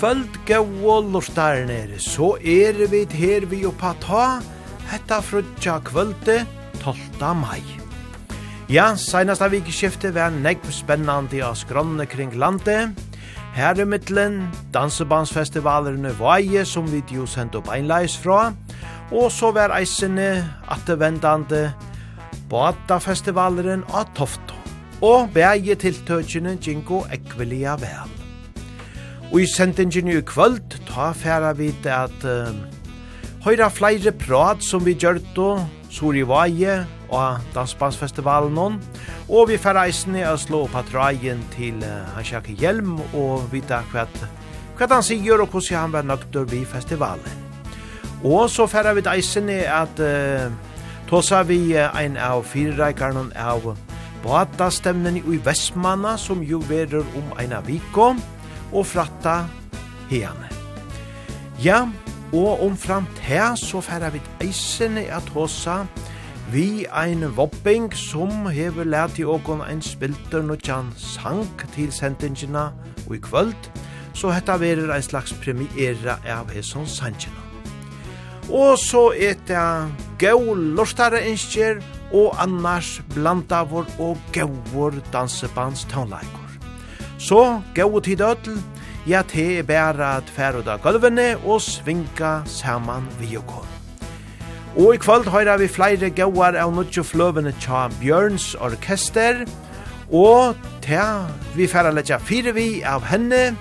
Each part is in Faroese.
kvöld gau lortarnir, så er vi her vi oppa ta, hetta frutja kvölde 12. mai. Ja, seinasta vikeskifte var negv spennandi av skronne kring landet. Her i middelen, dansebandsfestivalerna Vaje, som vi jo sendt opp einleis fra, og så var eisene attevendande Bata-festivaleren av Tofto. Og bæge tiltøkene Jingo ekvelia vel. Og i sendingen i kvöld, ta færa vit at uh, høyra flere prat som vi gjør då, Sori Vaje og Dansbandsfestivalen og vi færa eisen i Øslo og Patraien til uh, Hansjake Hjelm og vita hva hva han sier og hvordan han var nøkter vi festivalen. Og så færa vi eisen i at uh, Tosa vi ein av fyrreikarnen av Bata stemnen i Vestmanna som jo verer om eina viko. Og og fratta hene. Ja, og omframt her så færa vi eisene at hosa vi ein vopping som hever lært i åkon ein spilter nokjan sang til sendingina og i kvöld, så hetta verir ein slags premiera av hesson sangina. Og så er det gau lortare innskjer og annars blandavor og gauor dansebands tonleik. Så gau tid ødel, ja te er bæra at færa da gulvene og svinga saman vi og kon. Og i kvöld høyra vi flere gauar av nudjo fløvene tja Bjørns orkester, og te vi færa letja fire vi av henne,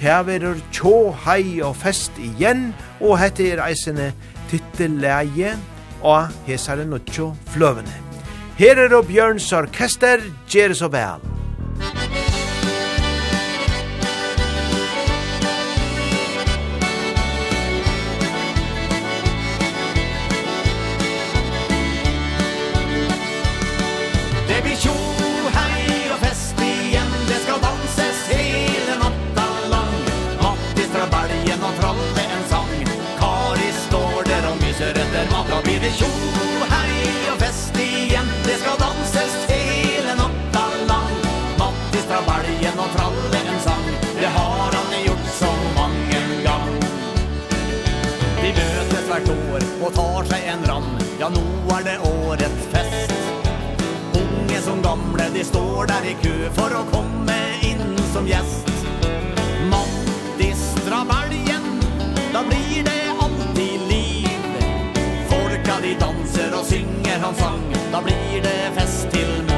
ta verur tjå hei og fest igjen, og hette er eisene tittelleie og hesare nudjo fløvene. Her er og Bjørns orkester, gjer så vel. Ja, nå er det årets fest. Unge som gamle, de står der i kø For å komme inn som gjest. Mattis fra Bergen Da blir det alltid liv. Folka de danser og synger hans sang Da blir det fest til meg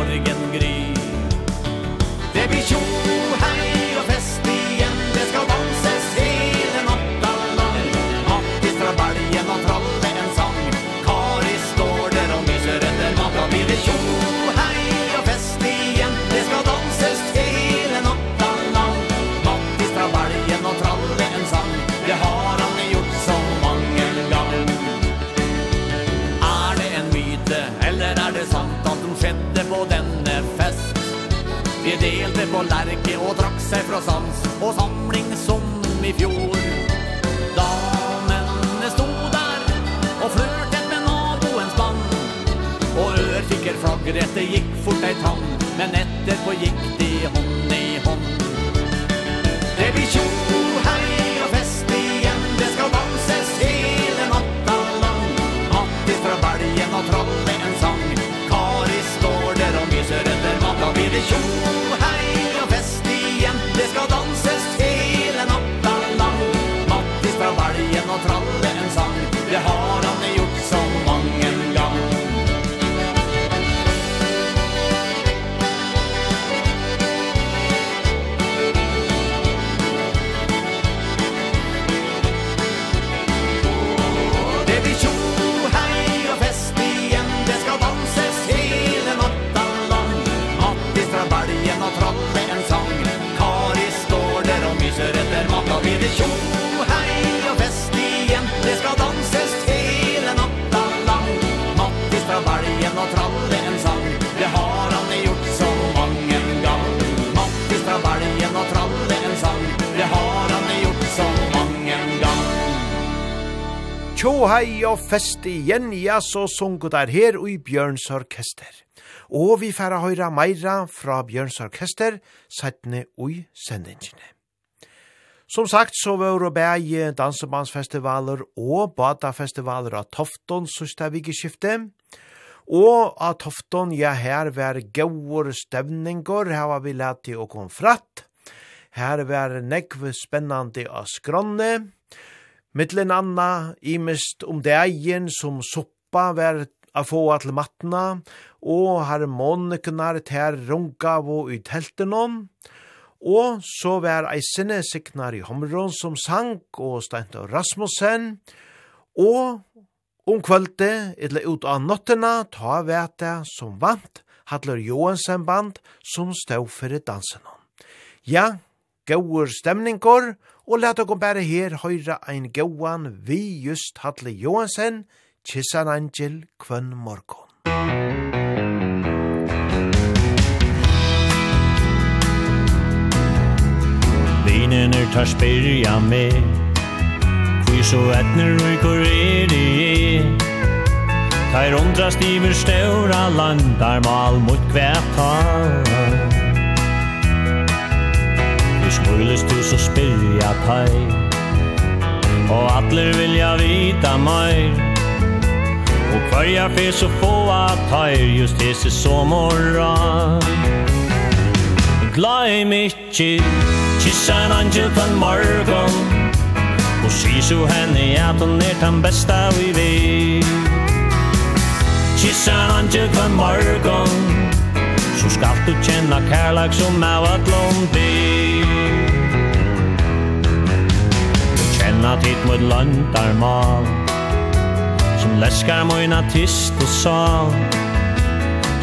delte på lærke og drakk seg fra sans og samling som i fjor. Damene sto der og flørtet med naboens mann og ørfikker flaggrettet gikk fort ei tann men etterpå gikk skal danse huset etter matta blir det tjo, hei og fest igjen. Det skal danses hele natta lang. Mattis fra bergen og tralle en sang, det har han gjort så mange gang. Mattis fra bergen og tralle en sang, det har han gjort så mange gang. Tjo, hei og fest igjen, ja, så sunko der her og i Bjørns orkester. Og vi færa høyra meira fra Bjørns Orkester, settene ui sendingene. Som sagt, så var det bæg dansebandsfestivaler og badafestivaler av Tofton sørste vikeskiftet. Og av Tofton, ja, her var gauur stevninger, her var vi lært til å komme fratt. Her var nekve spennande av skronne. Mittlen anna, imest om degen som soppa var a få at matna, og harmonikunar ter runga vo i teltenon. Og Og så var ei sinne signar i Homron som sang og steint av Rasmussen. Og om kvölde, eller ut av nottena, ta vete som vant, Hadler Johansen band som stod fyrir dansen. Ja, gauur stemningar, og let okon bare her høyra ein gauan vi just Hadler Johansen, Kissan Angel, kvön morgon. Musik Her tar spyrja meg. Hvor så etner og hvor er det er Tar ondra stiver støvra landar mal mot kvetar Vi smules du så spyrja pai Og atler vilja vita meir. Og hver jeg fyr så få at tair Just hese som morra. Glad i mitt Kyssa en angel på en morgon Og sier så henne at hon er den bästa vi vet. Kyssa en angel på en morgon Så skal du kjenna kærlag som av at londi Du kjenna tid mot landarmal Som leskar moina tyst og sal.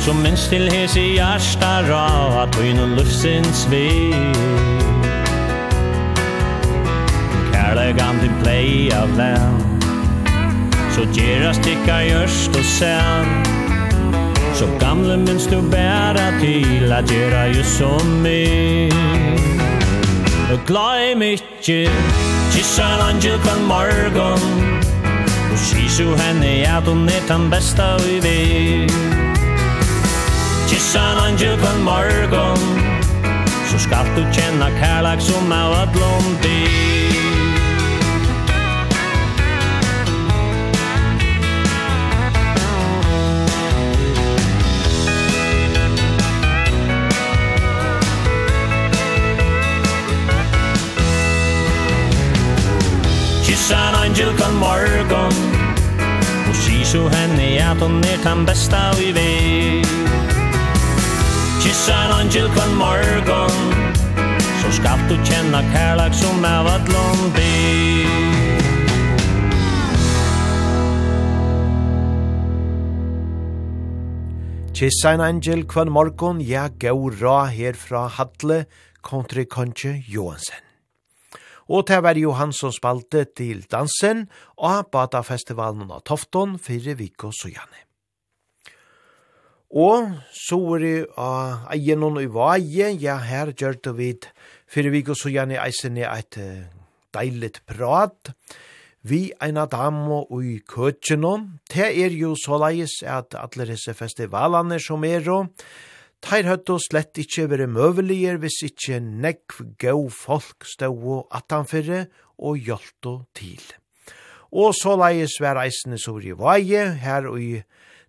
Som minst til i hjärsta ra At vi inno lufsins vei elegant in play av land. Så gera sticka görst og sen Så gamle minns du bæra til at gera jo som mi Og glem ikkje Kissa en angel kvann morgon. Og sies jo henne at hun er den beste vi vet. Kissa en angel kvann morgon. Så skal du kjenne kærlek som av at lom det Kyssa en angel kan morgon. Og si så henne at hon er den besta vi vet. Kyssa en angel kan morgon. Så skal du känna kærlek som er att lån be Kyssa en angel kvann morgon, ja, gau ra her fra Hadle, kontri kontje Johansen. Og det var jo han som spalte til dansen og Bata-festivalen av Tofton fire viko sojane. Og så var det av egenon i vaje, ja her gjør det vid fire viko sojane eisene et deiligt prat. Vi eina damo i køtjenon, det er jo såleis at alle disse festivalene som er og Teir høttu slett ikkje vere møveligir hvis ikkje nekv gau folk stau atanfyrre og hjaltu til. Og så leies vær eisne sur i vaje, her og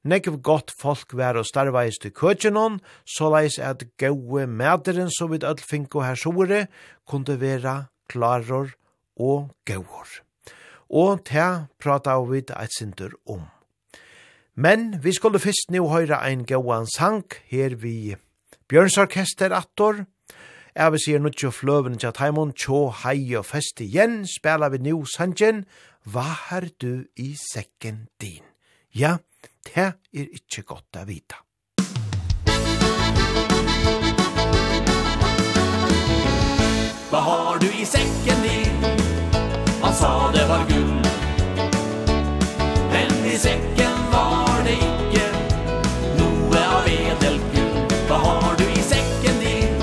nekv godt folk vær og starveis til køtjenon, så leies at gaue mederen som vid öllfinko her sore, kunde vera klaror og gauor. Og te prata vi eit sindur om. Men vi skulle fyrst nu høyra ein gauan sang her vi Bjørns Orkester Attor. Jeg vil sier nutjo fløven til taimon tjo hei og fest igjen, spela vi nu sangen Hva har du i sekken din? Ja, det er ikkje godt å vita. Hva har du i sekken din? Han sa det var gull Men i sekken dricker Noe av edelgull Hva har du i sekken din?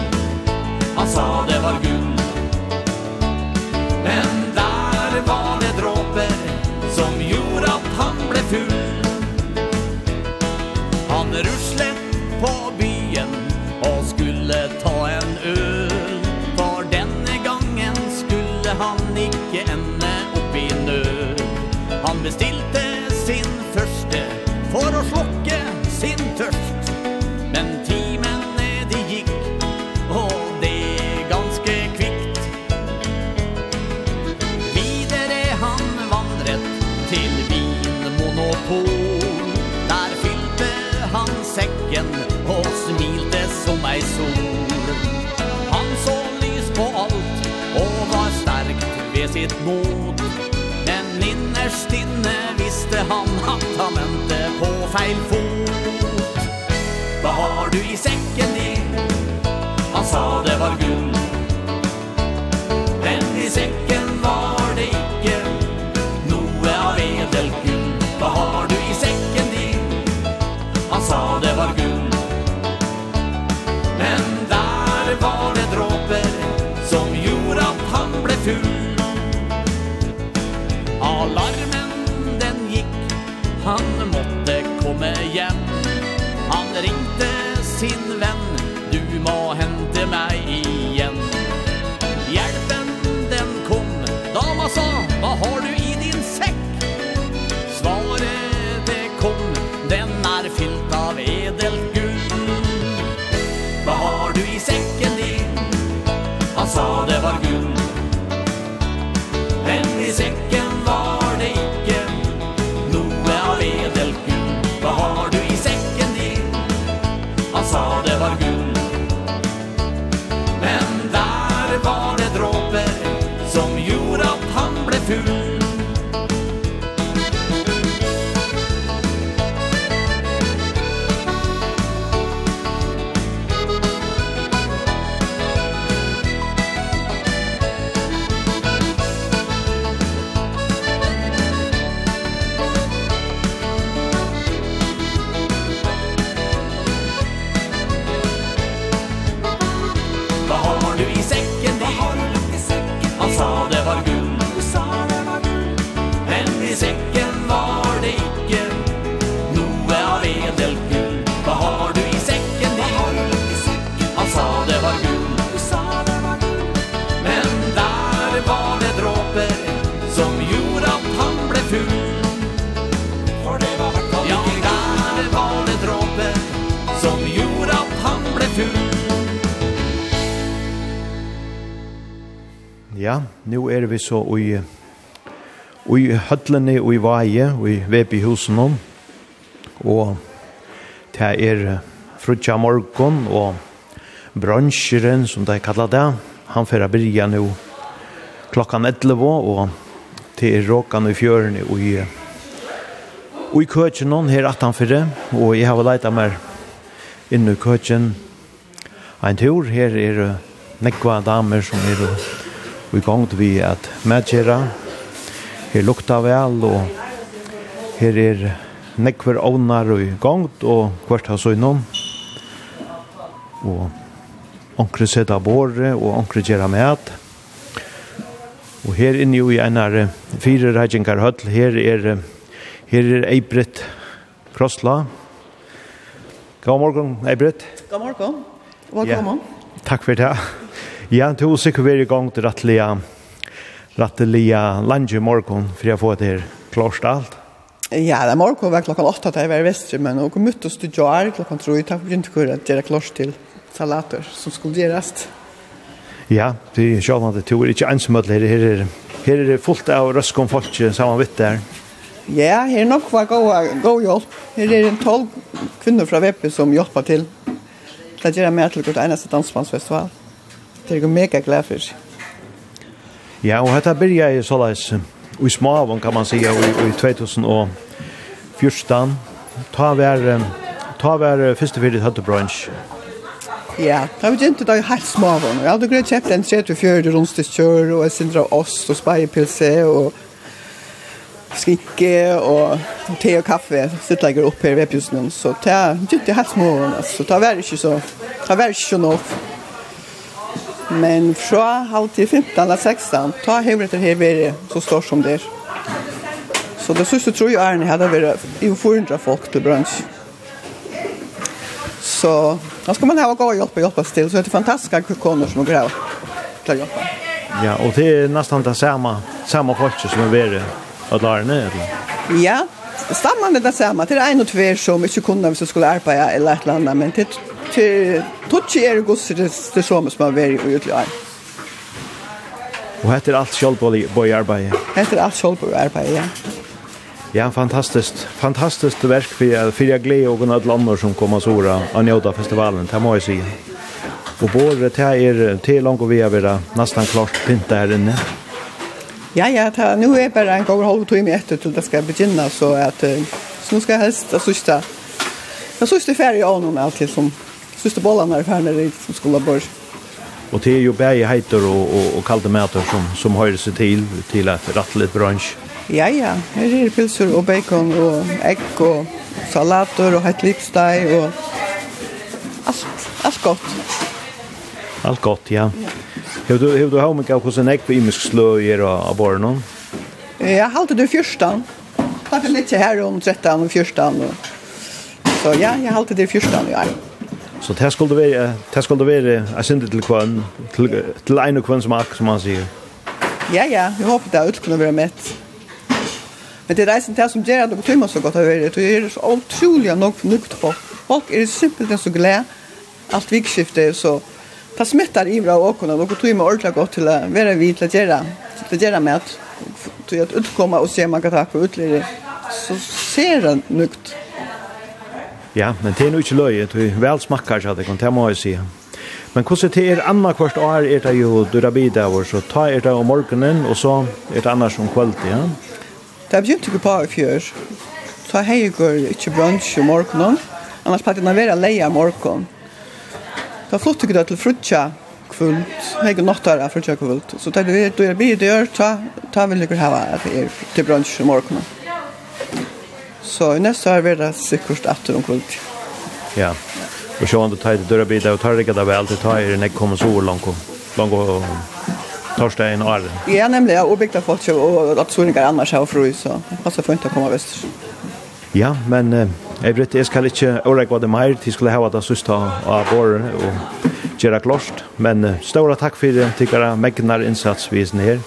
Han sa det var gull. Men der var det dråper Som gjorde at han ble full. Han ruslet på byen. han hatt han mente på feil fot. vi så i, i hødlene og i vaje og i vep i. Og det er frutja morgon og bransjeren, som de kallar det. Han får byrja nu klokkan 11 og til råkan i fjøren og i Og i køkjen noen her at han fyrre, og jeg har leita mer inn i køkjen en tur. Her er nekva damer som er og i gang vi at medgjera. Her lukta vel, og her er nekver ovnar og i gang, og hvert har så innom. Og onkre seta båre, og onkre gjera med. Og her inne jo i en av fire reikingar høll, her er, her er Eibrit Krossla. God morgen, Eibrit. God morgen, og velkommen. Ja. Takk for det. Ja, du er sikkert er i gang til rettelige, rettelige lunge i morgen, for jeg får det her klart alt. Ja, det er morgen var klokka 8 til jeg var i Vestre, men jeg kom ut og stod jo klokka 3, takk for ikke hvor jeg gjøre klart til salater som skulle gjøres. Ja, det er at det er ikke ensomhet her, her er, her er det fullt av røskom folk sammen vidt der. Ja, her er nok var god, god hjelp. Her er tolv kvinner fra Veppe som hjelper til. Det gjør jeg mer til hvert eneste dansmannsfestival. Det er jo mega glad for. Ja, og dette byrja i såleis, og i smaven kan man si, og i 2014, ta vær, ta vær første fyrir høtte brunch. Ja, da har vi gjent det helt smaven, og jeg hadde greit kjøpt en 34 rundstidskjør, og en sindra ost, og speipilse, og skikke og te og kaffe. Sitter lägger opp her i webbusen så ta det helt små alltså ta ikke så ta ikke så nog Men fra halv til 15 eller 16, ta hevret til hevere så stort som det er. Så det synes jeg tror jeg Arne hadde vært i 400 folk til brunch. Så da skal man ha gå og hjelpe og hjelpe til, så det er fantastiske koner som går av til å hjelpe. Ja, og det er nesten det samme, samme folk som er vært av Arne, eller? Ja, stammen er det samme. Det er en og tver som ikke kunne hvis du skulle arbeide eller et eller annet, men det til tutsi er gods det som som har vært i utlige år. Og heter alt alt sjølvbøy arbeid? Heter er alt sjølvbøy arbeid, ja. Ja, fantastiskt. Fantastiskt verk för för jag glädje och något landor som kommer så ora av njuta festivalen. Det må jag säga. Och både det är till långt och vi är nästan klart pynta här inne. Ja, ja, ta, nu är bara en gång halv timme efter till det ska begynna så att så nu ska jag helst det sista. Det sista färdig av någon alltid som sista bollarna är färdiga dit som skulle bort. Och det är ju bäge heter och, och, och kalda mäter som, som höjer sig till, till att ratta lite brunch. Ja, ja. Här är pilsur och bacon och ägg och salater och hett lipsteg och allt, allt gott. Allt gott, ja. Hur du, hur du har mycket av hos en ägg på imisk slö i era av barnen? Jag har du fyrstan. Därför lite här om trettan och fyrstan. Och... Så ja, jag har det fyrstan i år. Så det skulle være, det skulle være, jeg synes til kvann, til, til en og kvann smak, som han sier. Ja, ja, jeg håper det er ut kunne være mett. Men det er reisen til som gjør at noe tøymer så godt har vært, og det er så utrolig nok fornukt på. Folk er simpelthen så glede, alt vikskiftet er så, det smittar ivra og åkona, noe tøymer ordentlig godt til å være vidt til å gjøre, til å gjøre mett, til å utkomme og se man kan ta på utligere, så ser det nukt. Ja, men det er nu ikke løy, det er vel smakkar, så det kan det må jeg si. Men hvordan det er annet hvert år er det jo durabidavur, så ta er det om morgenen, og så er det annars om kvalitet, ja? Det begynte ikke på i fjør. Ta heigur ikke brunch om morgenen, annars pleier det å være leia om morgenen. Da flott ikke det til frutja kvöld, heigur nått her frutja kvult. Så det er durabidavur, ta, ta vil ikke hava til brunch om morgenen. Så i neste år blir det sikkert etter om kommer Ja. Og så om du tar det døra bitar og tar det ikke det vel, det tar det ikke kommer så langt, kom. Långt och torsdag en år. Ja, nämligen och byggt folk så och att så inga annars har fru så. Passar för inte att komma väster. Ja, men eh, jeg vet jeg skal ikke årek hva det mer, de skulle ha det sista av våren og gjøre klart, men eh, stora takk for det, tykkere megnar innsatsvisen her.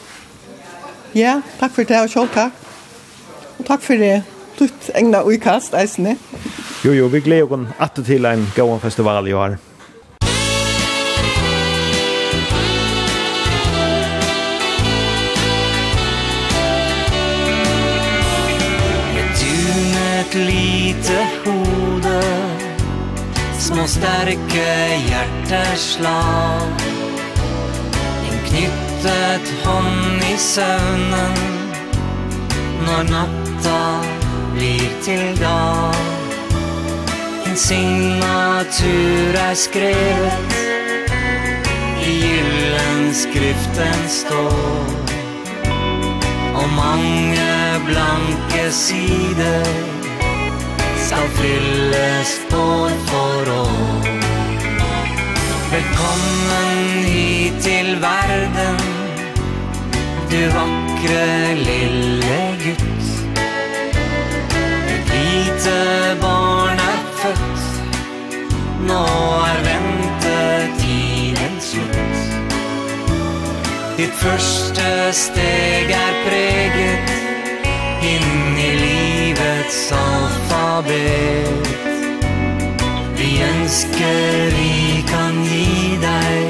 Ja, takk for det, og selv takk. Og takk for det tutt egna uikast, eisne. Jo, jo, vi gleder oss at til en gåan festival i år. ett lite hode Små starka hjerteslag En knyttet hånd i søvnen Når natta blir til dag. En signatur er skrevet I gyllen skriften står. Og mange blanke sider Skal fylles år for år Velkommen hit til verden Du vakre lille gutt barn er født. Nå er ventetiden slutt. Ditt første steg er preget Inn i livets alfabet. Vi ønsker vi kan gi deg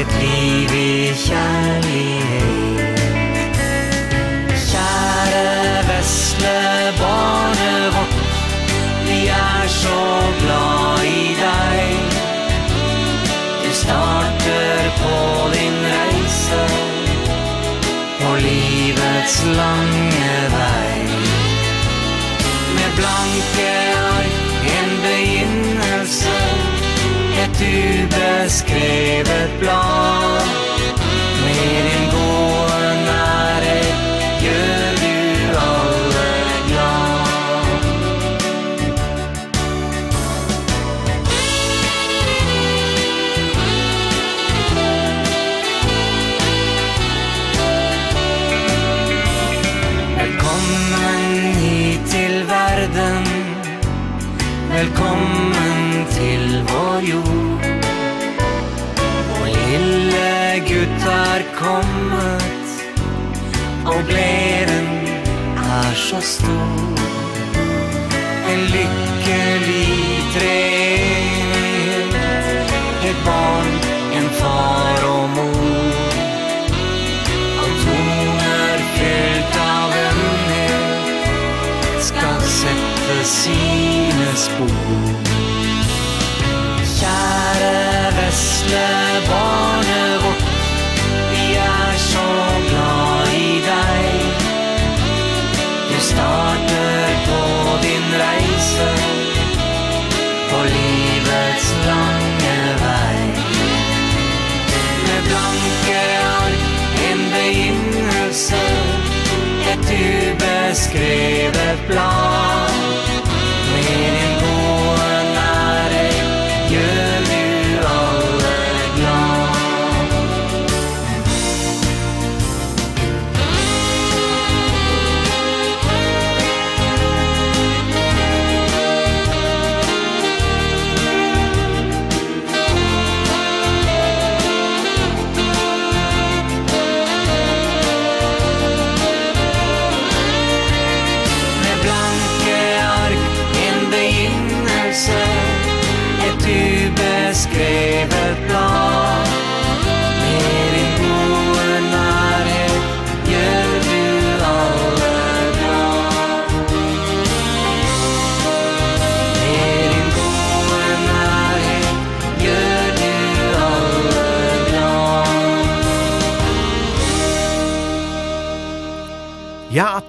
Et liv i kjærlighet. Kjære vesle barn. livets lange vei. Med blanke ark, en begynnelse Et ubeskrevet blad. gleden er så stor. En lykkelig treenighet Et barn, en far og mor. Og toner fyllt av vennhet Skal sette sine spor Kjære vesle barn. skrev blad.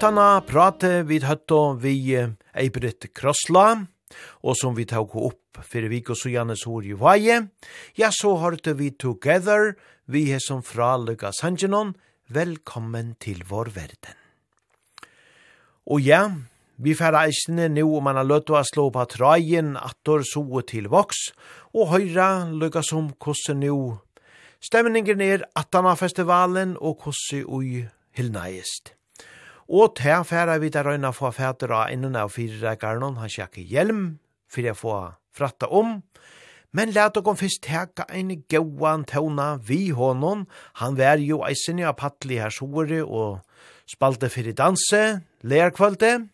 Hattana prate vid høtto vi Eibrit Krossla, og som vi tog opp fyrir vik og så Jannes hår i vaje. Ja, så hørte vi Together, vi er som fra Lukas Sanjinon, velkommen til vår verden. Og ja, Vi fær eisne nu om man har løtt å slå på trajen attor soe til voks, og høyra lukka som kosse nu. Stemningen er attana festivalen og kosse ui hilnaist. Og til færa vi der røyna få fæter av innan av fire garnon, han sjekke hjelm, fyrir jeg få fratta om. Men let okon fyrst teka ein gauan tåna vi honom. Han vær jo eisen i apattli her sore og spalte fyrir danse, lærkvalde.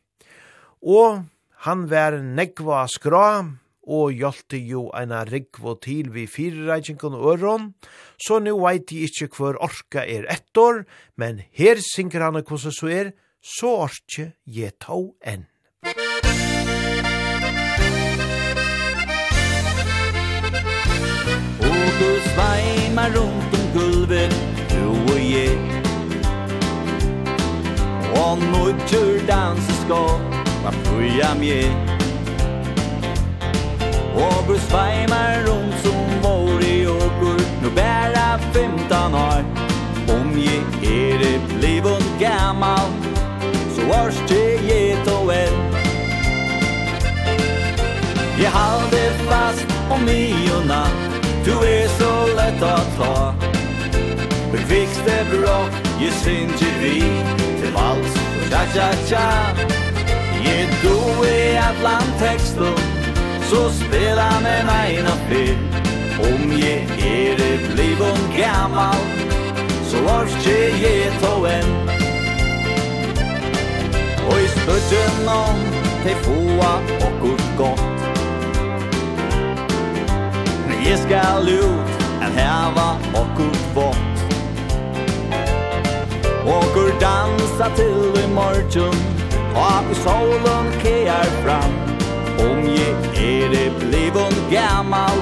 Og han vær negva skra, og hjalte jo eina rigvo til vi firereikingen og øron, så nu veit de ikkje hver orka er ettor, men her synker han hvordan så er, så orkje je tå enn. Og du sveimar rundt om gulvet, du og jeg. Og nøytur danser skal, hva fyrja med. Og du sveimar rundt som vår i åker, nu bæra 15 år. Om jeg er det blivun gammal, varste get och väl Jeg halde fast om miona Du er så lett å ta. Bekvixt det bra Jag syns ju vi Til vals. Tja tja tja. Jeg do i att Så spela med meg nåt fel Om jeg er blivun gammal Så orske jeg to enn Og i spurten om te foa og kort godt Men jeg skal ut en heva og kort vått. Og kur dansa til i morgen Og i solen kear fram. Om jeg er det blivon gammal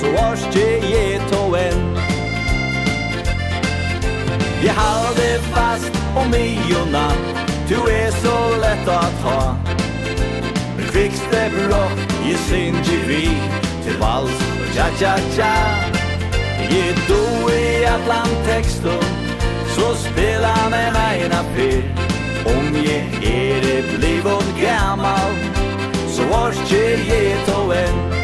Så varst jeg to en Jeg halde fast om i og natt Du er så lett å ta. Men fick det bra i sin vi Til vals. Tja tja tja I do i Atlantekstor Så spela med meg en appell Om jag är det blivit gammal Så vars ger jag to en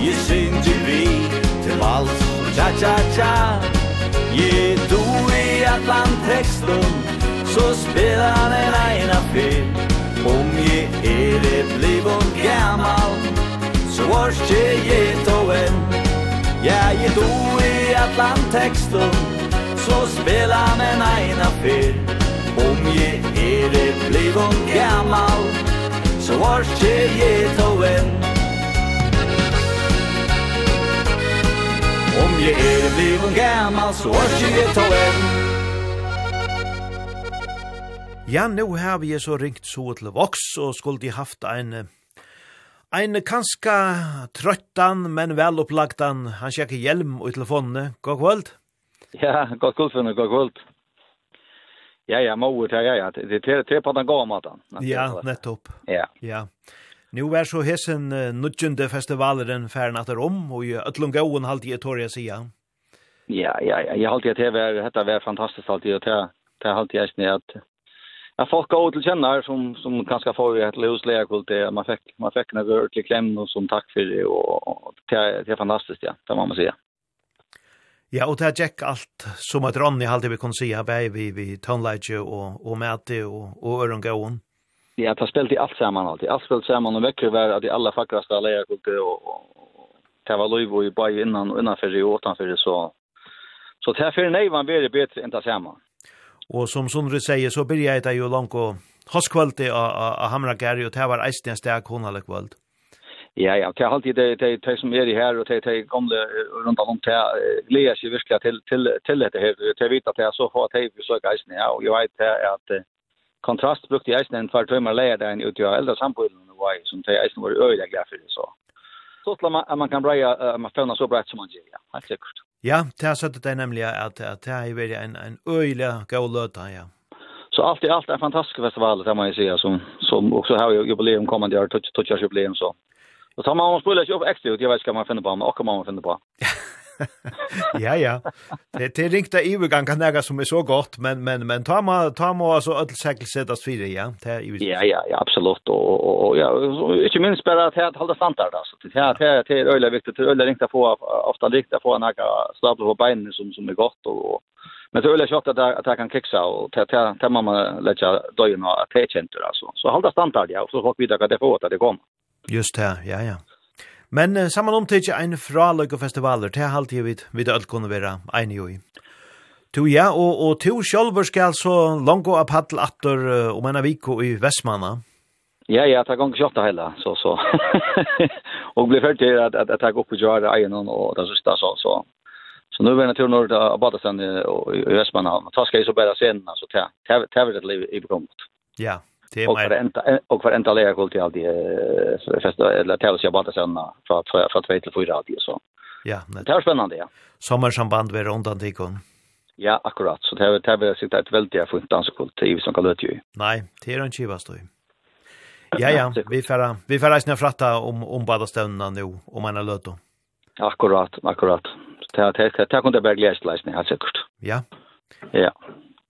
Je sind i vi til vals. Tja tja tja. Je du i allan tekstum Så spelar den ena fyr Om je er det blivon gammal Så vars je je to en Ja je du i allan tekstum Så spelar den ena fyr Om je er det blivon gammal Så vars je je to en Om jeg er bliven gammal, så orker jeg ta en Ja, nu har vi så ringt så til Vox, og skulle de haft en Ein kanska trøttan, men vel opplagtan, han sjekker hjelm i telefonene. God kvöld. Ja, god kvöld, Finne, god kvöld. Ja, ja, må ja, ja, ja. Det är tre på den gamatan. Ja, nettopp. Ja. Ja. Nu er så hessen uh, nudgjende festivalen færen at om, og i ötlum gåen halte jeg tåre jeg sida. Ja, ja, ja, jeg halte jeg til å dette var fantastisk alltid, og til halte jeg snitt at Ja, folk går til kjenner som, som kanskje får et løslega kult, det man fikk, man fikk en ordentlig klem og som takk for det, og, det, er, fantastisk, ja, det må man säga. Ja, og det er tjekk alt som at Ronny halte vi kunne si, bæg vi, vi tønleitje og, og mæte og, og ørengåen ja, det i allt sammen alltid. Allt spelade sammen, och vekker var att de alla fackraste alla kunde och, och det var lov i bare innan och innanför och utanför så så det er for nej var blir bedre enn det samman. Och som Sondre sier, så började det ju langt og hoskvalte av Hamra Gary och det var eisen steg hon hadde kvalt. Ja, ja, det er alltid det det det som er i här och det det gamle runt om det läser sig verkligen till till till det här. Det vet at det er så fort det försöker eisen ja och jag vet att kontrast brukte eisen en par tøymer leier der en ute av eldre samfunnet og vei, som til eisen var øyelig glad for det, så. Så til at man kan breie, at man føler så brett som man gjør, ja, helt sikkert. Ja, det har sett det nemlig at det har vært en, en øyelig god løte, ja. Så allt i allt är en fantastisk festival, det må jag säga, som, som också har jubileum kommande år, touchars jubileum, så. Och så man måste spela upp extra ut, jag vet inte vad man finner på, men också vad man finner på. Ja, ja, ja. Det, det ringta ivergang kan näga som är så gott, men, men, men ta må, ta må alltså öll säkert sättas fyra, ja. Det är ja, ja, ja, absolut. Och, och, och ja, inte minst bara att här hålla standard, alltså. Det här, det det är öjla viktigt, det är öjla ringta få, ofta ringta få några stabler på benen som, som är gott och, Men det är öliga att jag kan kixa och till mamma lägga döjna att det känns alltså. Så hålla standard, ja, och så folk vidare att det får att det kommer. Just det, ja, ja. Men uh, saman omtidje ein fraløyke festivaler, til halvt jeg vidt, vidt alt kunne være enig i. Tu ja, og, og tu sjolver skal så langt av paddel atter uh, om en aviko i Vestmanna. Ja, ja, ta gong kjøtta heller, så, så. og blir ferdig til at, at jeg takk opp i Gjara, Einon og det siste, så, så. Så nu är det turen norr av Badasen i Vestmanna, og ta skal jeg så bära sen alltså till till det liv i bekommet. Ja. Det och för ända och för ända lägga kult i allt det festa eller tävlas jag bara sen för för för två till fyra alltid så. Ja, det är spännande ja. Sommarsamband vid rundan tikon. Ja, akkurat. Så det har det har sitta ett väldigt fint danskult i som kan löta ju. Nej, det är en kivast då. Ja, ja, vi färra, vi färra snä fratta om om bara stövnarna nu om man har löta. Akkurat, akkurat. Det har det här kunde jag bara glädjas läsning, helt säkert. Ja. Ja.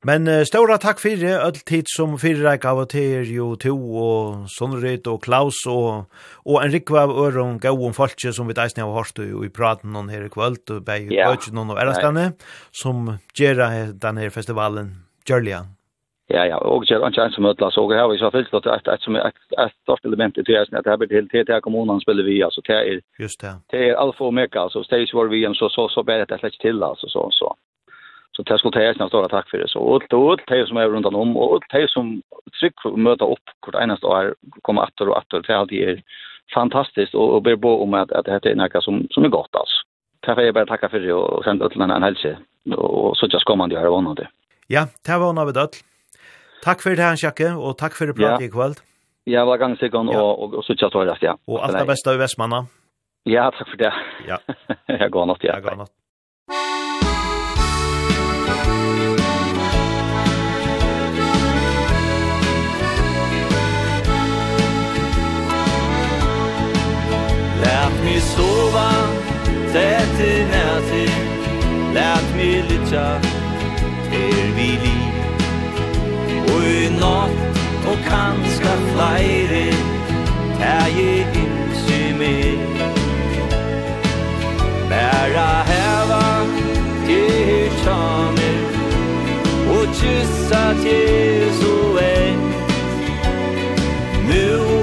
Men uh, stora takk fyrir öll tid som fyrir reik av og til jo to og Sonnryd og Klaus og, og en rikva av øron gauon folke som vi deisne av hårst i praten noen her i kvöld og bei yeah. og erastane som gjerra den her festivalen Gjørlia. Ja, ja, og gjerra er ikke en som møtlas, og her har vi så fyllt at et, et, et, et stort element i tredjesen, at det her blir til til til kommunene spiller vi, altså, det er, Just det. det er alfa og mega, altså, stage var vi, så, så, så, så, så, så, så, så, så, så, så, så, så, Så det skulle jag nästan stora tack för det. Så allt allt det som är runt om och allt det som tryck möta upp kort enaste år kommer att och att det alltid är fantastiskt och och ber bo om att att det heter något som som är gott alltså. Tack jag bara tacka för det och sen åt en hälsa och så just kommande här var det. Ja, det var något öll. Tack för det här Jacke och tack för det pratet ikväll. Ja, var gång sig och och, och så just det. ja. Och allt det bästa i Västmanna. Ja, tack för det. Ja. jag går något ja. Jag går något. mig sova. Tätt i nätet Lät mig lytja Er vi liv. Og i natt Og kanska flere Er i innsi mer Bæra heva Til tjamer Og kyssa til så en Nu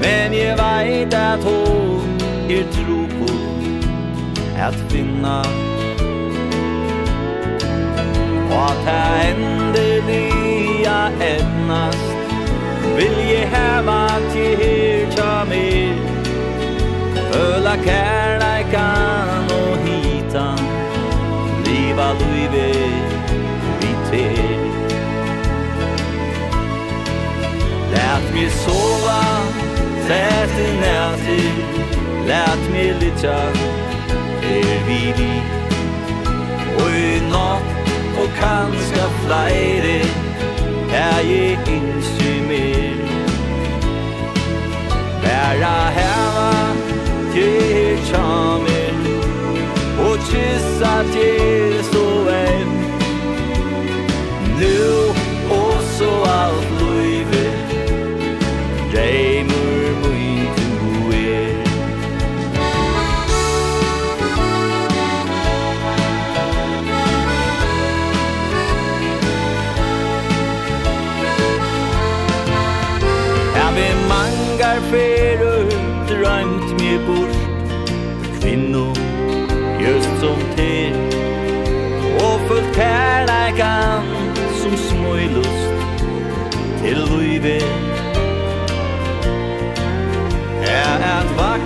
Men jeg veit at hon er tro på at finna. Og at det ändeliga ämnast Vil jeg heva til her tja mer Føla kærleikan og hitan Liva luive vi ter Lät mig sova Sett i näti Lät mig lytja Er vi li Og i natt Og kanska flere. Er jeg innskje mer Bæra heva Kjer tjamer Og kyssa til så en Nu og så alt.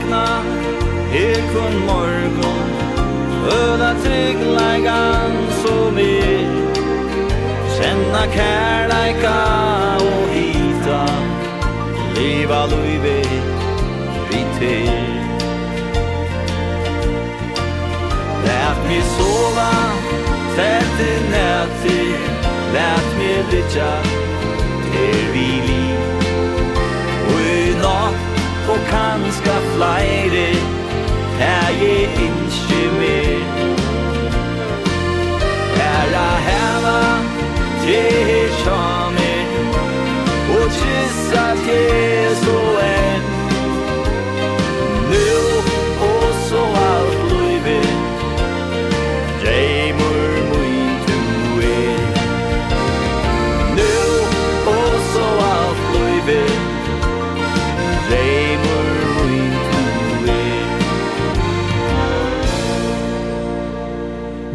vakna Her kun morgon Öda tryggleikan som er Kjenna kärleika og hita Liva luive vi til Lät mig sova Tätt i nätti Lät mig lytja Er vi liv kanska flere Her jeg innskje mer Her er heva til sjamer Og kyssa til så enn.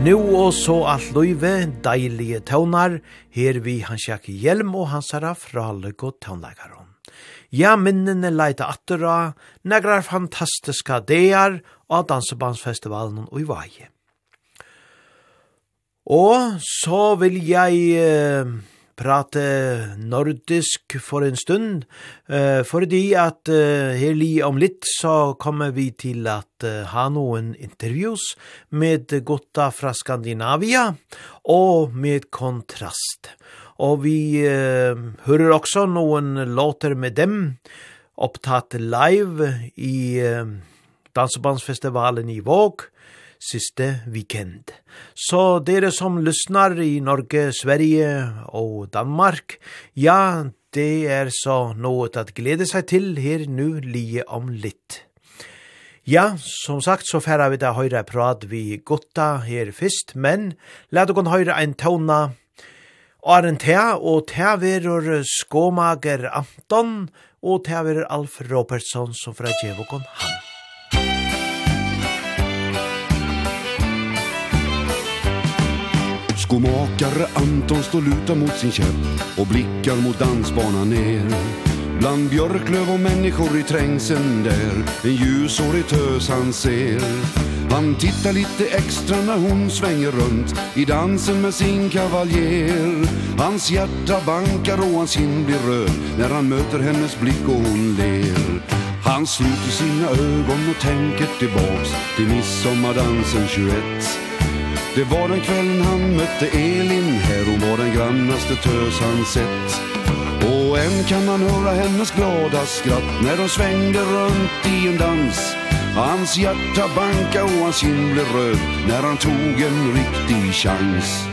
Nu og så alt løyve, deilige tøvnar, her vi hans jakk hjelm og hans herra fraleg og tøvnleikaron. Ja, minnene leita attura, negrar fantastiska dear av dansebandsfestivalen og i vaje. Og så vil jeg prate nordisk for en stund, uh, fordi at uh, her li om litt så kommer vi til at uh, ha noen intervjus med gutta fra Skandinavia og med kontrast. Og vi uh, hører også noen låter med dem, opptatt live i uh, Dansebandsfestivalen i Våg, siste weekend. Så dere som lyssnar i Norge, Sverige og Danmark, ja, det er så noe at glede seg til her nu lige om litt. Ja, som sagt så færa vi da høyre prat vi gotta her fyrst, men let okon høyre ein tåna Aren Thea, og Thea verur Skåmager Anton, og Thea verur Alf Robertson, som fra Djevokon han. Skomakare Anton står luta mot sin käpp och blickar mot dansbanan ner. Bland björklöv och människor i trängseln där en ljusårig tös han ser. Han tittar lite extra när hon svänger runt i dansen med sin kavaljer. Hans hjärta bankar och hans kind blir röd när han möter hennes blick och hon ler. Han sluter sina ögon och tänker tillbaks till midsommardansen 21. Det var den kvällen han mötte Elin Här hon var den grannaste tös han sett. Och än kan man höra hennes glada skratt När de svängde runt i en dans. Hans hjärta banka och hans kind blev röd När han tog en riktig chans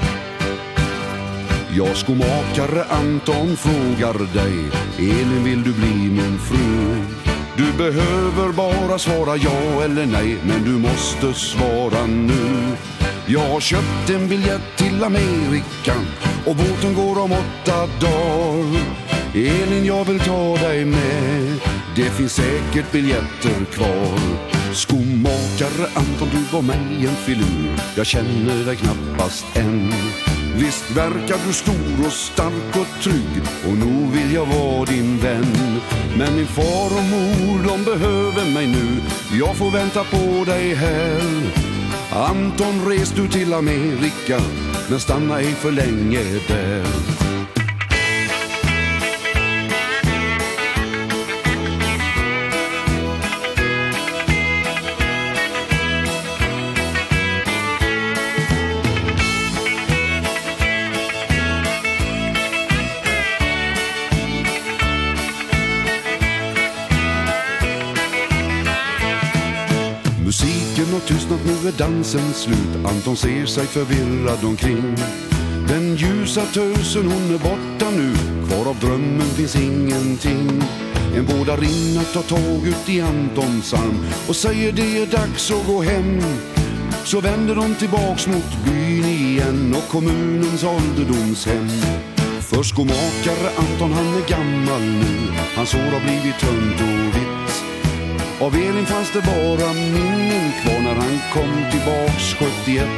Jag skomakare Anton frågar dig Elin vill du bli min fru? Du behöver bara svara ja eller nej Men du måste svara nu. Jag har köpt en biljett till Amerika Och båten går om åtta dagar. Elin jag vill ta dig med. Det finns säkert biljetter kvar. Skomakare Anton du var mig en filur. Jag känner dig knappast än. Visst verkar du stor och stark och trygg Och nu vill jag vara din vän. Men min far och mor de behöver mig nu. Jag får vänta på dig här. Anton, res du till Amerika men stanna ej för länge där. Tyst nåt nu är dansen slut. Anton ser sig förvirrad omkring. Den ljusa tösen hon är borta nu. Kvar av drömmen finns ingenting. En vårdarinna tar tag ut i Antons arm. Och säger det är dags att gå hem Så vänder de tillbaks mot byn igen Och kommunens ålderdomshem Förskomakare Anton han är gammal nu. Hans år har blivit tunt och vitt Av Elin fanns det bara minnen kvar när han kom tillbaks 71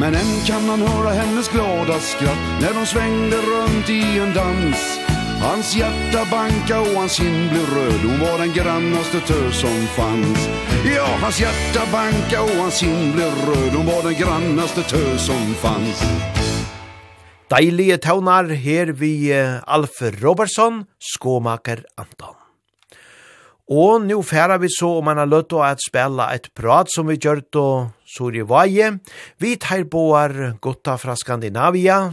Men än kan man höra hennes glada skratt när de svängde runt i en dans. Hans hjärta banka och hans kind blev röd. Hon var den grannaste tör som fanns. Ja, hans hjärta banka och hans kind blev röd. Hon var den grannaste tör som fanns. Deilige taunar her vi Alf Robertson, skomaker Anton. Og nu færa vi så om man har løtt å at spela et prat som vi gjør då Suri Vaje. Vi tar boar gutta fra Skandinavia,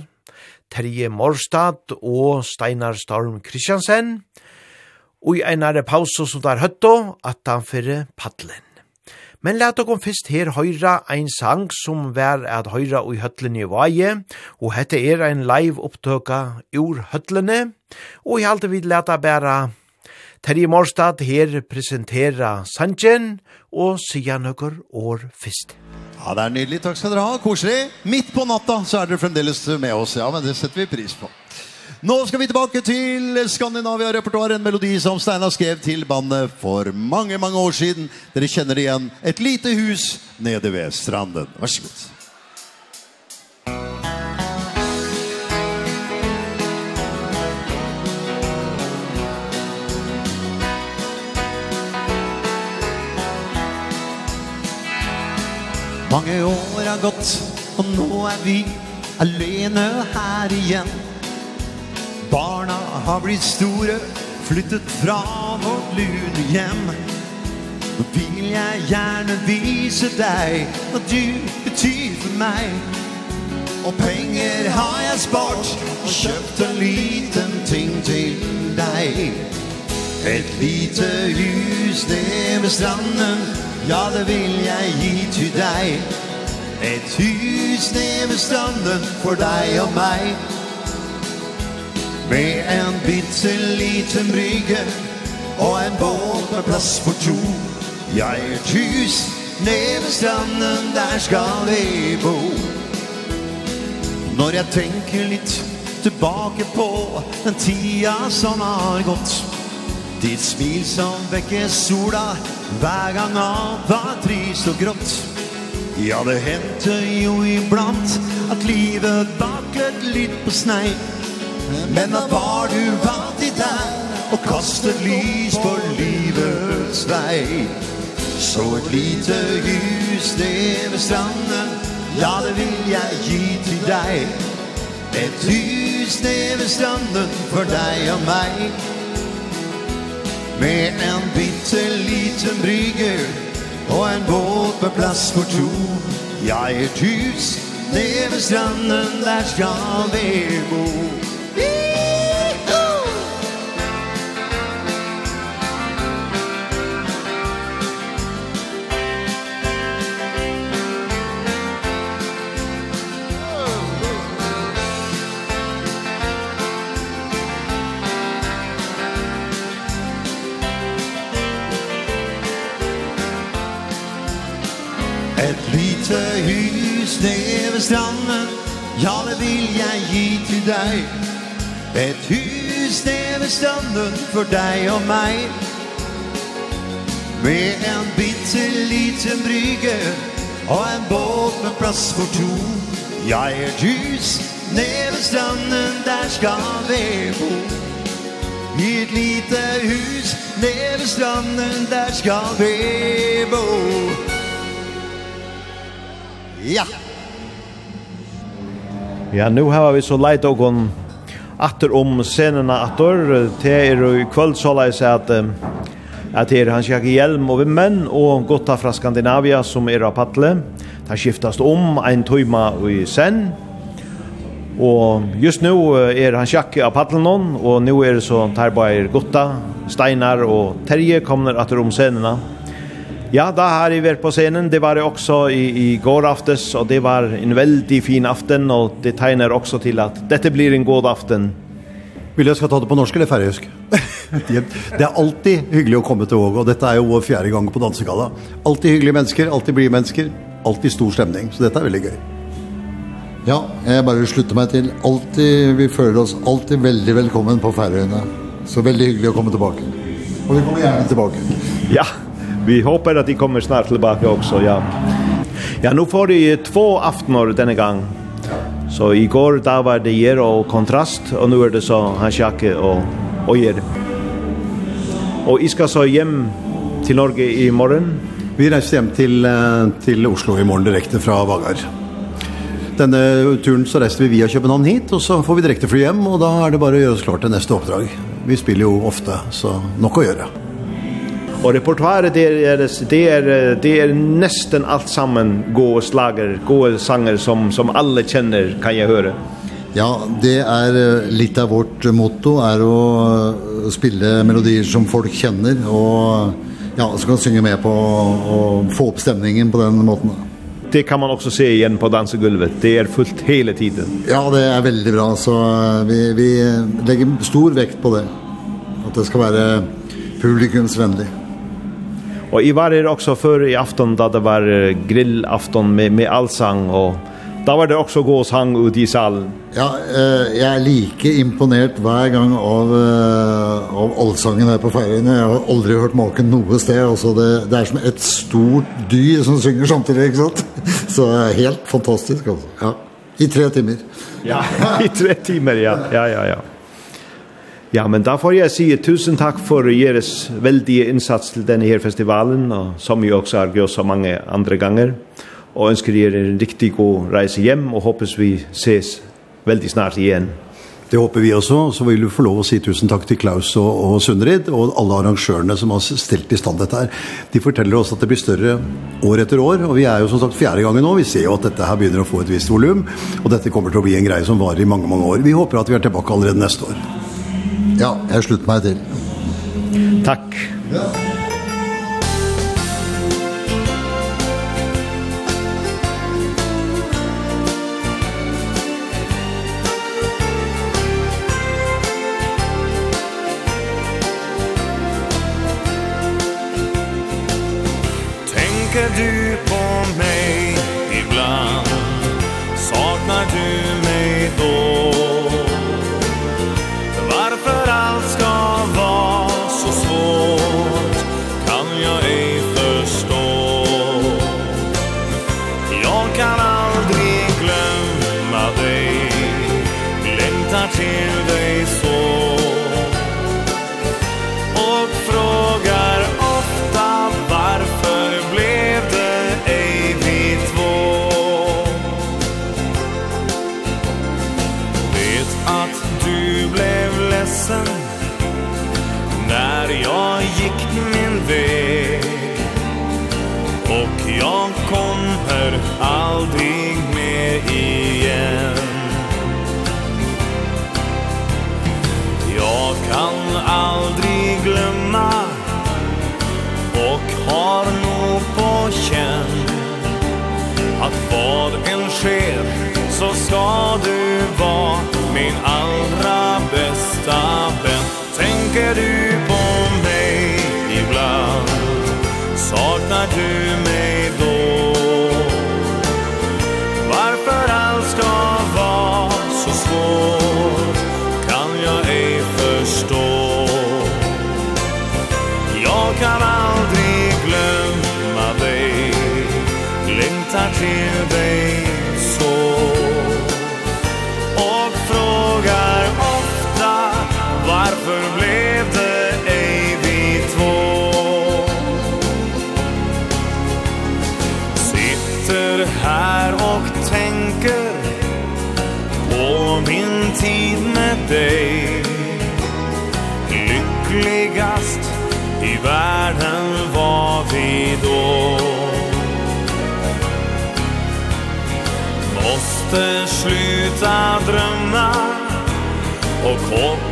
Terje Morstad og Steinar Storm Kristiansen. Og i einare pausa som der høtto at han fyrir paddelen. Men lat okkom fyrst her høyra ein sang som vær at høyra i høtlen i vaje, og hette er ein live opptøka ur høtlene, og i halte vi leta bæra Terje Morstad her presentera Sanchen og sier nøkker år først. Ja, det er nydelig. Takk skal dere ha. Koselig. Midt på natta så er dere fremdeles med oss. Ja, men det setter vi pris på. Nå skal vi tilbake til Skandinavia-repertoaret, en melodi som Steinar skrev til bandet for mange, mange år siden. Dere kjenner igjen et lite hus nede ved stranden. Vær så god. Mange år har gått, og nå er vi alene her igjen. Barna har blitt store, flyttet fra vårt lune hjem. Nå vil jeg gjerne vise deg hva du betyr for meg. Og penger har jeg spart og kjøpt en liten ting til deg. Et lite hus ned ved stranden Ja, det vil jeg gi til deg. Et hus ned ved stranden for deg og meg. Med en bitte liten brygge Og en båt med plass for to. Ja, et hus ned ved stranden Der skal vi bo. Når jeg tenker litt tilbake på Den tida som har gått Ditt smil som vekker sola Hver gang alt var trist og grått. Ja, det hendte jo iblant At livet baklet litt på snei. Men da var du alltid der Og kastet lys på livets vei. Så et lite hus det ved stranden Ja, det vil jeg gi til deg. Et hus det ved stranden For deg og meg. Med en bitte liten brygge Og en båt med plats på tro. Ja, ett hus nere vid stranden Där ska vi bo. steg över stranden. Ja, det vill jag ge till dig. Ett hus över stranden för dig och mig. Med en bitteliten brygge Och en båt med plats för to. Ja, ett hus över stranden där ska vi bo. I ett lite hus nere vid stranden där ska vi bo. Ja! Ja, nu har vi så leit og om atter om scenene atter. Det er i kvöld så leit seg at at det er Hans Jakke Hjelm og Vimmen og Gotta fra Skandinavia som er av paddle. Det skiftast om en tøyma i sen. Og just nu er Hans Jakke av paddlen og nu er det så tar bare Gotta, Steinar og Terje kommer atter om scenerna. Ja, da har jeg vært på scenen. Det var jeg også i, i går aftes, og det var en veldig fin aften, og det tegner også til at dette blir en god aften. Vil jeg skal ta det på norsk eller færøysk? det er alltid hyggelig å komme til Åge, og dette er jo vår fjerde gang på Dansekalla. Alltid hyggelige mennesker, alltid blir mennesker, alltid stor stemning, så dette er veldig gøy. Ja, jeg bare slutter meg til. Alltid, vi føler oss alltid veldig velkommen på Færøyene. Så veldig hyggelig å komme tilbake. Og vi kommer gjerne tilbake. Ja vi hoppar att de kommer snart tillbaka också, ja. Ja, nu får de två aftoner denna gång. Så igår där var det Jer och Kontrast och nu är det så Hashake och, och Jer. Och jag så hem till Norge i morgon. Vi reiser hjem til, til Oslo i morgen direkte fra Vagar. Denne turen så reiser vi via København hit, og så får vi direkte fly hjem, og da er det bare å gjøre oss klart til neste oppdrag. Vi spiller jo ofte, så nok å gjøre. Och repertoaret det är det är det är nästan allt samman goda slager, goda sanger som som alla känner kan jag höra. Ja, det er litt av vårt motto er å spille melodier som folk kjenner og ja, så kan synge med på och få opp stemningen på den måten. Det kan man också se igen på dansgolvet. Det är fullt hela tiden. Ja, det är väldigt bra så vi vi lägger stor vikt på det. Att det ska vara publikumsvänligt. Och i var det också för i afton då det var grillafton med med allsang och Da var det også gåshang ut i salen. Ja, eh, jeg er like imponert hver gang av, eh, av allsangen her på feiringene. Jeg har aldri hørt maken noe sted. Altså det, det er som et stort dyr som synger samtidig, ikke sant? Så helt fantastisk, altså. Ja. I tre timer. Ja, i tre timer, ja. Ja, ja, ja. Ja, men da får jeg si tusen takk for deres veldige innsats til denne her festivalen, og som vi også har gjort så mange andre ganger. Og ønsker dere en riktig god reise hjem, og håper vi ses veldig snart igjen. Det håper vi også, så vil vi få lov å si tusen takk til Klaus og, og Sundrid, og alle arrangørene som har stilt i stand dette her. De forteller oss at det blir større år etter år, og vi er jo som sagt fjerde gangen nå. Vi ser jo at dette her begynner å få et visst volum, og dette kommer til å bli en greie som varer i mange, mange år. Vi håper at vi er tilbake allerede neste år. Ja, jeg slutter meg til. Takk. Ja.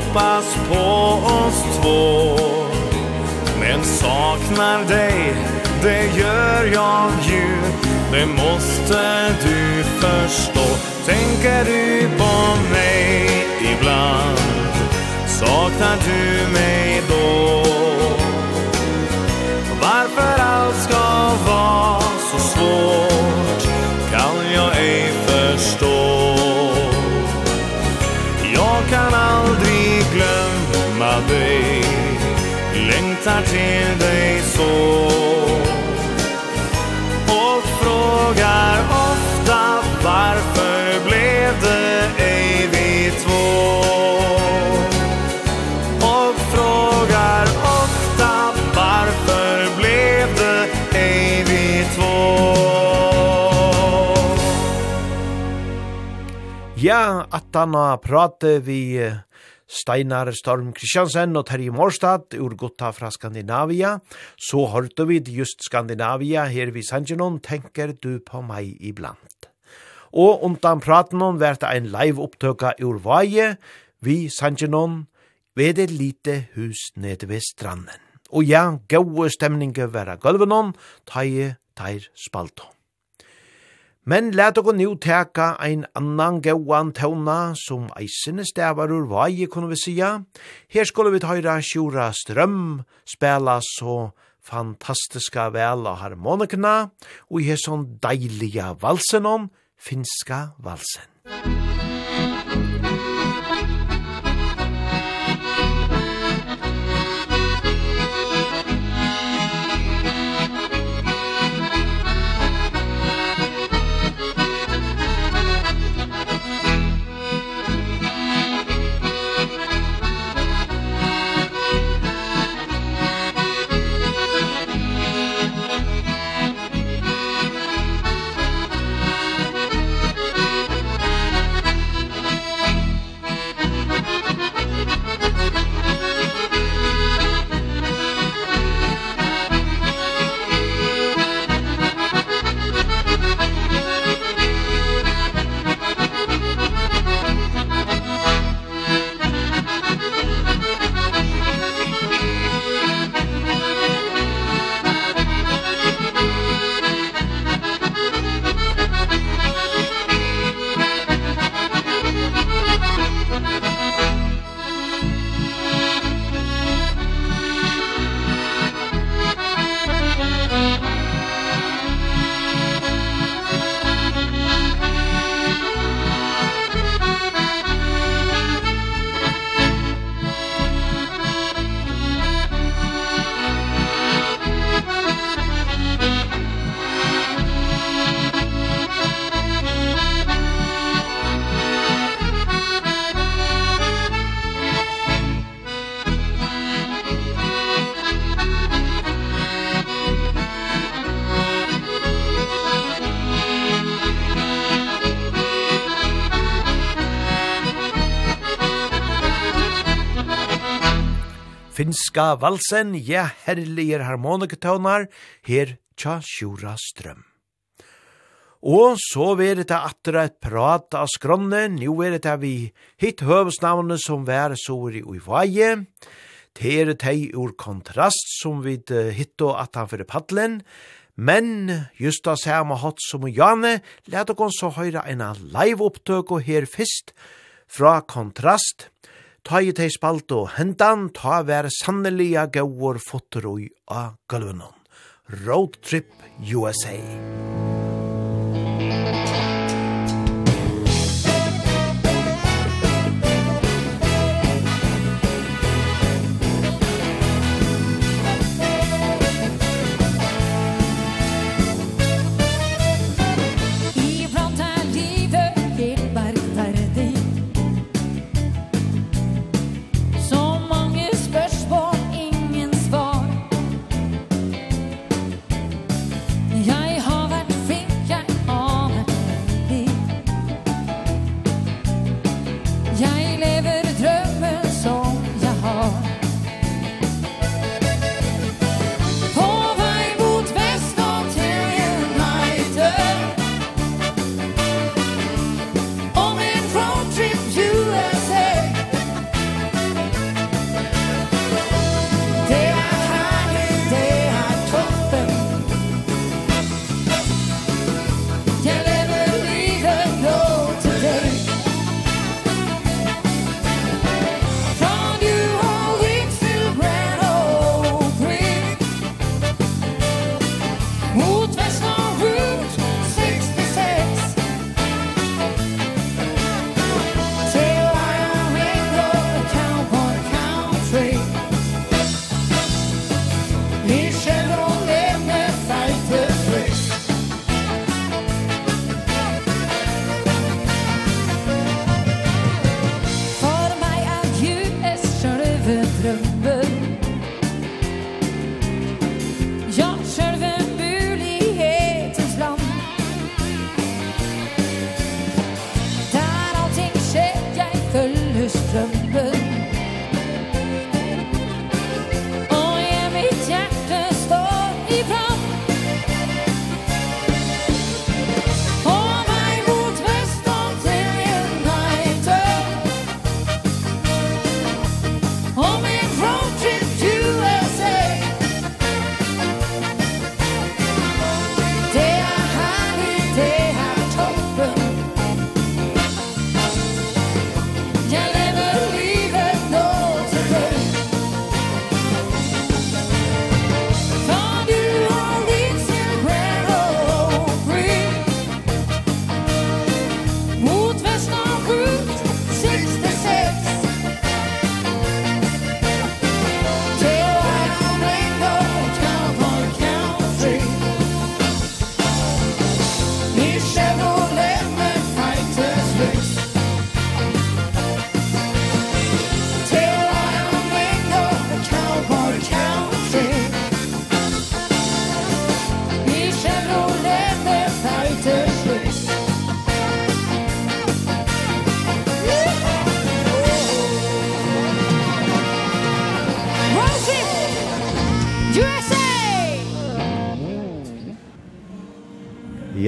hoppas på oss två. Men saknar dig, det gör jag ju. Det måste du förstå. Tänker du på mig ibland Saknar du mig då? Varför allt ska vara så svårt? dig Längtar till dig så. Och frågar ofta Varför blev det ej vi två? Och frågar ofta Varför blev det ej vi två? Ja, at han har pratet vi Steinar Storm Kristiansen og Terje Morstad ur gutta fra Skandinavia. Så hørte vi just Skandinavia her vi Sanjinon, tenker du på meg iblant. Og undan praten om vært ein live opptøka ur vaje, vi Sanjinon, ved et lite hus nede ved stranden. Og ja, gode stemninger være gulvenon, taie, teir spalton. Men let okon nu teka ein annan gauan tona som eisene stavar ur vaje, kunne vi sia. Her skulle vi tøyra Sjura Strøm spela så fantastiska vel av harmonikana og i her sånn deiliga valsen om finska valsen. Musik finska valsen, ja herlige harmonikatonar, her tja sjura strøm. Og så er det atter et prat av skronne, nu er det vi hitt høvesnavnet som vær sår i uivaje, det er teg ur kontrast som vi hitt og at han fyrir paddelen, men just da samme hatt som Janne, let oss så høyre en live opptøk og her fyrst fra kontrast, Ta i teg spalt og hendan ta vær sanneliga gauur fotter ui a. Road Trip USA.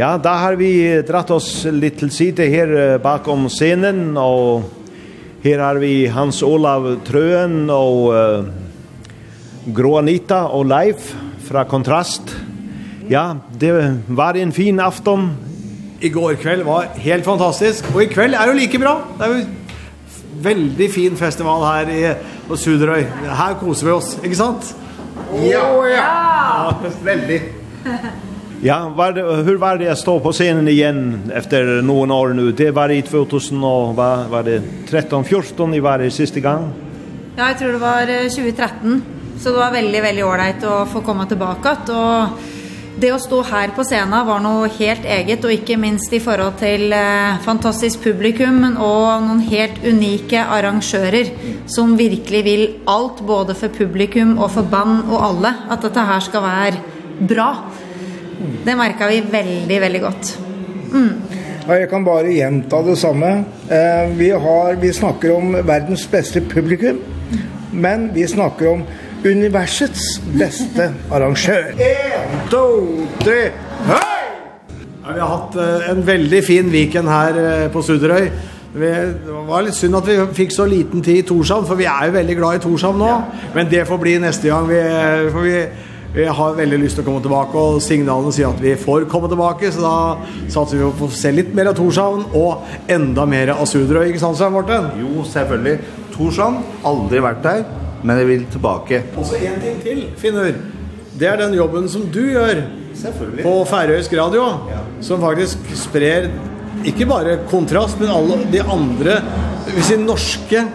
Ja, da har vi dratt oss litt til side her bakom scenen, og her har vi Hans Olav Trøen og uh, Groanita og Leif fra Kontrast. Ja, det var en fin afton. I går kveld var helt fantastisk, og i kveld er det like bra. Det er jo veldig fin festival her i Suderøy. Her koser vi oss, ikke sant? Ja, ja. ja. ja veldig. Ja, var det, hur var det att stå på scenen igen efter någon år nu? Det var i 2000 och var, var det 13 14 i varje sista gång? Ja, jag tror det var 2013. Så det var väldigt väldigt ordentligt att få komma tillbaka och det att stå här på scenen var något helt eget och inte minst i förhåll till eh, fantastiskt publikum men och någon helt unika arrangörer som verkligen vill allt både för publikum och för band och alla att det här ska vara bra. Det märker vi veldig, veldig godt. Mm. Ja, jeg kan bare gjenta det samme. Eh, vi, har, vi snakker om verdens beste publikum, men vi snakker om universets beste arrangør. En, to, tre, hei! Ja, vi har hatt en veldig fin weekend her på Suderøy. Vi, det var litt synd at vi fikk så liten tid i Torshavn, for vi er jo veldig glad i Torshavn nå. Ja. Men det får bli neste gang. Vi, for vi, Jeg har veldig lyst til å komme tilbake, og signalene sier at vi får komme tilbake, så da satser vi på å se litt mer av Torshavn, og enda mer av Sudrøy, ikke sant, Svein Morten? Jo, selvfølgelig. Torshavn, aldri vært der, men jeg vil tilbake. Og så en ting til, Finnur. Det er den jobben som du gjør på Færøysk Radio, ja. som faktisk sprer ikke bare kontrast, men alle de andre, vi sier norske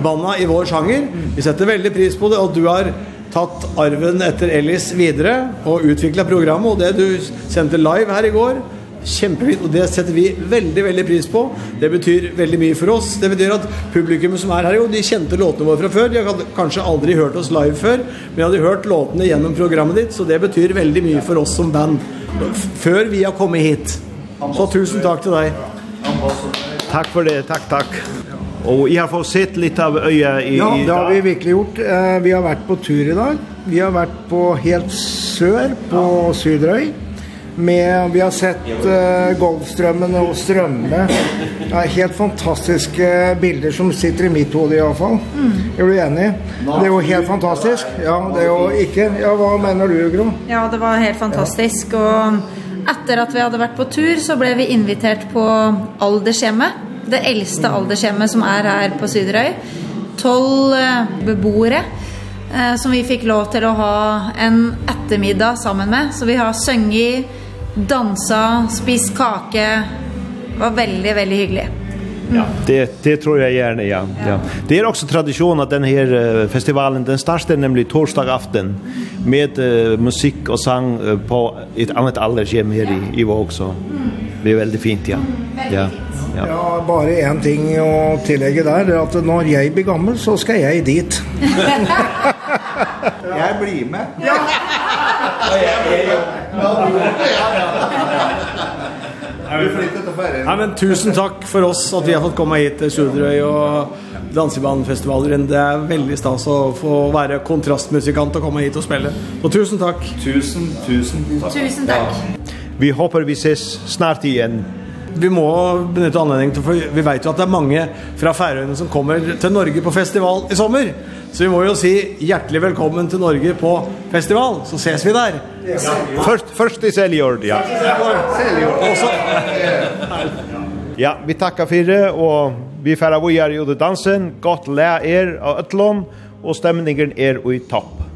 banda i vår sjanger. Vi setter veldig pris på det, og du har tatt arven etter Ellis videre og utviklet programmet, og det du sendte live her i går, kjempefint, og det setter vi veldig, veldig pris på. Det betyr veldig mye for oss. Det betyr at publikum som er her, jo, de kjente låtene våre fra før. De har kanskje aldri hørt oss live før, men de hadde hørt låtene gjennom programmet ditt, så det betyr veldig mye for oss som band. Før vi har kommet hit. Så tusen takk til deg. Takk for det, takk, takk. Och jeg har fått sett lite av øya i... Ja, det har vi verkligen gjort. Eh, vi har varit på tur idag. Vi har varit på helt sör på ja. Sydrøy. Med, vi har sett eh, Golfströmmen och Strömme. Det är helt fantastiska bilder som sitter i mitt huvud i alla fall. Mm. Är du enig? Det er jo helt fantastiskt. Ja, det er jo ikke. Ja, hva mener du, Gro? Ja, det var helt fantastiskt. Ja. Och efter att vi hade varit på tur så blev vi invitert på aldershjemmet det eldste aldershjemmet som er her på Syderøy. Tolv beboere eh, som vi fikk lov til å ha en ettermiddag sammen med. Så vi har sønget, dansa, spist kake. Det var veldig, veldig hyggelig. Ja, det det tror jag gärna ja. ja. Det är också tradition att den här festivalen den startar nämligen torsdag afton med uh, musik och sång uh, på ett annat aldershem här i i Våg så. Det är väldigt fint ja. Ja. Ja. ja, bare en ting å tillegge der, at når jeg blir gammel, så skal jeg dit. jeg blir med. Ja. Nei, men tusen takk for oss at vi har fått komme hit til Suderøy og Dansebandfestivalen. Det er veldig stas å få være kontrastmusikant og komme hit og spille. Så tusen takk. Tusen, tusen takk. Tusen takk. Ja. Vi håper vi ses snart igjen vi må benytte anledningen til, for vi vet jo at det er mange fra Færøyene som kommer til Norge på festival i sommer. Så vi må jo si hjertelig velkommen til Norge på festival, så ses vi der. Først, først i Seljord, ja. Seljord. Også. Ja, vi tackar för det och vi färra vi är ju dansen. Gott lä er av ötlån och stämningen är i topp.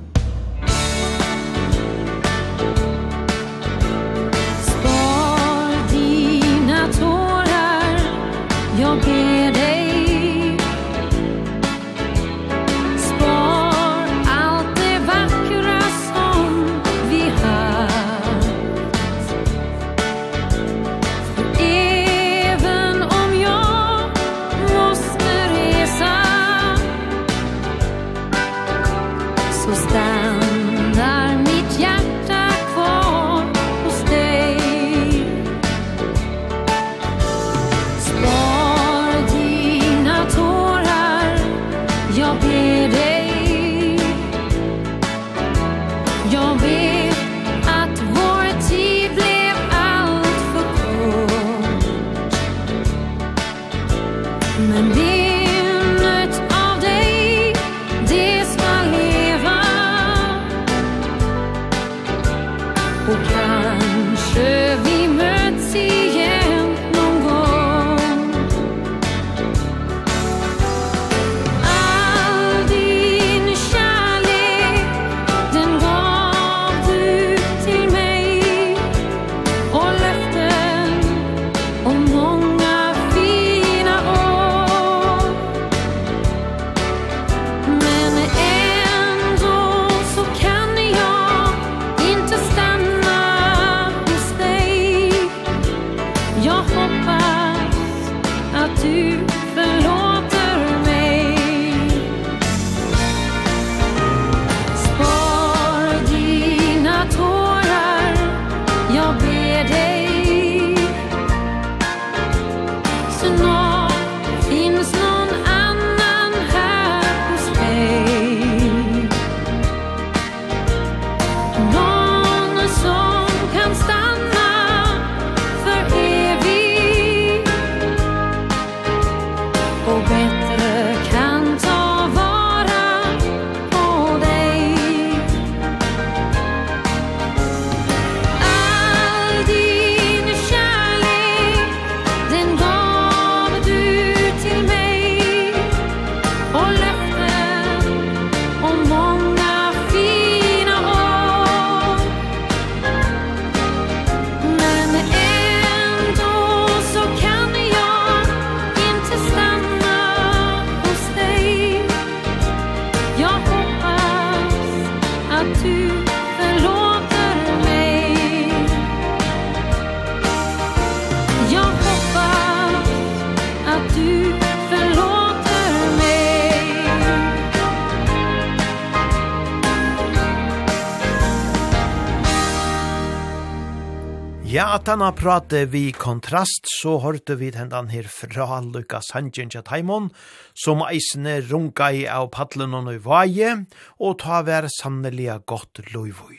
Ja, at han har pratet vi kontrast, så hørte vi hendan her fra Lukas Hangen Kjattaimon, som eisene runga i av paddlen og vaje, og ta vær sannelig godt loivoi.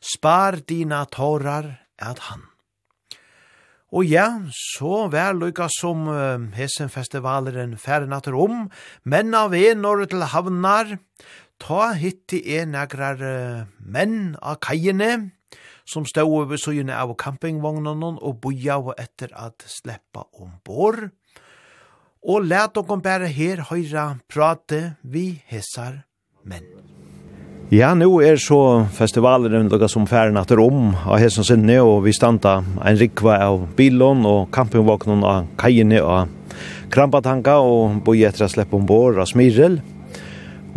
Spar dina tårar, at han. Og ja, så vær Lukas som uh, hesen festivaleren at om, men av en år til havnar, ta hitti en agrar uh, menn av kajene, som stod ved søgjene av campingvognene og boja etter at sleppa ombord. Og let dere bare her høyre prate vi hesar menn. Ja, nu er så festivalen lukka som færen at om av hesson sinne, og vi standa en rikva av bilon og campingvognen av kajene og krampatanka og boi etter å slippe ombord av smirrel.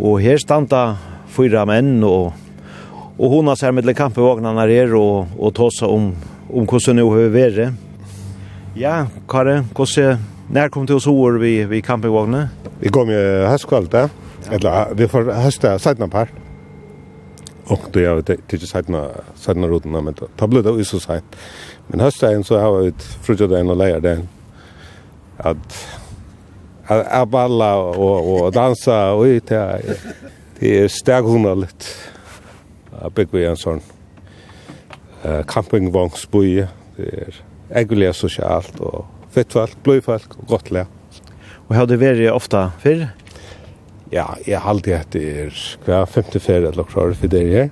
Og her standa fyra menn og Og hon har så här med kampvagnarna där och och tossa om om hur så nu hur värre. Ja, Kare, hur så när kom till oss år vi vi kampvagnar? Vi kom ju hästkvalt där. Eller vi får hästa sidan par. Och det jag vet det är sidan sidan roten men det då det så sagt. Men hösten så har vi ett fruktadan och lejer den. Att att balla och och dansa och det är det är a bygger vi en sånn uh, campingvognsboi. Det er egentlig sosialt og fett folk, bløy folk og godt lær. Og har du vært ofte før? Ja, jeg har alltid hatt det er hver femte ferie eller klare for det her.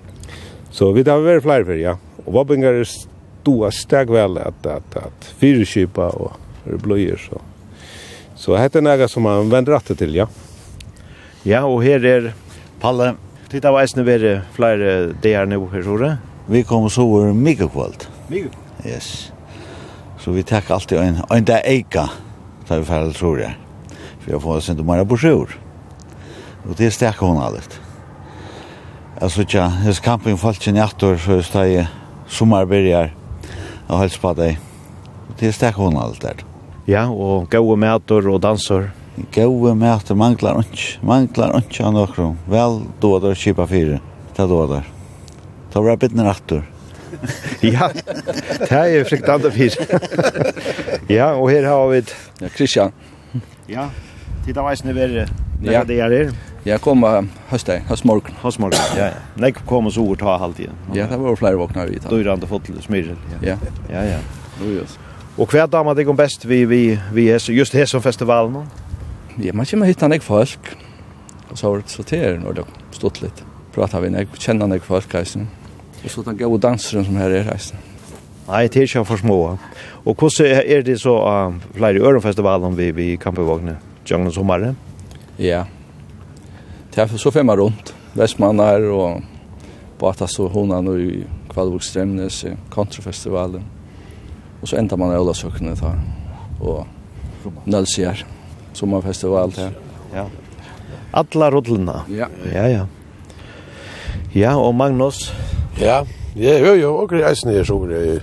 Så vi har vært flere ferie, ja. Og vabbinger er stua steg vel at, at, at fyrekypa og bløyer, så. Så hette er noe som man vender rette til, ja. Ja, og her er Palle Tid av eisne vere flere dager nå her, Sjore? Vi kommer så var mye kvalt. Mye? Yes. Så vi tar alltid en, en dag eika, tar vi ferdig, tror jeg. For jeg får sende mer på sjur. Og det stekker hun allet. Altså, tja, hans kampen falt sin jattor, så jeg steg sommerbyrjar og helst på deg. Og det stekker hun allet der. Ja, og gode mætor og dansor. Gode mæter manglar ikke, manglar ikke av noen. Vel, du var der kjipa fire. Det var der. Da var bittner atter. ja, det er frykt andre fire. ja, og her har vi... Ja, Kristian. Ja, tid av eisen er verre. Ja, det er her. Jeg kom høstdag, høstmorgen. Høstmorgen, ja. ja. Nei, kom oss ord ta halvtiden. Ja, det var flere våkner vi. Da er det andre fått til smyrel. Ja, ja, ja. ja. Og hva damer det kom best vi, vi, vi just her som festivalen? Ja ja, man kommer hit han folk. Og så har det sorterer når det stått litt. Prata vi nek, kjenner nek folk reisen. Og så den gode danseren som her er reisen. Nei, det er ikke for små. Og hvordan er det så av uh, flere ørenfestivalen vi, vi kampevogne? Jungle sommare? Ja. Det er så femmer rundt. Vestmannar og Batas og Honan og i Kvalvokstremnes, Kontrafestivalen. Og så ender man i Olasøkene da. Og Nølsjær sommerfestival til. Ja. Alla rullene. Ja. Ja, ja. Ja, og Magnus? Ja, ja, jo, jo, og reisen er så grei.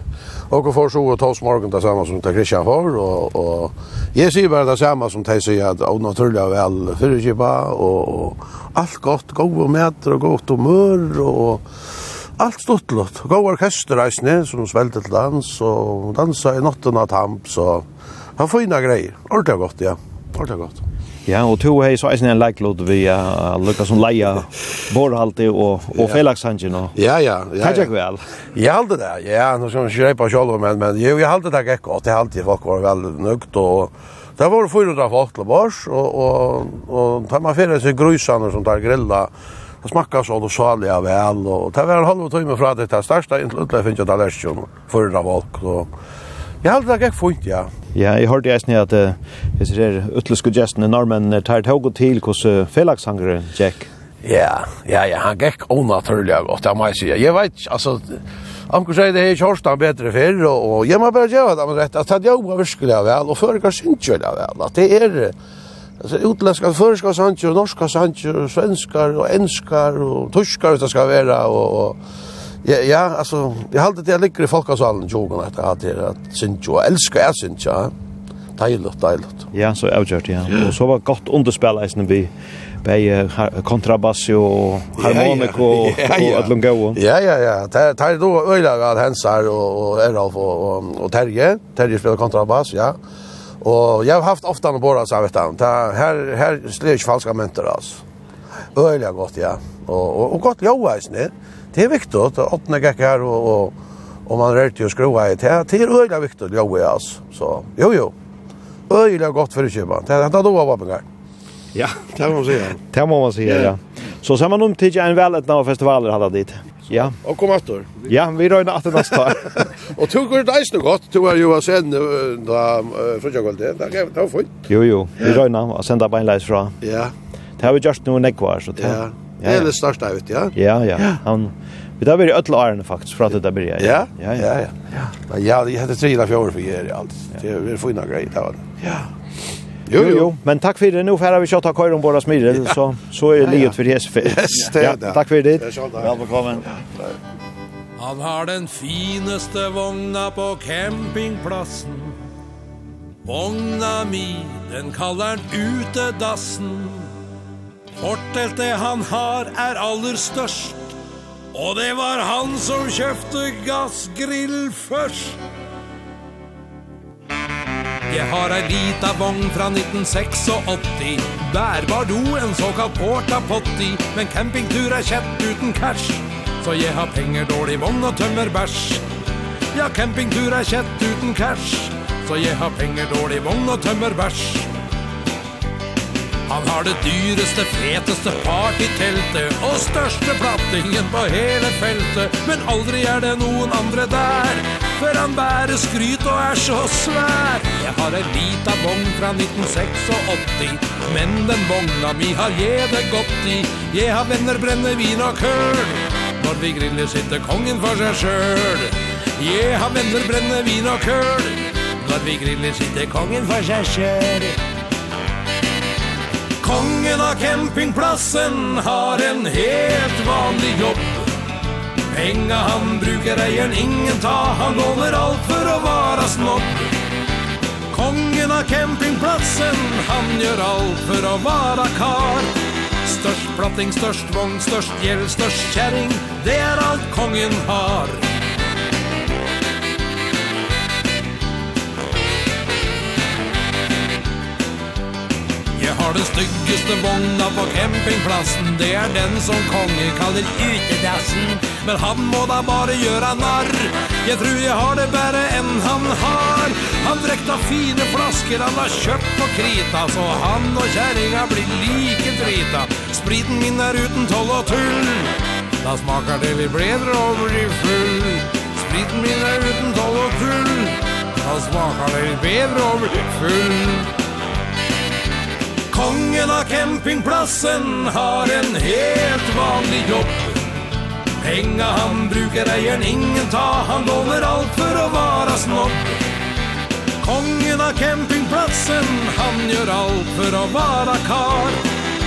Og for så og tals morgen det samme som det Christian får, og, og jeg sier bare det samme som de sier at og naturlig vel fyrirkipa, og, og alt godt, gode meter og godt humør, og allt stort lott. Gode orkesterreisene som svelte til dans, og dansa i natten av tamp, så det får fina greier. Ordentlig godt, ja. Ja. Var det godt. Ja, og to hei så eisen en leiklod vi uh, lukka som leia borhalti og, og ja. felagsangen og... Ja, ja. ja, ja. Takk vel. Jeg halte det, ja, nå skal vi ikke reipa sjolv, men, men jo, jeg halte det ikke godt, jeg halte folk var veldig nøgt og... Det var 400 folk til bors, og, og, og tar man fyrir seg grusane som tar grilla, Det smakka så og salig av vel, og det var en halv time fra det til største, inntil utlegg finnes jeg tallerskjøn, 400 folk, så... Jeg halte det ikke fint, ja. Ja, jeg hørte jeg snitt at jeg ser utleske gestene normen tar tog til hvordan felagshangeren, Jack. Ja, ja, ja, han gikk onaturlig godt, det må jeg si. Jeg vet, altså, Anker sier det er kjørstan bedre før, og, og jeg må bare gjøre det, med rett, at han jobber virkelig av vel, og fører synes jo det vel, at det er altså, utlenska, føreska sanger, norska sanger, svenskar, och enskar, och tyskar, det ska vara och, och Ja, ja, alltså jag hade det ligger i folkasalen jogan att jag hade att Sinjo älskar jag Sinjo. Deiligt, deiligt. Ja, så avgjort, ja. Og så var godt underspill eisen vi bei kontrabass og harmonik og og atlum go. Ja, ja, ja. Tar tar då öliga gal hensar och och Eralf och och Terje. Terje spelar kontrabass, ja. Och jag har haft ofta på båda, så vet han. Här här slår falska mynter alltså. Öliga gott, ja. Och och gott jo eisen. Det är viktigt att åtna gackar och och och man rör till och skruva i det. Det är öjla viktigt jo alltså. Så jo jo. Öjla gott för köpa. Det hade då var pengar. Ja, det må man säga. Det må man säga, ja. Så ser man om till en väldigt av festivaler hade dit. Ja. Och kom åter. Ja, vi rör inte åter nästa. Och tog det dejs nu gott. Tog jag ju sen då frukostkvällen. Det var fint. Jo jo, vi rör inte och sända på en från. Ja. Det har vi gjort nu en så det. Ja. Det är det största ut, ja. Ja, ja. Han Vi där var öll åren faktiskt för att det började. Ja. Ja, ja. Ja, ja. Ja, jag hade tre eller fyra för er allt. Det är fina grejer där. Ja. Jo, jo, men tack för det. Nu får vi kött av båda Båra Smyrel, så, så är det livet för Yes, det är det. Tack för det. Välkommen. Han har den finaste vogna på campingplatsen. Vogna mi, den kallar han utedassen. Forteltet han har er aller størst Og det var han som kjøpte gassgrill først. Jeg har ei lita vogn fra 1986 Bærbar do, en såkalt porta potti Men campingtur er kjett uten cash. Så jeg har penger, dårlig vogn og tømmer bæsj. Ja, campingtur er kjett uten cash. Så jeg har penger, dårlig vogn og tømmer bæsj. Han har det dyreste, feteste partyteltet Og største plattingen på hele feltet. Men aldri er det noen andre der For han bærer skryt og er så svær. Jeg har en lita vogn fra 1986 Men den vogna mi har jeg det godt i. Jeg har venner, brennevin og køl Når vi griller sitter kongen for seg sjøl Jeg har venner, brennevin og køl Når vi griller sitter kongen for seg sjøl Kongen av campingplassen har en helt vanlig jobb. Penga han brukar eieren ingen ta Han låner allt för att vara snobb. Kongen av campingplassen Han gör allt för att vara kar. Störst platting, störst vång, störst gäll, störst kjæring Det er allt kongen har. har den styggeste vogna på campingplassen. Det er den som konge kaller utedassen Men han må da bare gjøre narr. Jeg tror jeg har det bare enn han har. Han drekta fine flasker han har kjøpt på krita Så han og kjæringa blir like drita. Spriten min er uten toll og tull. Da smaker det litt bedre og blir full. Spriten min er uten toll og tull. Da smaker det litt bedre og blir full. Kongen av campingplassen har en helt vanlig jobb. Penga han bruker eieren ingen ta Han låner allt för att vara snopp Kongen av campingplassen Han gör allt för att vara kar.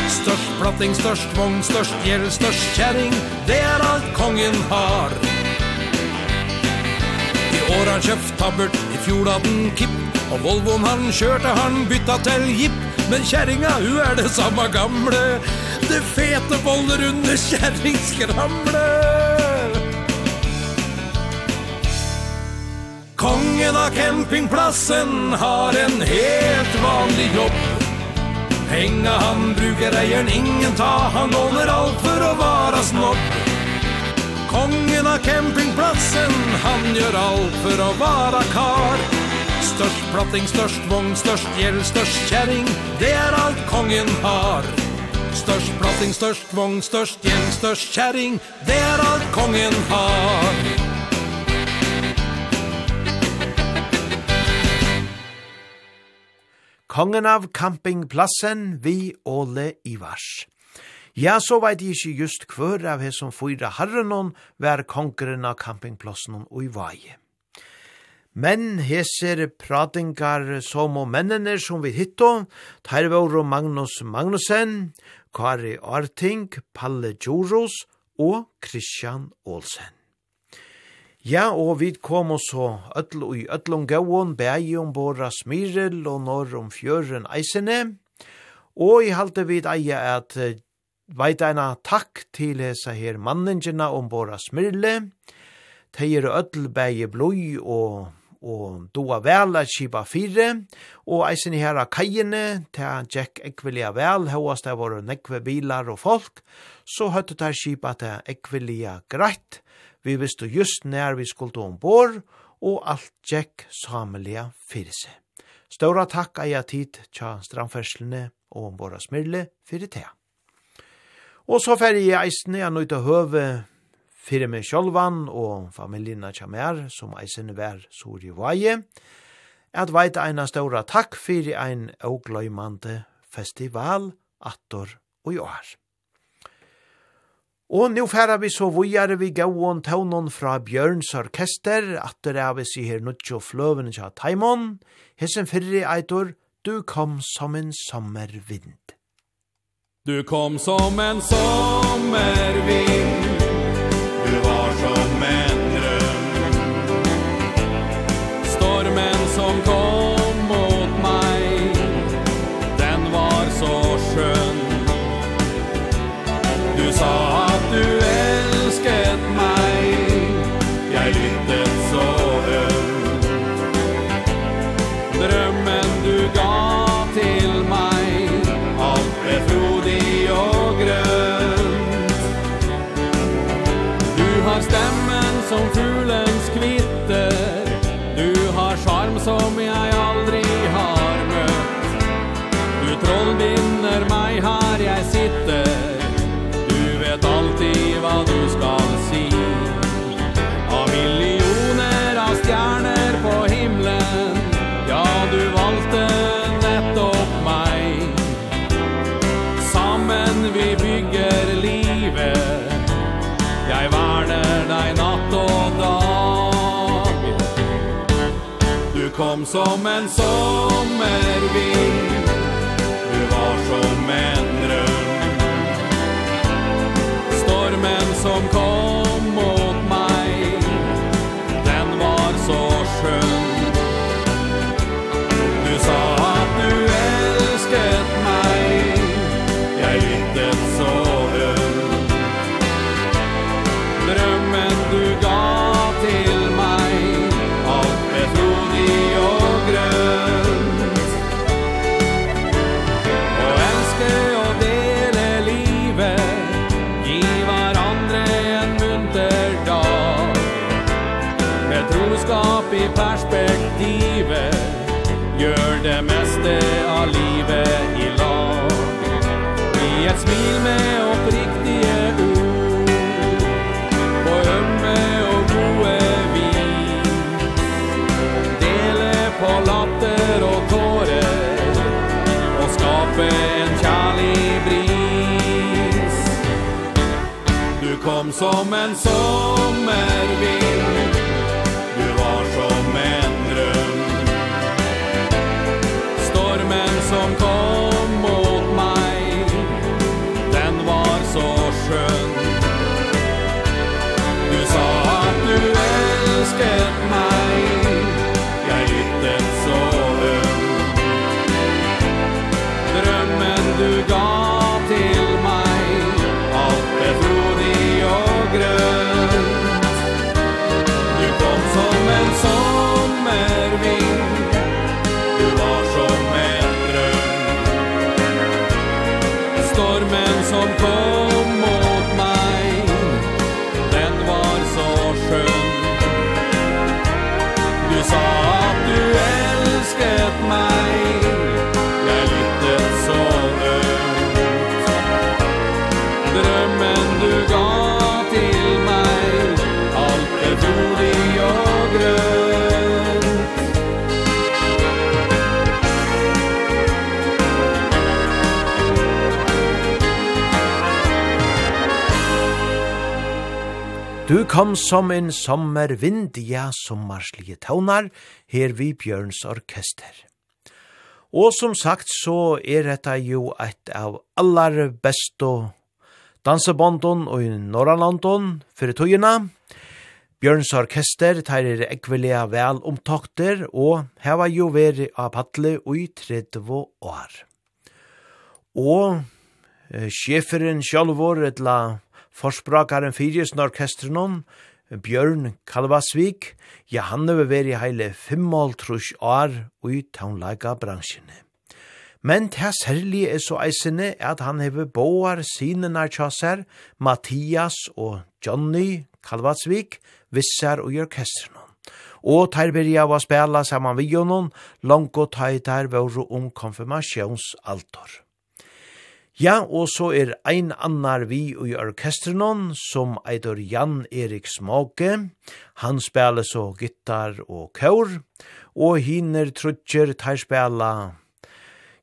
Störst platting, störst vogn, störst gäll, störst kjæring Det er alt kongen har. I år han kjøpt tabbert, i fjol hade han kipp. Og Volvoen han kjørte han bytta til jipp Men kjerringa hun er det samme gamle. Det fete boller under kjerringskramle Kongen av campingplassen har en helt vanlig jobb. Penga han bruker eieren, ingen ta. Han låner alt for å vara snopp Kongen av campingplatsen, han gjør alt for å vara kar størst, platting størst, vogn størst, gjeld størst, kjæring, det er alt kongen har. Størst, platting størst, vogn størst, gjeld størst, kjæring, det er alt kongen har. Kongen av campingplassen, vi Åle Ivars. Ja, så veit jeg ikke just hver av hesson fyra herrenon var kongren av campingplassen og i vaje. Men heser pratingar som og mennene som vi hitto, tar våre Magnus Magnussen, Kari Arting, Palle Djoros og Christian Olsen. Ja, og vi kom oss så og i øtlom gauon, bægi om båra smirel og når om fjøren eisene, og i halte vid eie at veit eina takk til hesa her manningina om båra smirle, teir öll bei bloi og og doa vel at kipa fire, og eisen i her av kajene, til han tjekk ekvelia vel, høyast det var nekve bilar og folk, så høytte der kipa til ekvelia greit, vi visste just nær vi skulle ombord, og alt tjekk samelia fyrir seg. Ståra takk eia tid tja strandferslene og ombora smyrle fyrir tega. Og så fer jeg eisen i han høve fyrir meg sjálvan og familjina tja mer, som eisen vær sur i vaje, at veit eina ståra takk fyrir ein augløymande festival attor og år. Og nu færa vi så vujare vi gauon taunon fra Bjørns orkester, atter er vi si her nutjo fløven tja taimon, hessen fyrir eitor, du kom som en sommervind. Du kom som en sommervind som en sommervind. ømme og priktige ord. På ømme og gode vin Dele på latter og tårer. Og skape en kjærlig bris. Du kom som en sommervind. Du kom som en sommervind, ja, sommarslige taunar, her vi Bjørns orkester. Og som sagt så er dette jo et av aller beste dansebondon og i Norrlandon for tøyene. Bjørns orkester tar er ekvelia vel omtokter og heva jo veri av paddle i 30 år. Og eh, sjeferen sjálvor etla Forsprakaren Fyris Norkestrinon, Bjørn Kalvasvik, ja han har vært i heile 5,5 år i taunlaga bransjene. Men det særlig er så eisende at han hever boar sine tjasser, Mathias og Johnny Kalvatsvik, vissar og orkestren. Og ter byrja å spela saman vi jonon, langt og tøy ter våre om konfirmasjonsaltor. Ja, og så er ein annar vi i orkestrenon som eitur Jan Erik Smake. Han spela så gitar og kår, og hiner trutjer tar spela.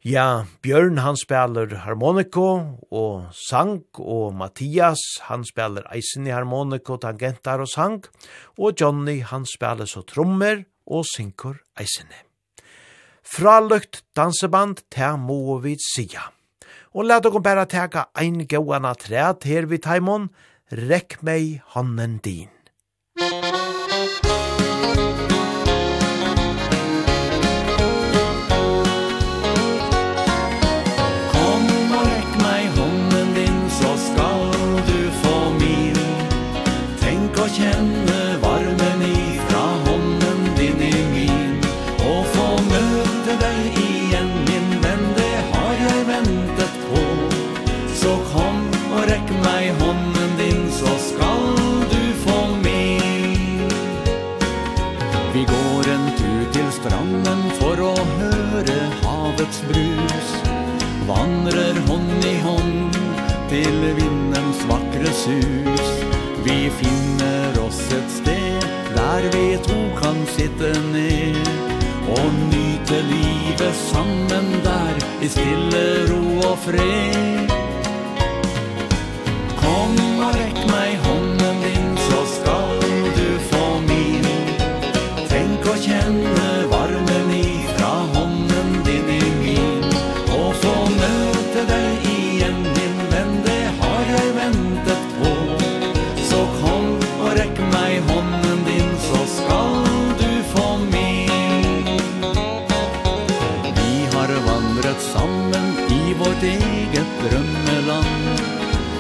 Ja, Bjørn han spelar harmoniko og sang, og Mathias han spelar eisen i harmoniko, tangentar og sang, og Johnny han spelar så trommer og synkur eisene. Fralukt danseband, ta må vi sija og let dere bæra teka ein gauana træt her vid taimon, rekk meg hannen din. brus Vandrer hånd i hånd til vindens vakre sus. Vi finner oss et sted der vi to kan sitte ned Og nyte livet sammen der i stille ro og fred. Kom og rekk meg hånd sitt eget drømmeland.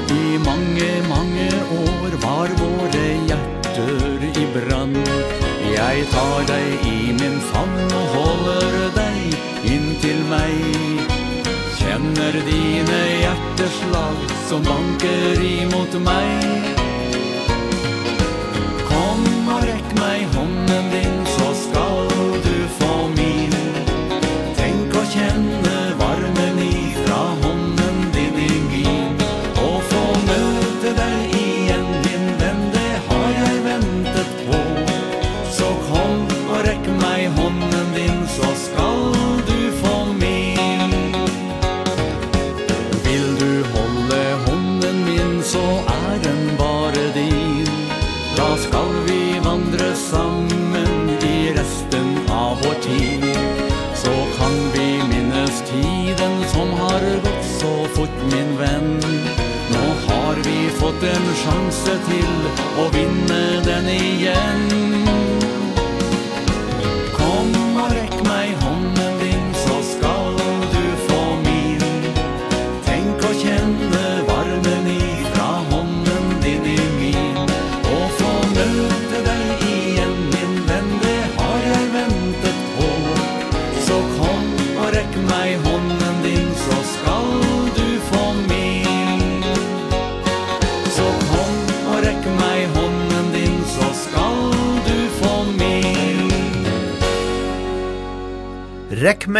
I mange, mange år var våre hjerter i brand. Jeg tar deg i min famn og holder deg inn til meg. Kjenner dine hjerteslag som banker imot meg. Kom og rekk meg hånden til Å vinne den igjen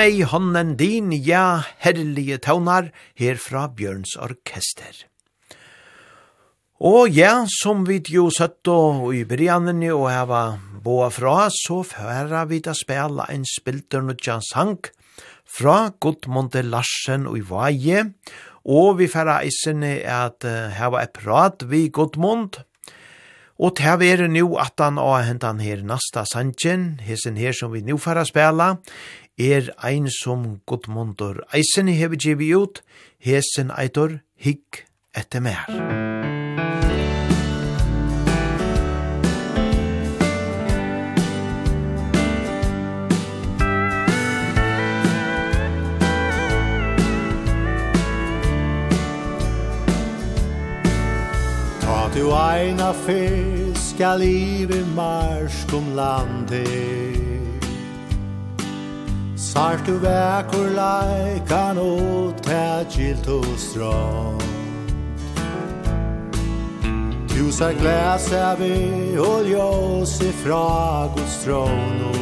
meg hånden din, ja, herlige taunar, her fra Bjørns orkester. Og ja, som vi jo søtt og i brygjannene og heva boa fra, så færa vi da spela en spilter nutja sang fra Gudmunde Larsen og i Vaje, og vi færa eisene at heva et prat vi Gudmund, Og til vi er nu at han har hentan her nasta sanjen, hesen her som vi nu fara spela, er ein som godmundur. Eisen i hevi givi ut, hesen eitor, hikk etter mer. Ta du eina fisk, skal liv i marskum landet, Sart du vekur laikan og tætjilt og strand Ljusa glas är vi och ljus ifra Guds tron och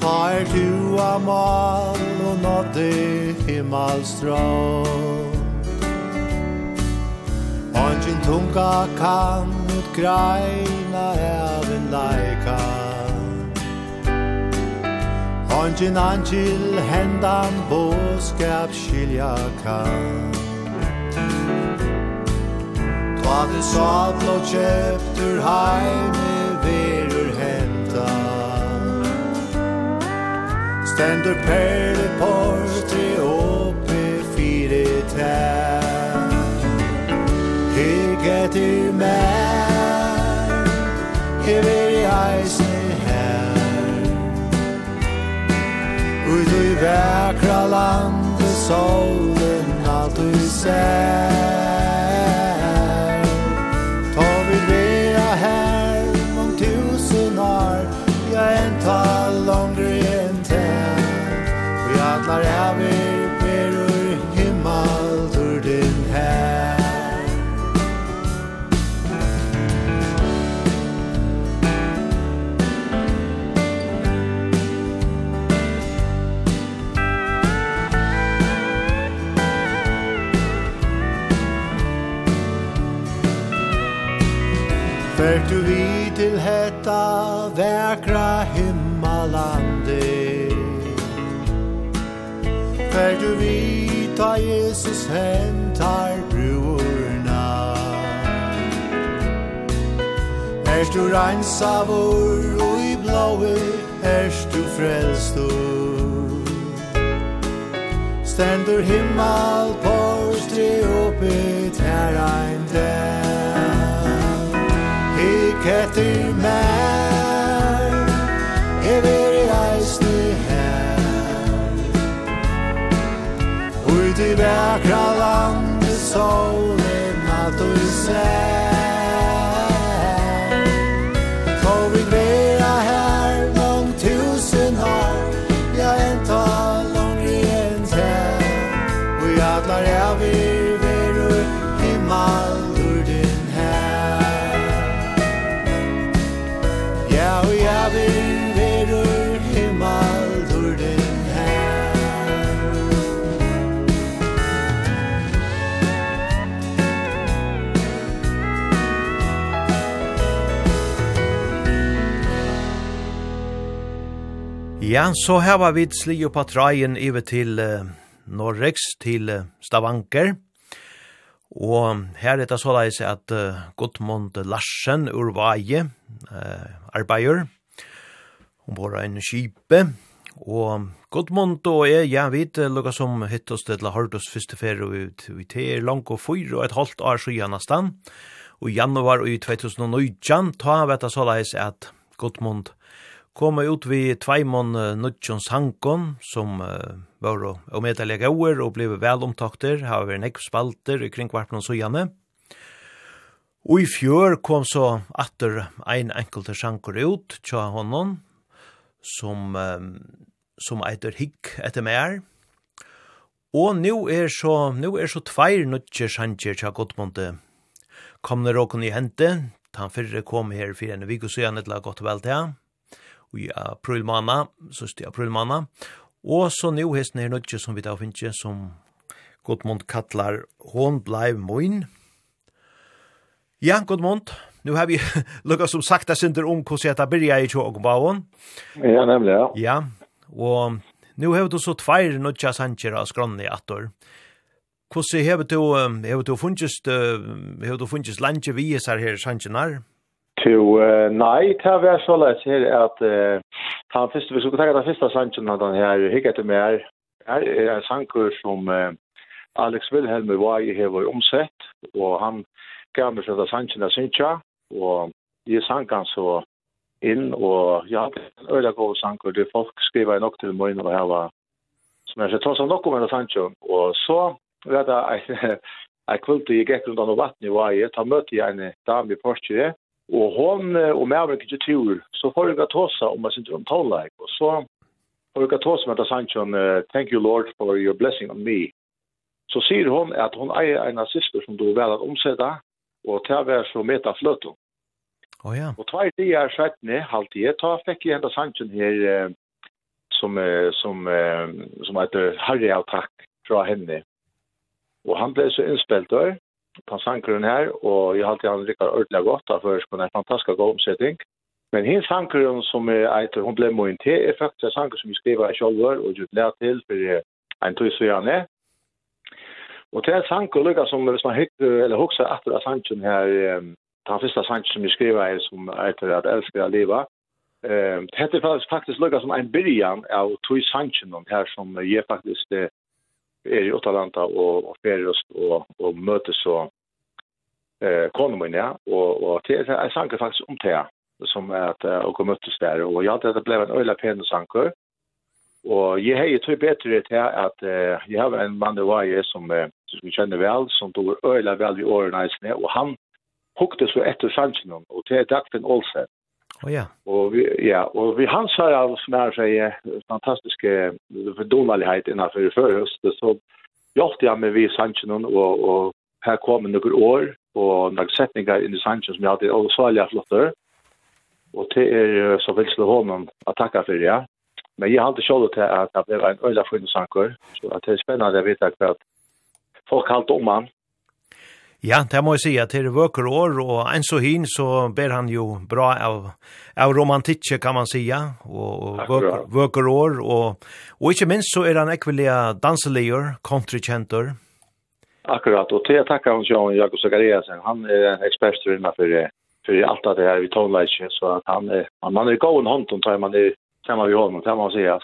Ta er tua mal och nådde himmelsstrand Angin tunga kan ut greina även laikan Ongjin angjil hendan boskap skilja kan Ta det sa blå kjeptur heime verur henta Stendur perle porti oppi fire tær. Hygg etter meg Hygg Ut i vekra lande solen alt du ser Ta vi vera her om tusen år Ja, en tal lång en tär Vi atlar är Vert du vi til hetta verkra himmalande Vert du vi ta Jesus hentar bruorna Erst du reinsavur og i blåi Erst du frelstur Stendur himmel på stre opet her ein dag lycketyr mer i eisne her Ut i väkra landet solen att du ser Ja, så her var vi sli på trajen iver til uh, Norrex, til uh, Stavanker. Og her er det såleis at uh, Gottmund Larsen ur Vaje uh, arbeider. Hun bor en kjipe. Og Gottmund og jeg, ja, vi uh, lukka som hitt oss til Hordos første ferie ut i te langt og fyr og et halvt år så gjerne stand. Og i januar i 2019 ta vet det såleis at Gudmund koma ut vi tveimon uh, nudjon sankon som uh, var og medelige gauer og blev velomtakter, har vært nekv spalter i kring kvarpen og sojane. Og i fjør kom så atter ein enkelte sankor ut, tja honom, som, um, som eiter hikk etter mer. Og nu er så, nu er så tveir nutje sankjer tja godmonte kom nere åkken i hente, han fyrre kom her fyrir en vik og så til å ha gått vel til han i april måned, sørste april måned. Og så nå hesten er nødje som vi da finner, som Godmund kallar hon blei moin. Ja, Godmund, nu har vi lukket som sagt det synder om hvordan jeg byrja i Tjåkbauen. Ja, nemlig, ja. Ja, og nu har du så tveir nødja sanger av skronni attor. Hvordan har du, har du funnet, har du funnet landje vi er her sangernar? To uh, nei, det var så lett her at uh, han første, vi skulle tenke den første sangen av den her hikk etter mer. Her er en sanger som uh, Alex Wilhelm var i hever omsett, og han gav meg sånn sangen av Sintja, og jeg sang han så inn, og ja, det er en øyla god sanger, det folk skriver nok til morgen og her var, som jeg ser tror som nok om en sangen, og så vet jeg, Jeg kvult i gikk rundt av vatten i var jeg, da møtte jeg en dame i Porsche, Og hon og mer var ikke tur, så får jeg tåsa om jeg synes om tåleik. Og så får jeg tåsa med Sanchon, thank you Lord for your blessing on me. Så sier hon at hon eier en nazister som du vel at omsetta, og til å være så meta fløtum. Oh, ja. Og tvær det er skjedd ned, halte jeg, tar fikk jeg enda Sanchon her som, som, som heter Harry Autak fra henne. Og han ble så innspilt der, på sankeren her, og jeg har alltid han rikker ordentlig godt, for det er en fantastisk god omsetning. Men hinn sankeren som er etter, hun ble moen til, er faktisk en sanker som jeg skriver i kjolver, og jeg ble til for en tog så gjerne. Og til en sanker lykker som, hvis man hykker, eller hukser etter av sanken her, den første sanken som jeg skriver er som etter at elsker å leve, det heter faktisk lukka som en byrjan av tog sanken her, som jeg faktisk er i Åttalanta og, og Ferrost og, og møtes så eh, konen ja. Og, og til, jeg sanker faktisk om det, som er at uh, og møttes der. Og ja, det ble en øyla pen sanker. Og jeg har jo tog bedre til at uh, jeg har en mann i Vaje som, uh, som vi kjenner vel, som tog øyla vel i årene i sne, og han hukte så etter sannsyn, og til Dagfinn Olsen. Oh, ja. Og vi, ja, og vi hans har av som er seg fantastiske fordonalighet innenfor førhøst, så gjort jeg med vi i Sanchen og, og her kom noen år, og noen setninger inn i Sanchen som jeg hadde, og så er jeg flottere. Og det er så veldig slå hånden å takke for, ja. Men jeg har alltid kjølet til at det ble en øyla funnet sanker, så det er spennende å vite at folk har halte om han, Ja, det må jeg si at det er vøker år, og en så hin så ber han jo bra av, av romantikje, kan man sija, og vøker, vøker år, og, og ikke minst så er han ekvelige danselier, countrykjenter. Akkurat, og til jeg takker han Sjøen Jakob Zakariasen, han er ekspert innenfor för allt det här vi talar ju så att han är man är god hand om tar man i tema vi har man kan man si,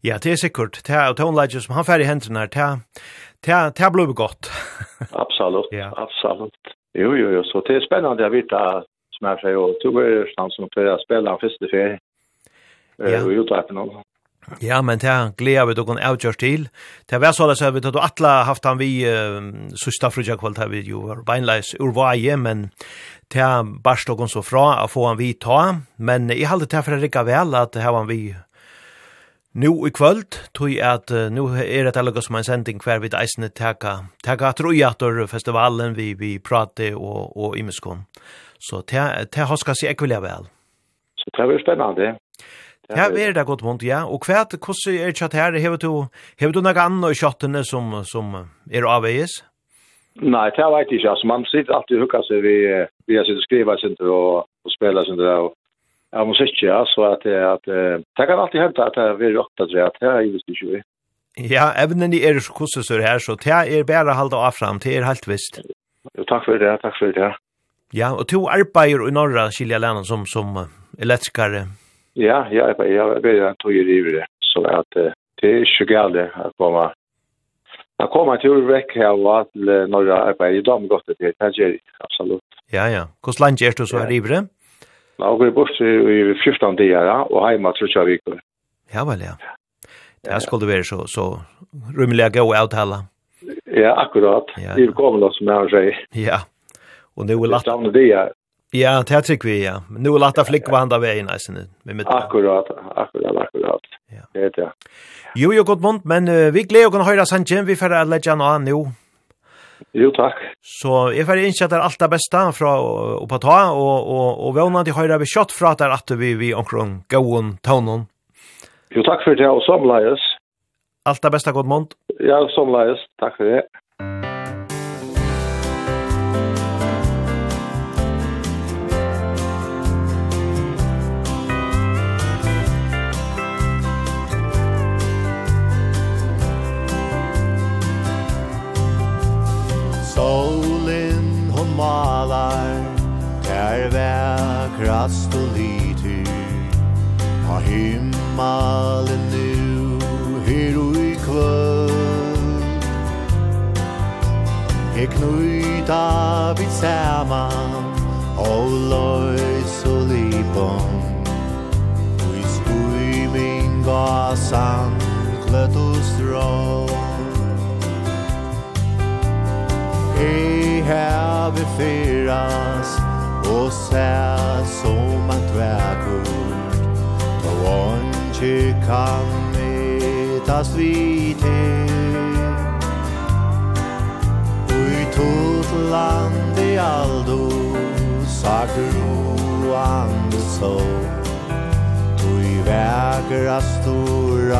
Ja, det är säkert. Det är tonlages som han färdig hendene när det det, det blev gott. absolut, ja. absolut. Jo, jo, jo, så det är spännande att veta som jag säger, och tog är han som får spela första ferie. Ja. Och utlöpen honom. Ja, men det gleder vi dere avgjørs til. Det var så at vi tatt alle haft han vi uh, sista frugja kvalt her vi jo var beinleis urvaje, men det barst dere så fra å få han vi ta. Men jeg halte det for å rikke vel at det var han vi nu i kvöld, tog jeg at uh, nu er det allega som en sending hver vid eisne teka, teka trojator festivalen vi, vi prate og, og imeskon. Så det har skal si ekvilja vel. Så det var spennande. Ja, vi er det godt vondt, ja. Og hva, er det, hvordan er det her? Hever du, hever du noen annen i kjattene som, som er avveies? Nei, det vet jeg ikke. Altså, man sitter alltid og hukker seg Vi, vi har sittet og skrive sin og, og spiller, sin og av musikk, ja, så at det at det kan alltid hente at det er rått at det er är visst ikke ju. Ja, evnen i er så kosesur her, så det er bare halda av fram det er helt visst. Jo, takk for det, takk for det. Ja, og to arbeider i norra Chile länen som som elektrikare. Ja, ja, jeg jag jag tog ju det så at det er ikke gärna att komme. Jeg kommer til å vekk her og att norra arbetar i dem godt det. Det er absolutt. Ja, ja. Hvordan land är du så her i det? Nå går jeg bort i 14 dager, og hjemme tror jeg vi går. Ja, vel, ja. Det skulle være så, så rymmelig gå og avtale. Ja, akkurat. Ja, ja. Vi kommer nå, som jeg sier. Ja, og nå er latt... Det er Ja, det här tycker vi, ja. Men nå Nu är lätta flickor vandra vägen, alltså nu. Akkurat, akkurat, akkurat. Ja. Det er det. Jo, jo, godt mont, men uh, vi gleder å kan höra Sanchen, vi får legge han annan nå. Jo, takk. Så jeg får innskje at det er alt det beste fra oppa ta, og, og, og vana til høyre vi kjøtt fra der at vi vi omkring gåen tånen. Jo, takk for det, og samleis. Alt det beste, godt månd. Ja, samleis. Takk for det. Solen hon malar Tær vækrast og litur Ha himmalen nu Her og i kvöld. Her knuta vi saman Og løys og lipon Vi i skuiming og sand Kløtt og strål Ei herbe feras O ser som han dvergod Og onge kan metas vite Ui tot land i aldo Saker o ande så. Ui verger a stor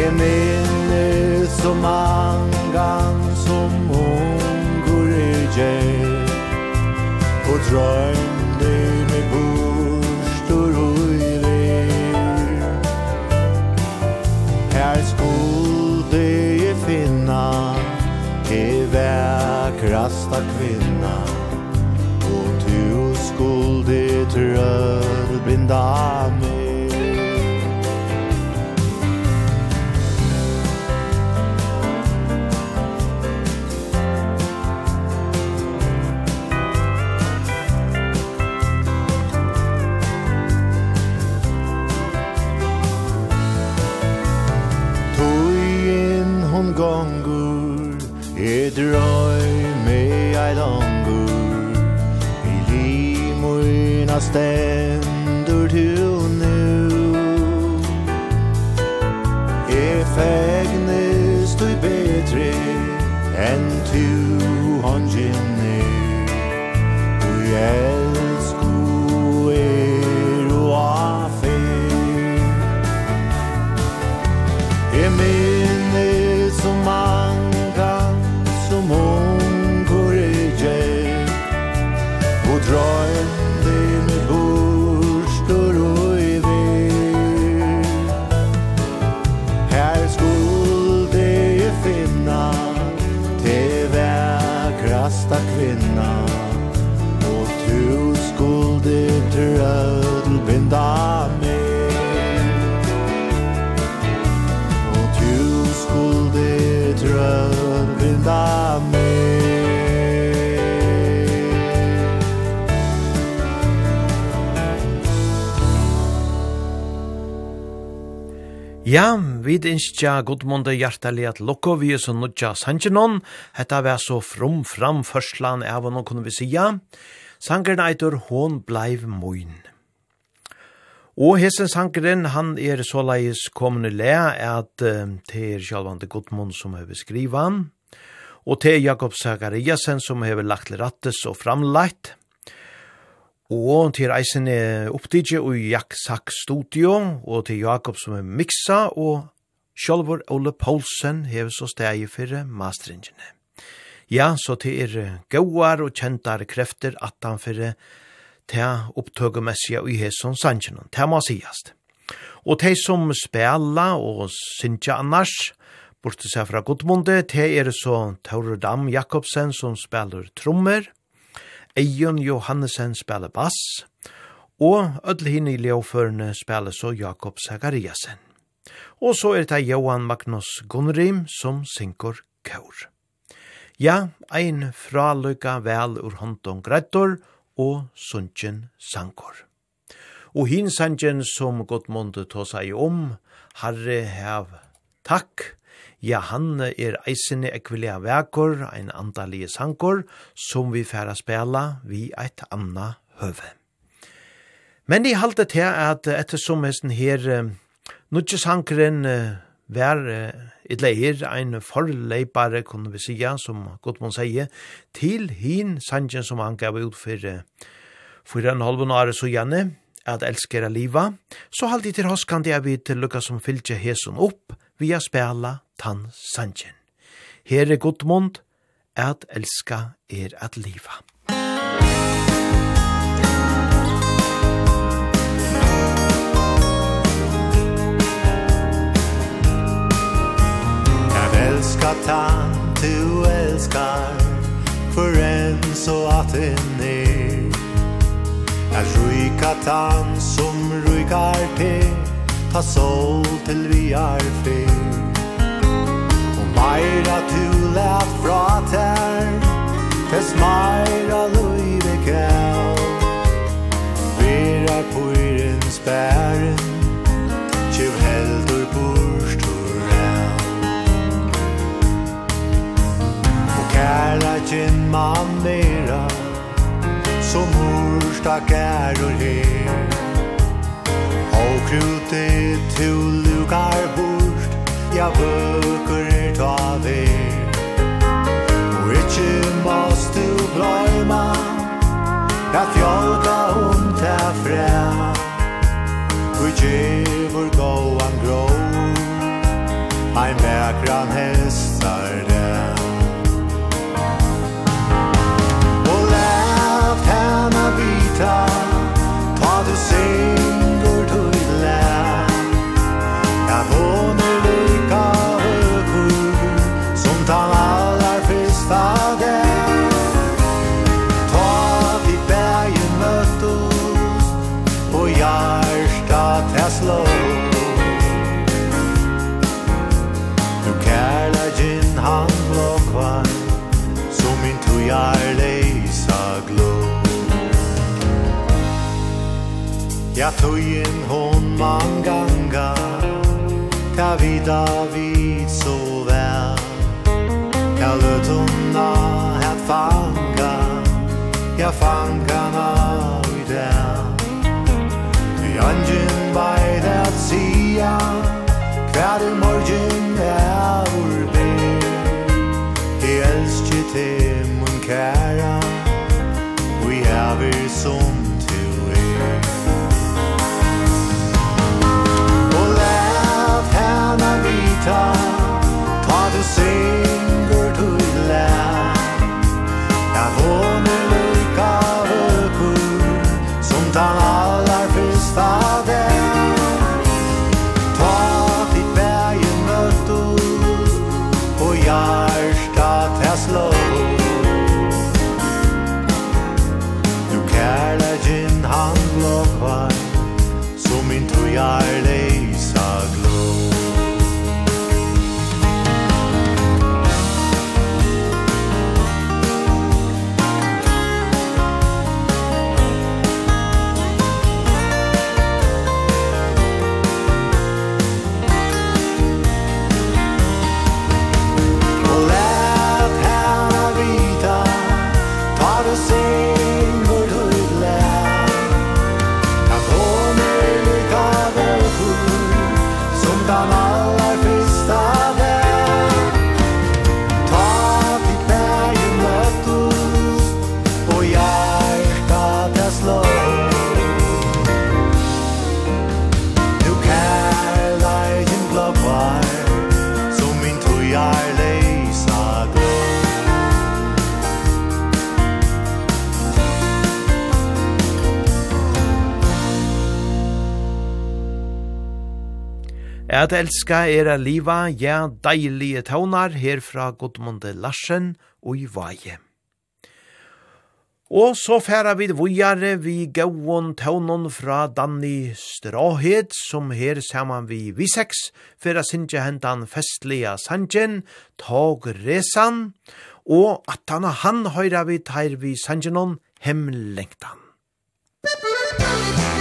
Jeg minner så mangan som unger i djel Og drømmer med bort og røyler Her skulle jeg finna er vækrasta kvinna. Og du skulle trøll blinda mig. hon gongur E drøy me ei langur. I limoina stendur tu nu E fegnes du betre Enn tu hon gynner Du er Ja, vi innskja godmunde hjertelig at lukko vi som nudja sanjinon, hetta var så frum fram førslan av hon kunne vi sija, Sangeren eitur hon bleiv moin. Og hessen sangeren, han er såleis kommende le at uh, det er sjalvande godmund som hever han. og det er Jakob Sagariasen som hever lagt rattes og framlagt, Og til reisen er opptidje i Jaksak Studio, og til Jakob som er miksa, og sjolvor Ole Poulsen hever så steg for masteringene. Ja, så til er gauar og kjentar krefter at han for til opptøgemessige i hesson sannsjonen, til må sigast. Og til som spela og synsja annars, borte seg fra Godmunde, til er så Taurur Dam Jakobsen som spelar trommer, Eion Johannesen spiller bass, og ødel hinn i leoførene spiller så Jakob Sagariasen. Og så er det Johan Magnus Gunnrim som synker kaur. Ja, ein fraløyga vel ur håndom grættor og sunnkjen sankor. Og hin sanjen som godt månde ta seg om, Herre hev takk, Ja, han er eisene ekvilea vekor, ein andalige sankor, som vi færa spela vi eit anna høve. Men i halte til at ettersom hesten her, nudje sankeren vær et leir, ein forleipare, kunne vi sija, som Gottmund sier, til hin sanjen som han gav ut for, for en halvun år så gjerne, at elskera liva, så halt i til oss kan det vi til lukka som fylgje hesun opp via spela tann sanjen. Her er godmund, at elska er at liva. Jeg elskar tann, du elskar, for en så at en er Er ruika tan som ruikar te Ta sol til vi er fe. Og meira tu let fra ter Tes meira luive kjell Verar poiren spæren Tjuv heldur borstur el Og kæra kjinn man mera Som hon stak og her. Og krute tu lukar bort Ja vøker er ta ver. Og ikkje måst du gløyma At fjolka hund ta fræ Og djevor gåan grå Ein vekran hestar der Ja tøyen hon man ganga Ta vida vid så vel Ta løt het fanga Ja fanga na i der Du jangen bei der Sia Hver morgen time At elska er a liva, ja, deilige taunar her fra Godmunde Larsen og i Vaje. Og så færa vi vujare vi gauon taunon fra Danny Strahed, som her saman vi vi seks, færa sinja hentan festliga sanjen, tog resan, og at han han høyra vi teir vi sanjenon hemlengtan. Musikk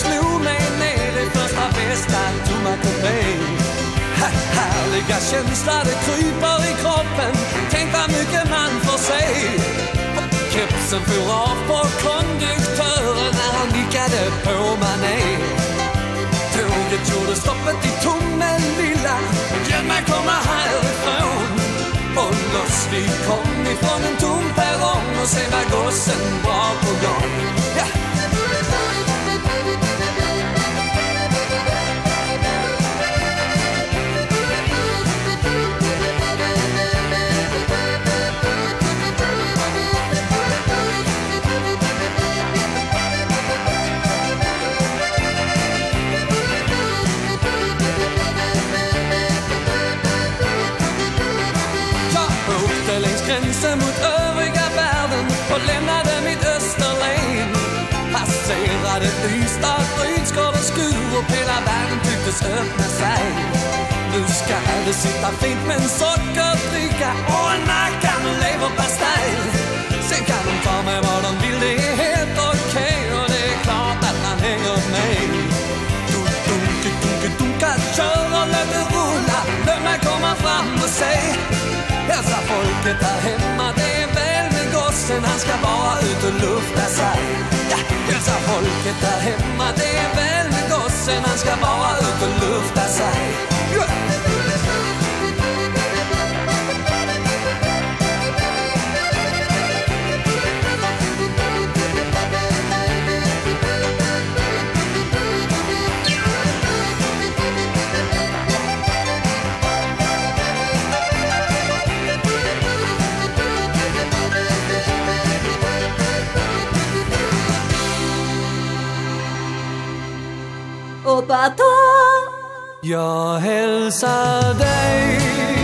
slog mig ner i första bästa tomma kupé ha, Härliga känslor det kryper i kroppen. Tänk vad mycket man får se. Kepsen for av på konduktören När han nickade på mané. Tåget gjorde stoppet i tommen lilla. Hjälp mig komma härifrån. Och loss vi kom ifrån en tom perrong. Och se vad gossen var på gång. yngsta bryn ska det skur och hela världen tycktes öppna sig. Nu ska det sitta fint med en sockerdricka och en nackan leverpastej. Sen kan de ta med vad de vill, det är helt okej okay, och det är klart att man hänger med. Du dunke dunke dunka, kör och låt det rulla. Låt mig komma fram och säg Hälsa folket där hemma, det bussen han ska vara ut och lufta sig. Ja, hälsa folket där hemma Det är väl med gossen. Han ska vara ut och lufta sig. Ja, på Baton Jag hälsar dig.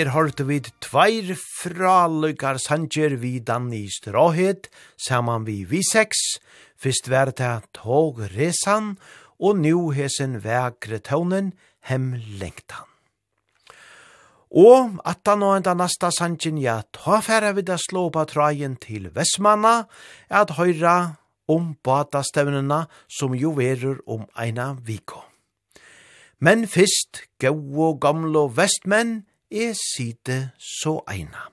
her hørte vi tveir fraløkar sanger vi danni i stråhet, saman vi vi seks, fyrst vær det tog resan, og nu hesen vekre tånen hem lengtan. Og at da nå enda nasta sangen, ja, ta færa vi da slå på trajen til Vestmanna, at høyra om badastevnena som jo verur om eina viko. Men fyrst, gau og gamlo vestmenn, er sitte så eina.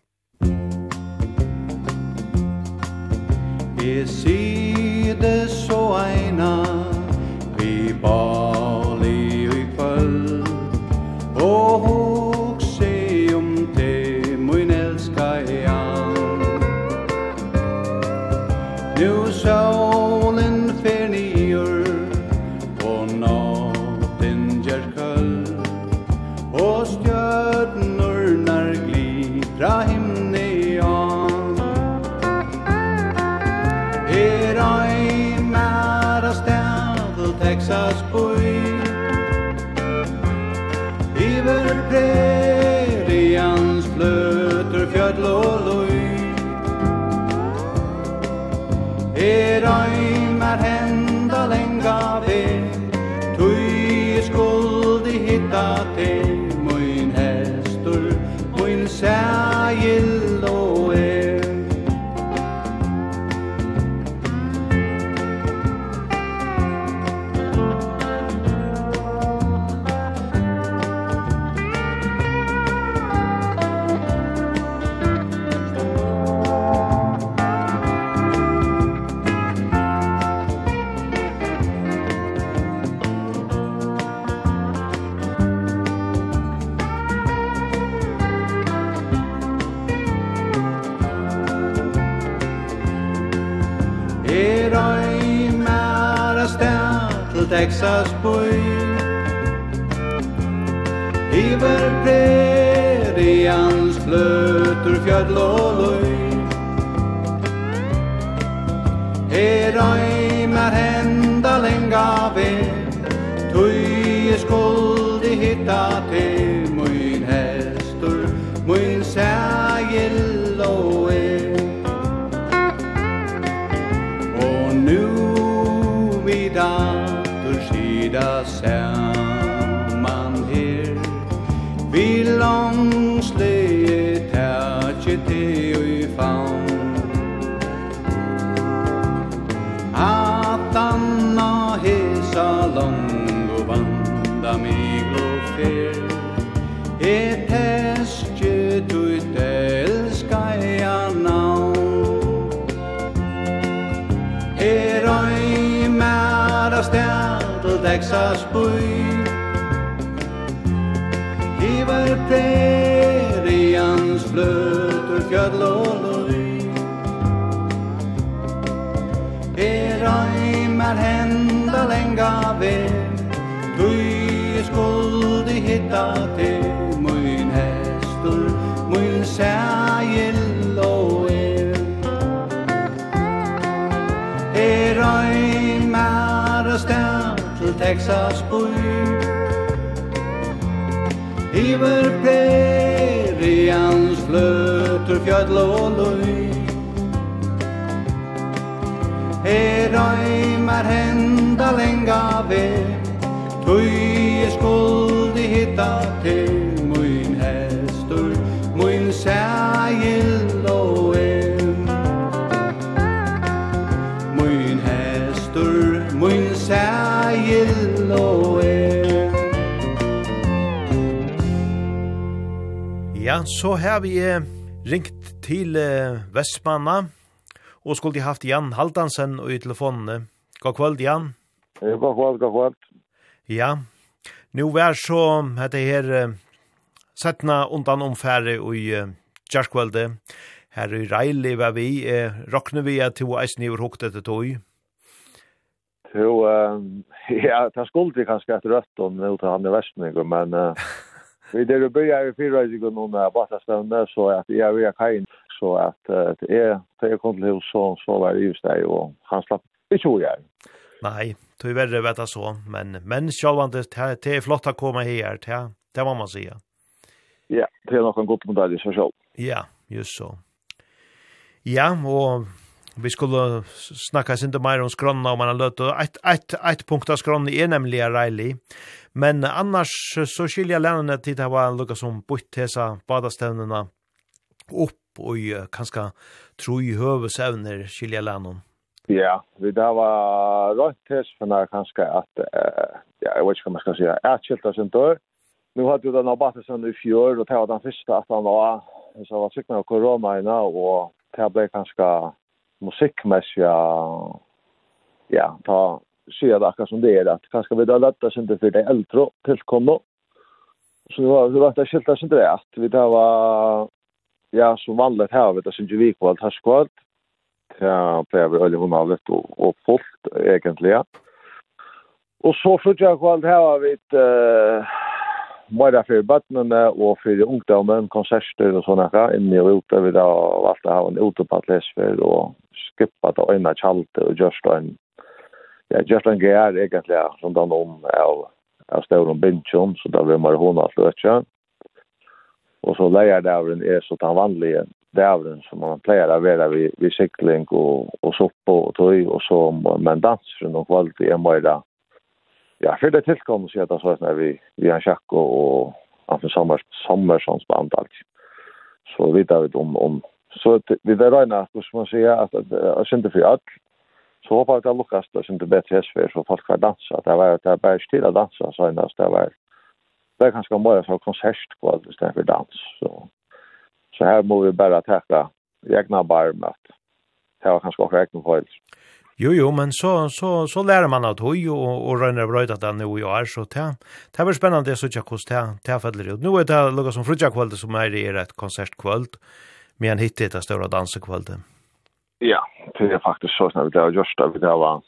Jeg sitte så eina, vi bare rahimni on Er ei mæra stæðl Texas bui Iver prerians bløtur fjöll og lui Er ei mær henda lenga vei Tui skuldi hitta til Texas boi Iver prerians bløtur fjöll og løy. Her øymer henda lenga vei Tui skuldi hitta til. Texas bui Hiver prerians bløtur fjöll og lui Er aimer henda lenga ver Tui skuldi hitta te Texas bor Iver prerians fløter fjöll og løy Her røymar henda lenga ve Tøy skuldi hitta. så har vi ringt til Vestmanna, og skulle de haft Jan Haldansen i telefonene. God kvöld, Jan. God kvöld, god kvöld. Ja, nu vær så hette her settna undan omfære i Gjerskvölde. Her i Reili var vi, råkne vi at to eisen i hukte etter tog. Jo, ja, det skulle kanskje etter rødt om nå til han i Vestmanna, men... Vi der å begynne i fyrreisigen nå med Batastavne, så at jeg vil ha kajen, så at jeg, da jeg kom til hos så så var det just deg, og han slapp ikke hvor jeg. Nei, tog verre vet jeg så, men, men sjølvande, det er flott å komme her, det må man säga. Ja, det er nok en god medalje, så själv. Ja, just så. Ja, og vi skulle snakka sin inte mer om skronna om man har løtt, og ett, ett, ett punkt av skronna är nämligen Riley. Men annars så skiljer lärarna till det var lukka som bytt hesa badastevnena opp og uh, kanske tro i høvesevner skiljer lärarna. Ja, vi där var rätt hess för när kanske att uh, ja, jag vet inte vad man ska säga, är kiltar sin dörr. Nu hade vi den av Battesen i fjör och det var den första att han var så var sykna av corona och det blev kanske musikmässiga ja, ta se det akkurat som det är att kanske vi då lätta sig inte för det äldre tillkomna. Så det var det var att skilta sig det att vi tar var ja, som vanligt här vet jag syns ju vi här skvalt Ja, blev vi öligen av och, och fullt egentligen. Och så flyttar jag kvar här vid eh mer for bøttene og for ungdommen, konserter og sånne her, inni og ute där da valgte ha en utopattlesfer og skippa til øyne kjalte og just en ja, just en gær egentlig, som den om av, av støvren bintjon, så da vil man hona sløtja. Og så leier dævren er så den vanlige dævren som man pleier å være vid, vid sikling og, og soppe og tøy, og så, men danseren och kvalitet er mer da, Ja, för det tillkom så att så att när vi vi har schack och alltså sommar sommarsons band alltså. Så vi tar det om om så vi där rena hur ska man säga att jag synte för att så hoppas jag Lukas då synte bättre för så folk kan dansa. Det var det bara stilla dansa så ändå det var det er kanskje mer så konsert på alt stedet for dans. Så, så her må vi bare takle egna barm at det var kanskje også egna foreldre. Jo, jo, men så, så, så lærer man at høy og, og røyner brøyt at det er i år, så det, det er spennende å ikke hvordan det, det faller ut. Nå er det lukket som frutjakvøld som er i et konsertkvold, med en hittet det større dansekvøld. Ja, det er faktisk så snart det er gjørst av det har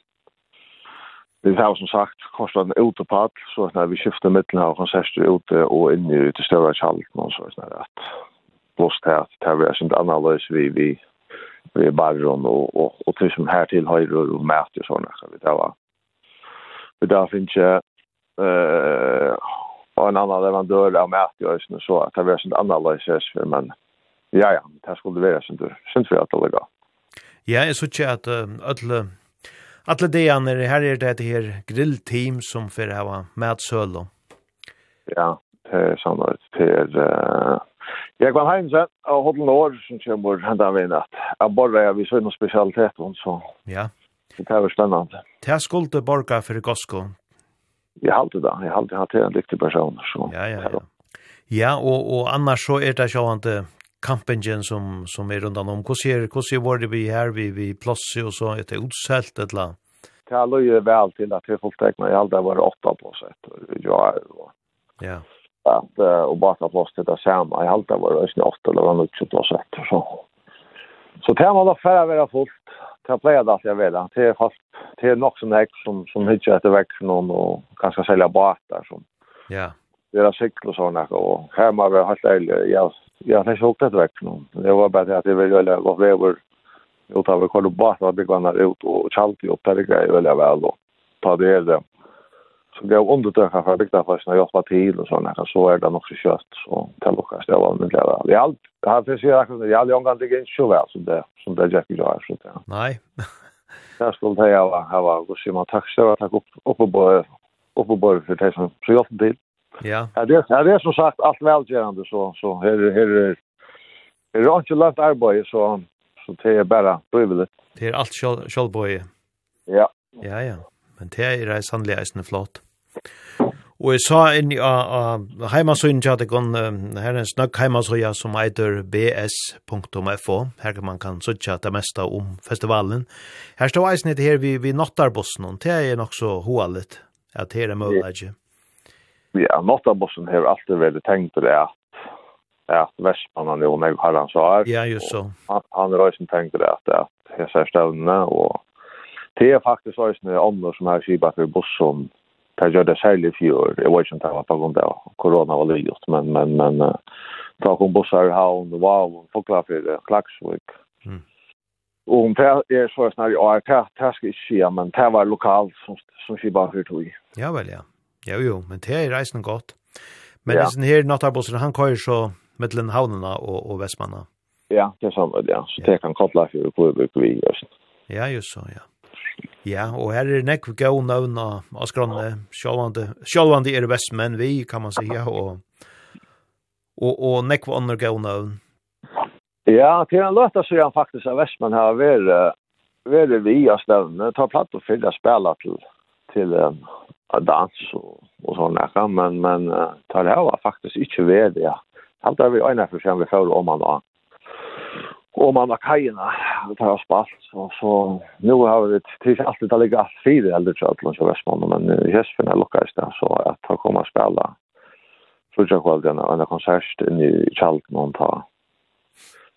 Vi har som sagt kostat en utepall, så när vi skiftar mitten av konserter ute och in i det större kjallet, så är det att blåst här, det här är inte annorlunda vi, vi vi barron och och och till som här till höjder och mäter såna så vet jag va. Men där finns ju eh en annan leverantör av mät och såna så att det är sånt analysis för men ja ja, det skulle vara sånt sånt för att det går. Ja, så såg att alla alla det andra här är det här grillteam som för att ha mätsöl. Ja, det är sant det är Jeg kan heimse, og hodde noen år som kommer hendt av en at jeg bare er viss noen spesialitet, så ja. det er jo spennende. Det er skulde borga for Gosko? Jeg halte det, jeg halte hatt en dyktig person. Så, ja, ja, ja. Ja, og, og annars så er det sjående kampengen som, som er rundan om. Hvordan er, hvordan var det vi her, vi, vi plasser og så, etter utselt et eller annet? Det er løye vel til at vi fulgtekna, jeg halte det var åtta på sett, og ja, og ja att och bara plats till det samma. I allt var det inte åtta eller något sånt plats efter så. Så det var färra vara fullt. Det plejer det att jag vill. Det är fast det är nog som häck som som hittar efter väck någon och kanske sälja båtar som ja. Det är cykel och såna och här man var helt ärlig jag jag har sålt det väck någon. Det var bara det att jag vill väl vad vi var utan vi kollade båtar det går ut och chalt upp där grejer väl väl då. Ta det det så gav undertøkene fra bygdafløsene og hjelpa til og sånne, så er det nok så kjøtt, så til lukkast, det var min glede. Det er alt, det her finnes jeg akkurat, det er alle omgang, det er ikke så vel som det, som det er Jack og så det er. Nei. Det skulle jeg ha, her var, og sier man takk, så var takk oppe på, oppe på, for det som så hjelpte til. Ja. Det är det är som sagt, allt välgörande så, så här här är det er ikke lätt arbete så, så det är bara frivillig. Det er alt sjølvbøye. Ja. Ja, ja. Men det er sannelig eisende flott. Og jeg sa inn i heimasøyen til at jeg kan, her er en snakk heimasøya som heter bs.fo. Her kan man kan søtja det meste om festivalen. Her står eisen etter her vi, vi Nottarbossen, og det er nok så hoalit at det er mulig ikke. Ja, nattarbossen har alltid veldig tenkt det at at Vestmannen jo meg har han svar. Ja, just så. Han, han har også tenkt det at, at jeg ser støvnene, og det er faktisk også noen ånder som har skibet for bussen det gjør det særlig i. Jeg vet ikke om det var på grunn av korona var lyst, men, men, men uh, ta kom bussar havn, wow, folklafir, klaksvik. Mm. Og om det er så snarere, ja, det, det skal jeg ikke si, men det var lokalt som, som sier bare for tog. Ja vel, ja. Jo, jo, men det er reisen godt. Men ja. denne her nattabussen, han kører så mellom havnene og, og Vestmannen. Ja, det er sånn, ja. Så det kan koble for hvor vi over i Ja, just så, ja. Ja, og her er nekk gau navn av skranne, sjálvandi er vestmenn vi, kan man sige, og, og, og nekk var andre gau navn. Ja, til en løtta så er han faktisk av vestmenn her, vi er vi av stedene, ta platt og fylla spela til, til um, dans og, og sånn ekka, men, men uh, tar det her var faktisk ikke ved, ja. Alt er vi øyne for seg om vi føler om han da og man har kajerna och tar spalt. Så, så nu har vi tills allt det ligger allt fyra eldre til att lunch Västmanland. Men i Hespen är i sted så att han kommer att spela första kvällen och en konsert inn i Chalten och ta.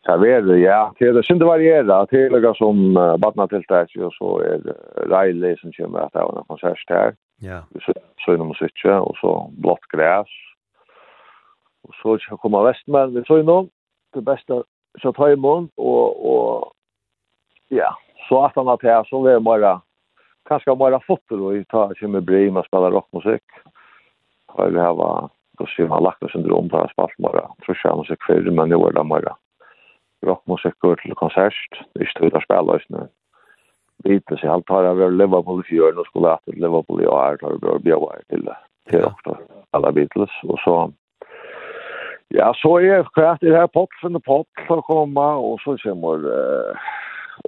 Så vet det, ja, det är synd att variera. Det är lika som uh, badnatiltag och så är Riley som kommer att ha en konsert där. Ja. Så, så är det musik och så blått gräs. Och så kommer Västmanland, vi så ju någon det bästa så tar jag mun och och ja, så at han har til, så det bare, kanske bara fotter och i ta sig med brim och spela rockmusik. Har det här var då ser man lagt oss under om på spalt bara tror jag musik för men det var det bara rockmusik går till konsert i stora spelhus nu. Lite så allt har jag Liverpool i fjärn och skulle att Liverpool i år har det bra bra till till också alla Beatles och så Ja, så er kvart det her potsen og pott for å komme, og så kommer uh,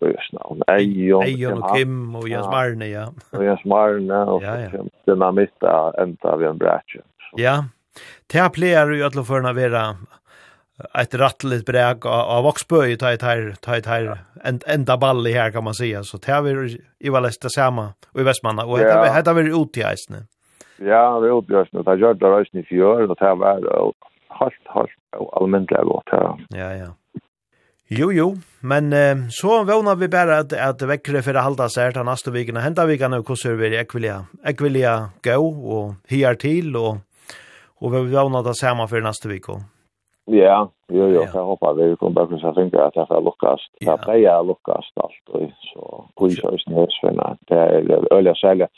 Øsnavn, Eion, Eion og Kim og Jens Marne, ja. Og Jens Marne, og så kommer Dynamitt enda ved en brætje. Ja, det her pleier jo alle førne være ett rattligt bräk av Voxböj ta ett här ta ett här en enda ball i här kan man säga så tar vi i Valesta samma och i Västmanna och heter vi heter vi ut i isen. Ja, vi ut i isen. Det gör det isen i fjör och tar var helt, helt allmennelig godt, ja. Ja, ja. Jo, jo, men eh, så vågnar vi bara at, at vekkere for å halda seg til neste vikene. Henta vikene og hvordan vi jeg vil jeg gå og hier til, og, og vi vågnar det samme for neste vik. Ja, jo, jo, jeg håper vi kommer bare kunne finne at jeg får lukkast. Jeg pleier å lukkast alt, og så priser oss nedsvinner. Det er øyelig særlig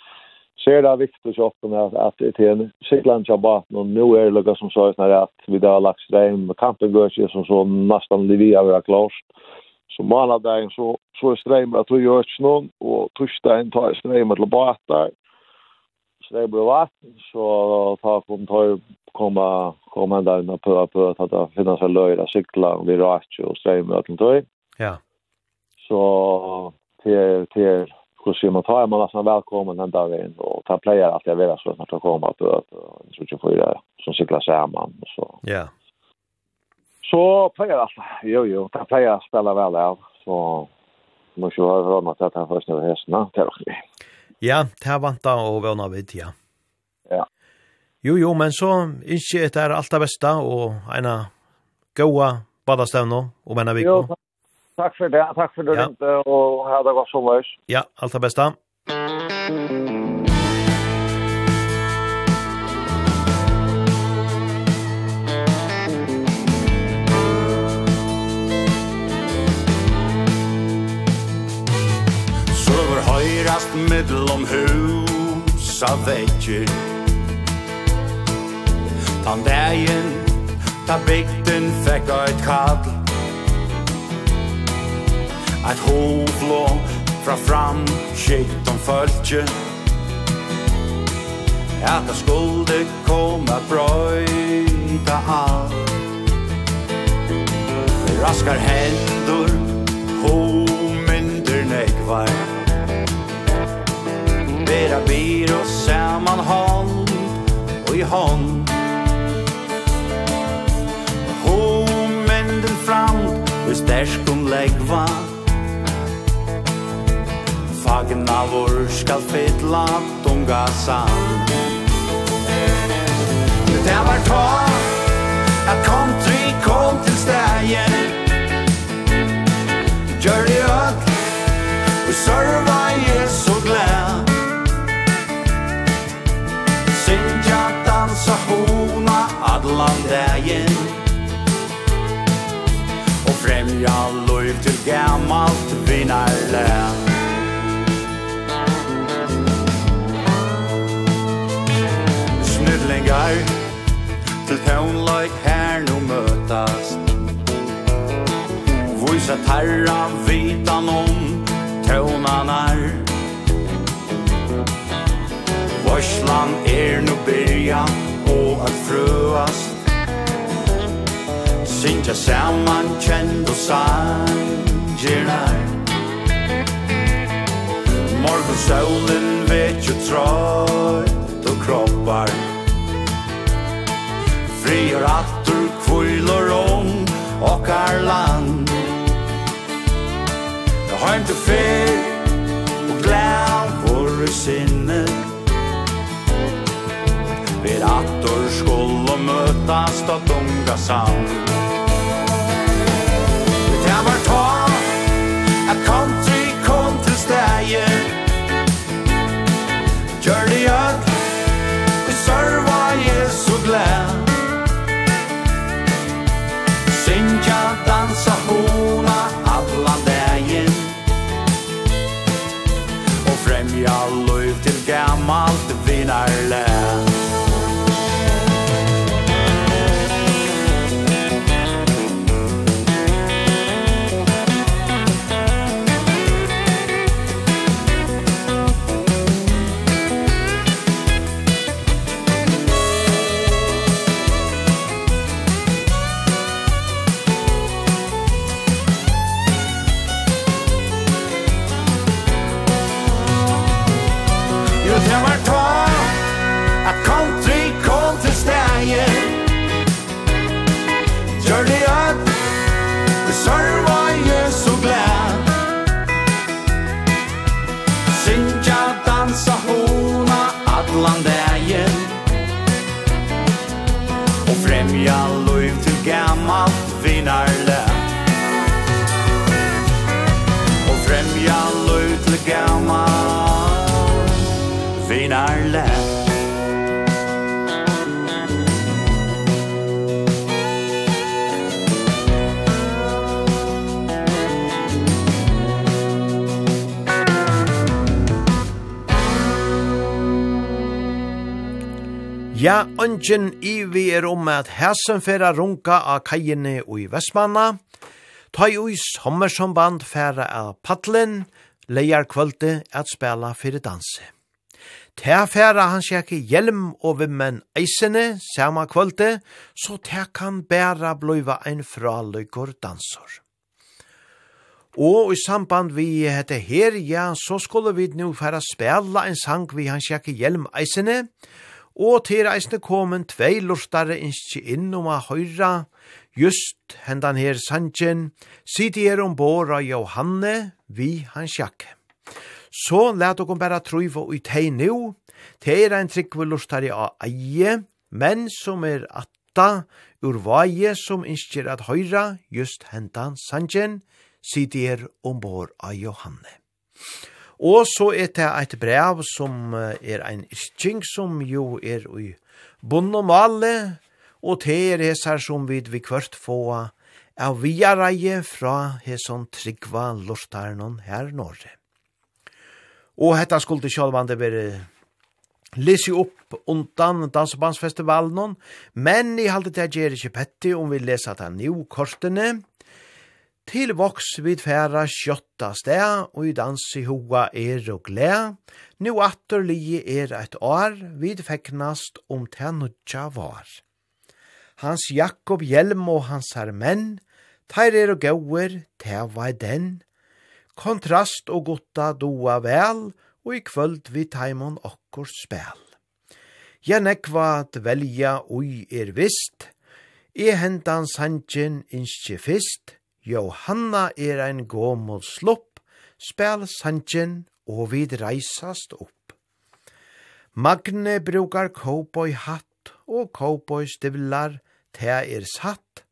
ser det viktigt så ofta med att det är en Shetland jobba och nu är det lugga som så här att vi där lax stream med kampen går som så nästan livet över klart. Så månad där så så är stream att vi gör snön och torsdag en tar stream att låta där. Stream blir vatten så ta kom ta komma komma där när på på att det finns en löjda cykla och vi rör och stream att då. Ja. Så till till hur ser man tar man nästan välkommen den där in och ta player att jag vill så att komma kommer att att så tycker för det som cyklar samman och så. Ja. Så player alltså. Jo jo, ta player spela väl där så måste jag ha råd att ta först nu hästarna till och med. Ja, det vantar och vånar vi till. Ja. Jo jo, men så inte det är allt det bästa och ena goa badastävno och mena vi. Jo, Takk for det. Takk for det ja. ringte, og ha det godt så løs. Ja, alt det beste. Søver høyrast middelom hus av vekkir Tan dagen, ta bygden fekk eit kall Eit hovlå fra fram Skikt om fölkje At det skulle komma brøyta allt Raskar hendur Hominder nekvar Bera bir og saman hånd Og i hånd Hominden fram Og stersk om legvar vår skal fylla tunga sand. Det var ta At country kom til stegen Gjør det øk Vi serva er så glad Sinja dansa hona Adlan dagen Og fremja lov til gammalt vinnarlän gau Til tøvnløyk her nu møtast. Vysa tarra vitan om tøvnanar Vårslan er nu byrja og at frøast. Sintja saman kjend og sangernar Morgon solen vet ju trött och kroppar. Frier attur kvulor om okkar land. Jeg har ikke fer og glæv vår sinne. Ver attur skål og møtast at unga sand. Det var ta at country kom til steg Gjør det jød, vi sørva Jesu glæv dansa hona alla dagen Och främja löv till gammalt vinarlän gammal Vinarlätt Ja, ønsken i vi er om at hæsen færa runka av kajene og i Vestmanna, ta i ui sommersamband færa av paddelen leier kvölde at spela fyrir danse. Ta færa han sjekke hjelm og vimmen eisene sama kvölde, så ta kan bæra bløyva ein fraløykor dansor. Og i samband vi hette her, ja, så skulle vi nu færa spela en sang vi han sjekke hjelm eisene, og til eisene komen tvei lortare innskje inn om a høyra Just hendan her sanjen, sidi er ombord av Johanne vi hans jakke. Så let okon bæra truiva ui tei nu, tei er ein tryggve lustari av eie, men som er atta ur vaie som innskjer at høyra just hendan sanjen, sidi er ombord av Johanne. Og så er det et brev som er ein yrking som jo er i bunn og male, og te hesar som vid vi kvørt fåa, av viareie fra heson tryggva lortarnon her norre. Og hetta skulle sjálvande være lesi upp undan dansebandsfestivalen, men i halte det gjer ikkje petti om vi lesa ta new kortene, Til voks vid færa sjotta sted, og i dans i hoa er og gled. Nu atter li er et år, vid feknast om tenutja var hans Jakob hjelm og hans hermenn, teir er og gauer, teva i den. Kontrast og gutta doa vel, og i kvöld vi taimon okkur spel. Jeg nekva at velja ui er vist, i hendan sanjen innskje fist, Johanna er ein gomol slopp, spel sanjen og vid reisast opp. Magne brukar cowboy hatt og cowboy stivlar, te er satt,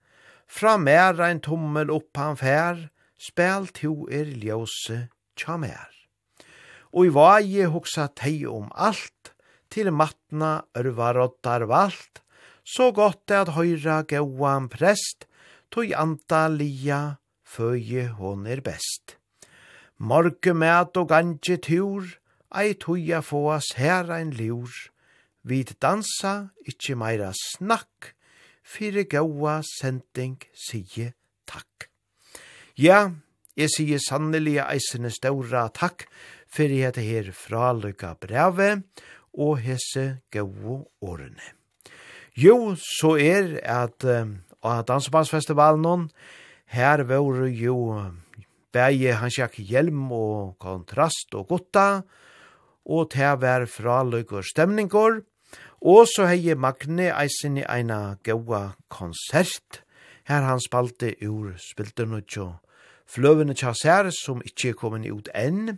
fra mer ein tommel opp han fær, spel to er ljose tja mer. Og i vaje hoksa tei om alt, til matna ørvarottar valt, så godt det at høyra gauan prest, tog anta lia, føje hon er best. Morge mæt og ganje tur, ei tøya fåas her ein lur, vid dansa, ikkje meira snakk, fyrir gaua sending sige takk. Ja, jeg sier sannelig eisene ståra takk fyrir hette her fraløyga breve og hese gaua årene. Jo, så er at uh, at Dansebandsfestivalen her var jo bæje Hansjak hjelm og kontrast og gutta og til å være og stemninger Og så hei Magne eisen i eina gaua konsert, her han spalte ur spilte nutjo fløvene tjasser som ikkje er kommet ut enn,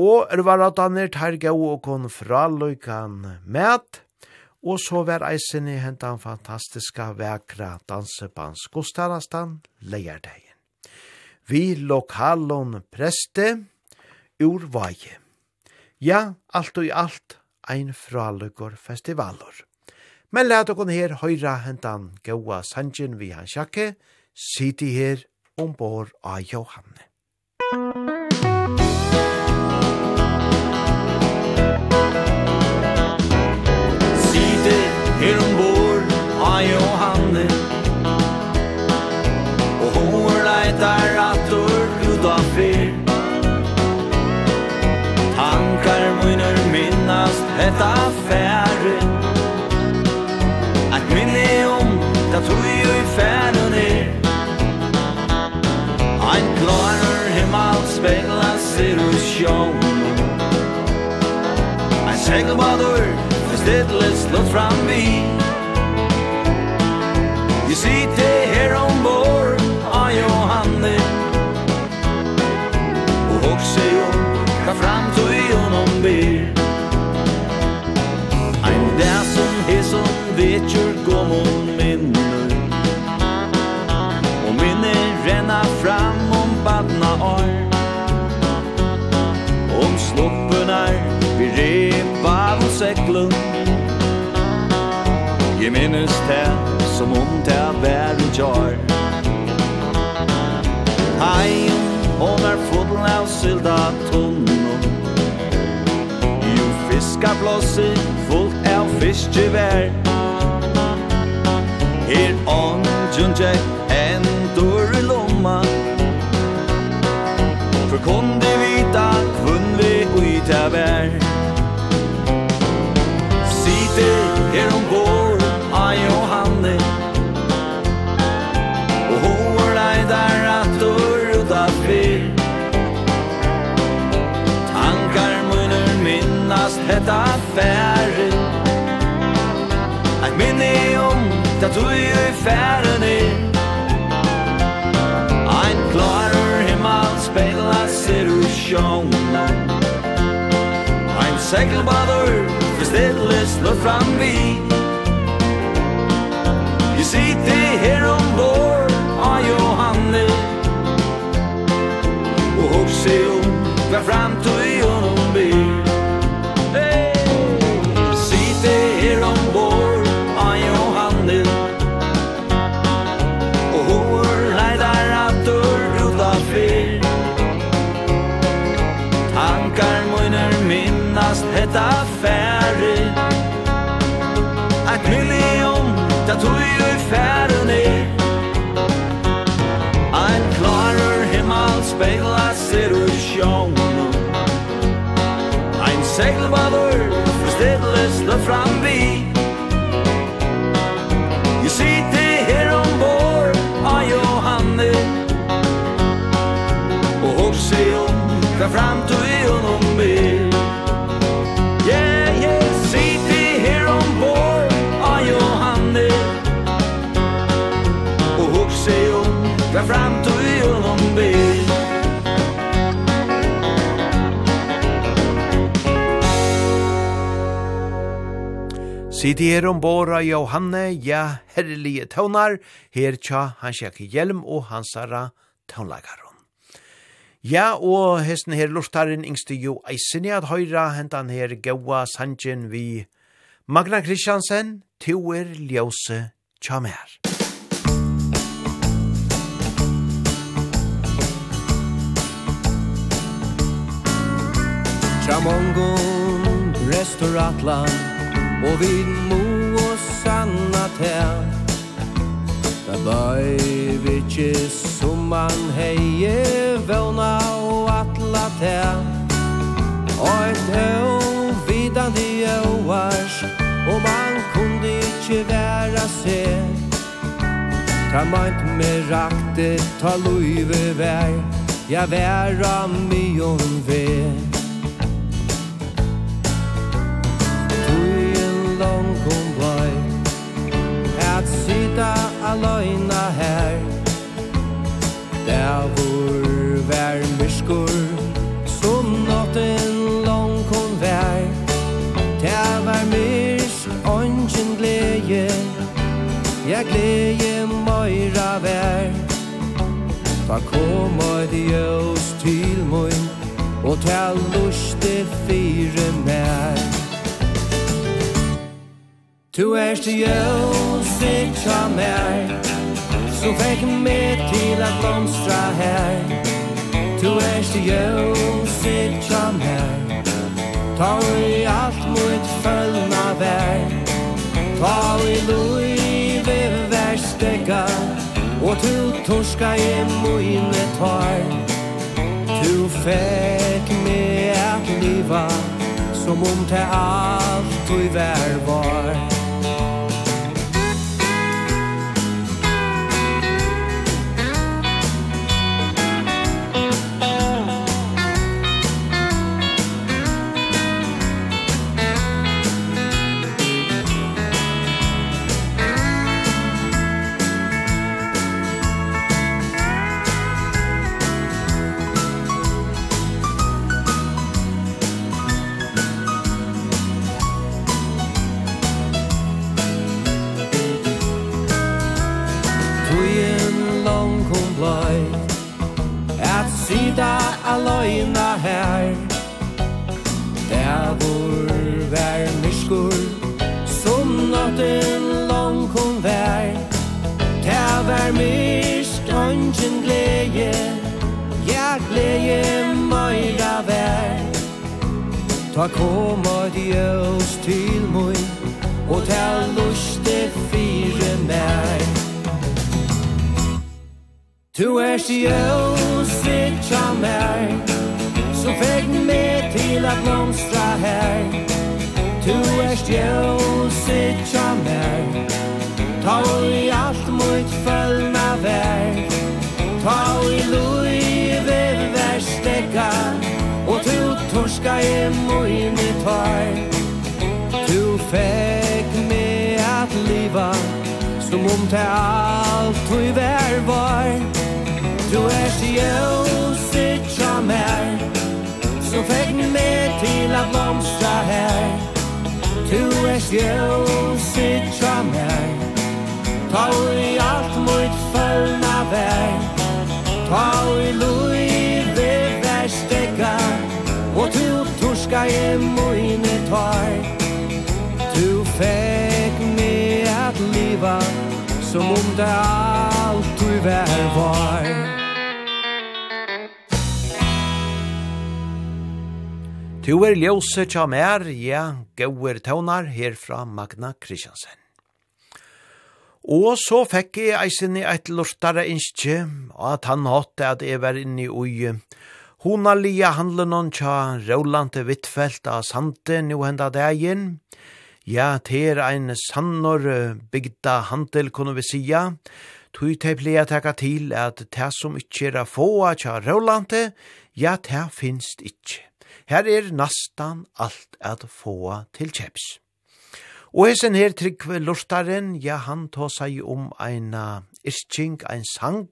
og er var at han er tar gaua og kon fraløykan med, og så var eisen i hentan fantastiska vekra dansebans Gustavastan leierdegjen. Vi lokalon preste ur vaje. Ja, alt og i alt ein fralukor festivalor. Men let okon her høyra hentan gaua sanjen vi han sjakke, siti her ombor av Johanne. Musik hetta affære. At minne om da tui i færen er. Ein klarer himmel spegla ser ur sjån Ein segelbadur for stedlet slått fram vi You see vetjur gå mot minner Og minner renna fram om badna år Om sluppunar vi repa av seklun Jeg minnes det som om det var i jar Hei, hon er foten av sylda tunnum. Jo fiska blåsi fullt av fiskevær Her on junje en dörr i lomma. For kon de vita kvunn vi uita vær Sitte her ombord, ai og hande. Og hoar dei der at dörr ut fyr Tankar munner minnast hetta færre att du är i färden in Ein klarer himmel speglar ser du sjån Ein segelbader for stille lå fram vi. Vi sitter her ombord av Johanne Og hoppas om hver framtid Sailed by the Sidi er ombora Johanne, ja, herrelige tøvnar, her tja hans jakke hjelm og hansara tøvnlagaron. Ja, og hesten her lortaren yngste jo eisen at høyra hentan her gaua sanjen vi Magna Kristiansen, Tuer Ljose Tjamer. Tramongon, Restauratland, Og vid mo og sanna tær. Da bøy vi ikke som man heie Våna og atla tær. Og et høy vidande øvars Og man kunde ikke væra se Ta meint me rakte ta luive vær. Ja væra myon vær tanken blei At sita aløyna her. Der vor vær myrskur Som natten langkon vær. Der var myrs ongen gleje Jeg gleje møyra vær. Ta kom og ljøs til mun Og ta lusti fire mer. Tu erst ljus sitt av mig Som fick mig til at blomstra her. Tu erst ljus sitt av mig Ta i alt mot følna vær Ta i liv i värstega Och tu torska i mine tar Tu fekk mig at liva Som om det allt du var var. løy At sida aløyna her. Der vor vær myskur Som natten lang kom vær. Der vær mist ongen gleje Ja gleje møyra vær. Ta koma djøs til møy Og ta luste fire mær. Tu er si ljuset som mig Som fick med till att blomstra här Tu er si ljuset som mig Ta i allt mot följna värld Ta i loive värsteka Och tu torska i mojne tar Tu fick med att liva Som om det allt tu i värvar Du er ljus i mer Som fick med till att blomstra här. Du er ljus i mer Ta i allt mot följna vär Ta i liv i värstega Och du torska i mojne tar Du fick med att liva Som om det allt du vär var. Tu er ljose tja mer, ja, gauer taunar her fra Magna Kristiansen. Og så fekk jeg eisen i eit lortare innskje, og at han hatt at jeg var inne i ui. Hun har lia handlen om tja Rauland Wittfeldt av Sante nu henda dagen. Ja, ter ein sannor bygda handel, kunne vi sija. Tui te pleia teka til at det som ikkje er få tja Rauland, ja, det finst ikkje. Her er nastan alt at få til kjeps. Og hesen her tryggve lortaren, ja, han ta seg om ein irsking, ein sang,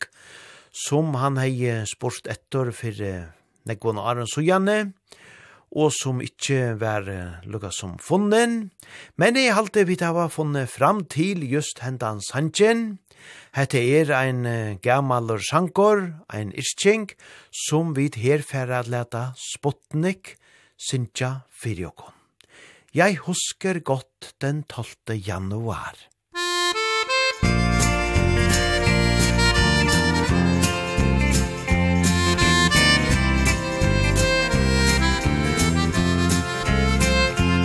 som han hei spurt etter for nekvån Aron Sujane, og som ikkje var lukka som funnen, men eg halte vi hava funnet fram til just hendan sangen, Hette er ein gammalur sankor, ein isching, som vid herfæra leta Sputnik Sintja Fyrjokon. Jeg husker godt den 12. januar.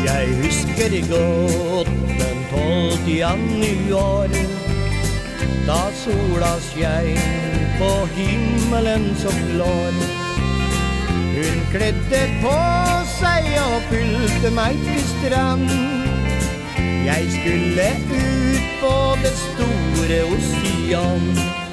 Jeg husker godt den 12. januar Da sola skjein på himmelen så klar Hun kledde på seg og fylte meg til strand. Jeg skulle ut på det store ocean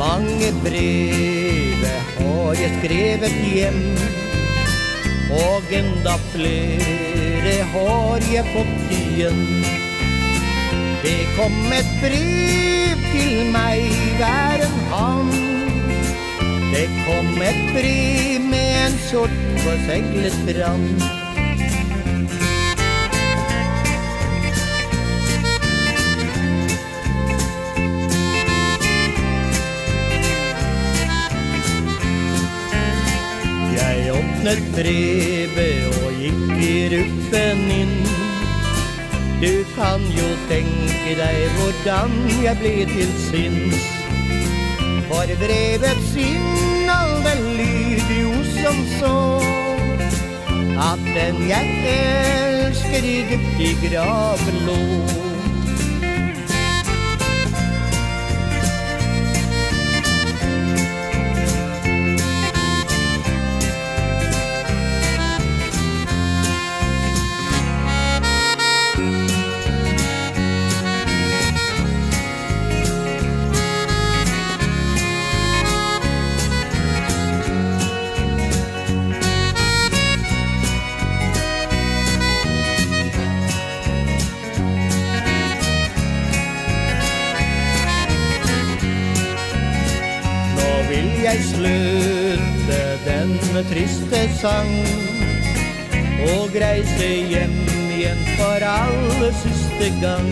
mange breve har jeg skrevet hjem. Og enda flere har jeg fått igjen. Det kom et brev til meg hver en hand. Det kom et brev med en kjort på seglet brand åpnet brevet og gikk i ruppen inn. Du kan jo tenke deg hvordan jeg ble til sinns. For brevets innehåll det lyder jo som så At den jeg elsker i dypt i graven lå. triste sang Og reise hjem igjen for alle siste gang.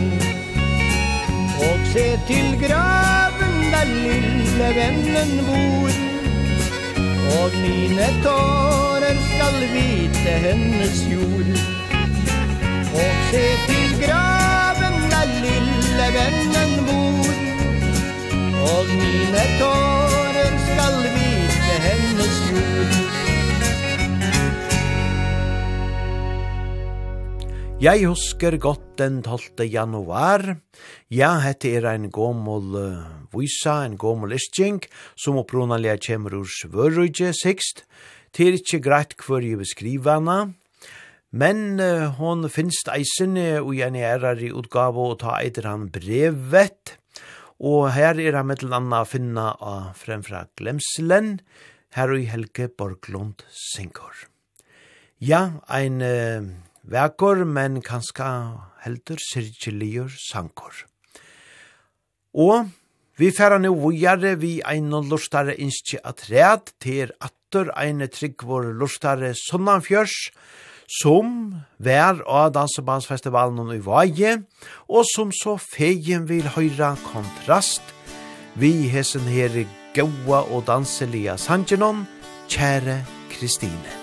Og se til graven der lille vennen bor Og mine tårer skal vite hennes jord. Og se til graven der lille vennen bor Og mine tårer skal vite hennes jord. Jeg husker godt den 12. januar. Ja, hette er ein gommel uh, visa, en gommel isting, som opprunalega kjemur ur svørrujje sikst. Det er ikkje greit hver jeg beskriver hana. Men uh, hon finst eisene og gjerne erar i utgave og ta eitir han brevet. Og her er han mittel anna finna av fremfra glemselen, her og i Helge Borglund Sinkor. Ja, ein... Uh, vekor, men kanska heldur sirkjeligur sankor. Og vi færa nu vujare vi ein og lustare innskje at red til atter ein trygg vår lustare sonnanfjørs, som vær av Dansebandsfestivalen i Vaje, og som så fegen vil høyra kontrast vi hesen her gaua og danselia sangenon, kjære Kristine.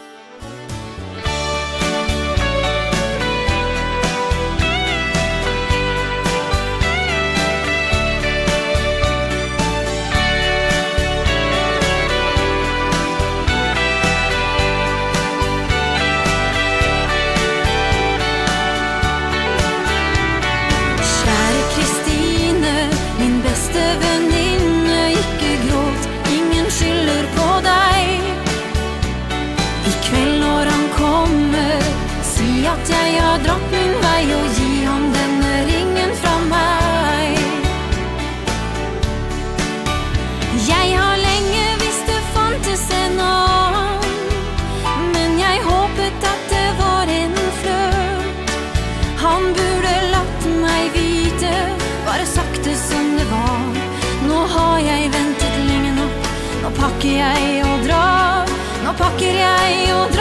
Saker jag och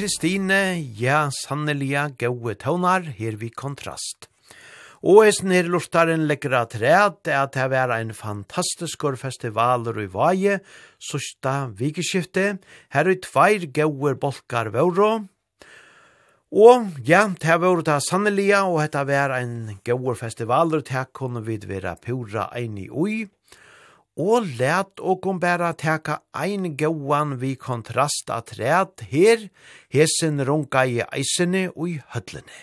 Kristine, ja, sannelige, gode tøvnar, her vi kontrast. Og eisen her lortaren legger at ræd at det er en fantastisk festival i Vaje, sørsta vikeskifte, her er tveir gode bolkar vårå, Og ja, det var ta sannelige, og det er en gode festival, og det kunne vi være pura enig i og let og kom bæra teka ein gauan vi kontrast at ræt her, hesen runga i eisene og i høtlene.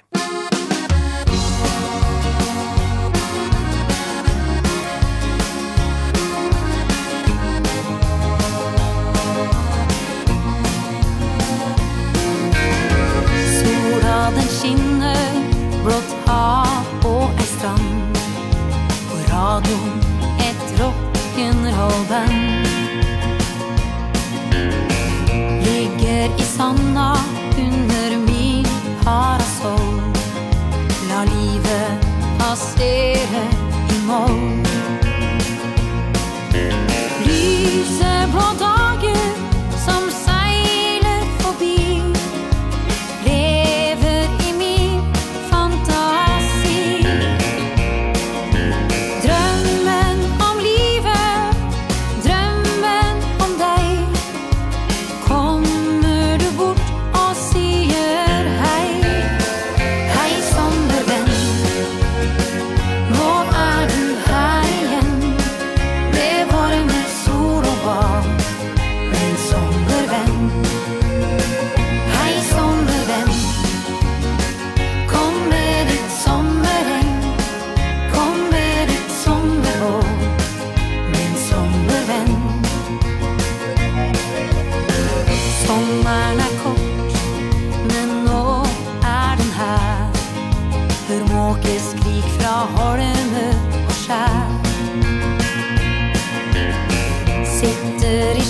Sola den skinner, blått hav og ei strand, og radion et rock rock'n'roll-band Ligger i sanda under min parasoll La livet passere i mål. Lyser blå dag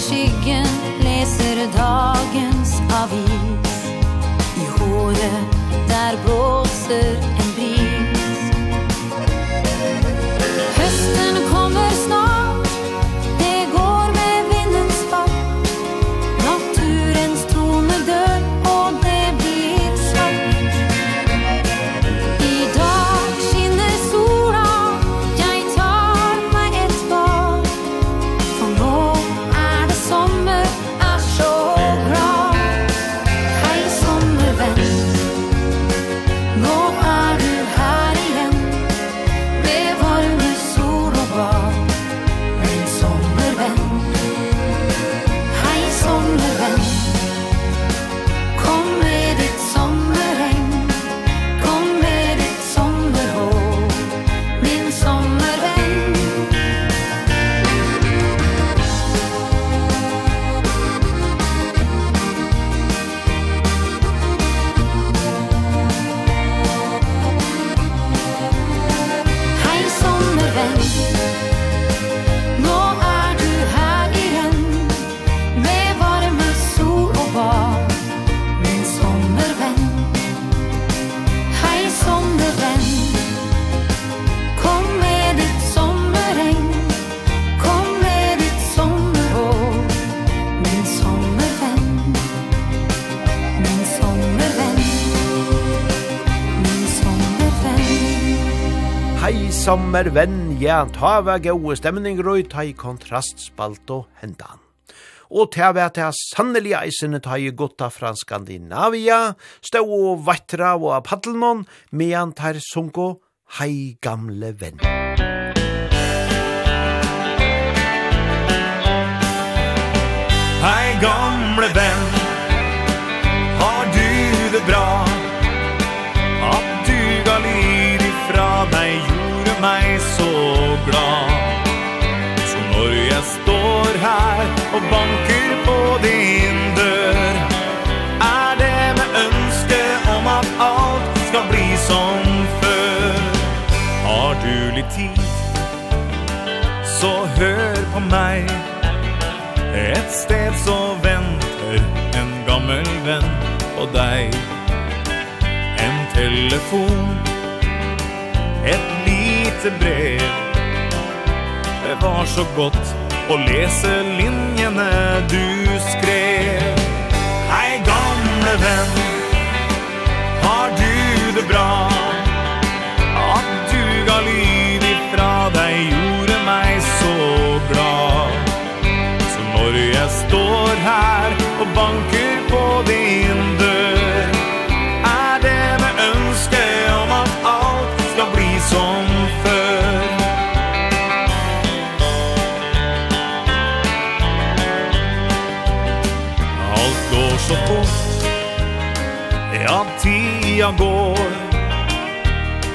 skyggen läser dagens avis. I håret där blåser vær venn, ja, ta vær gode stemning røy, ta i kontrastspalt og hendan. Og ta vær ta sannelig eisene ta i gotta fra Skandinavia, stå og vattra og paddelmån, medan tar sunko, hei gamle venn. Hei gamle og glad Så Norge står her og banker på din dør Er det med ønske om at alt skal bli som før. Har du litt tid, så hør på meg. Et sted så venter en gammel venn på deg. En telefon Et lite brev. Det var så godt å lese linjene du skrev. Hei gamle venn. jag går.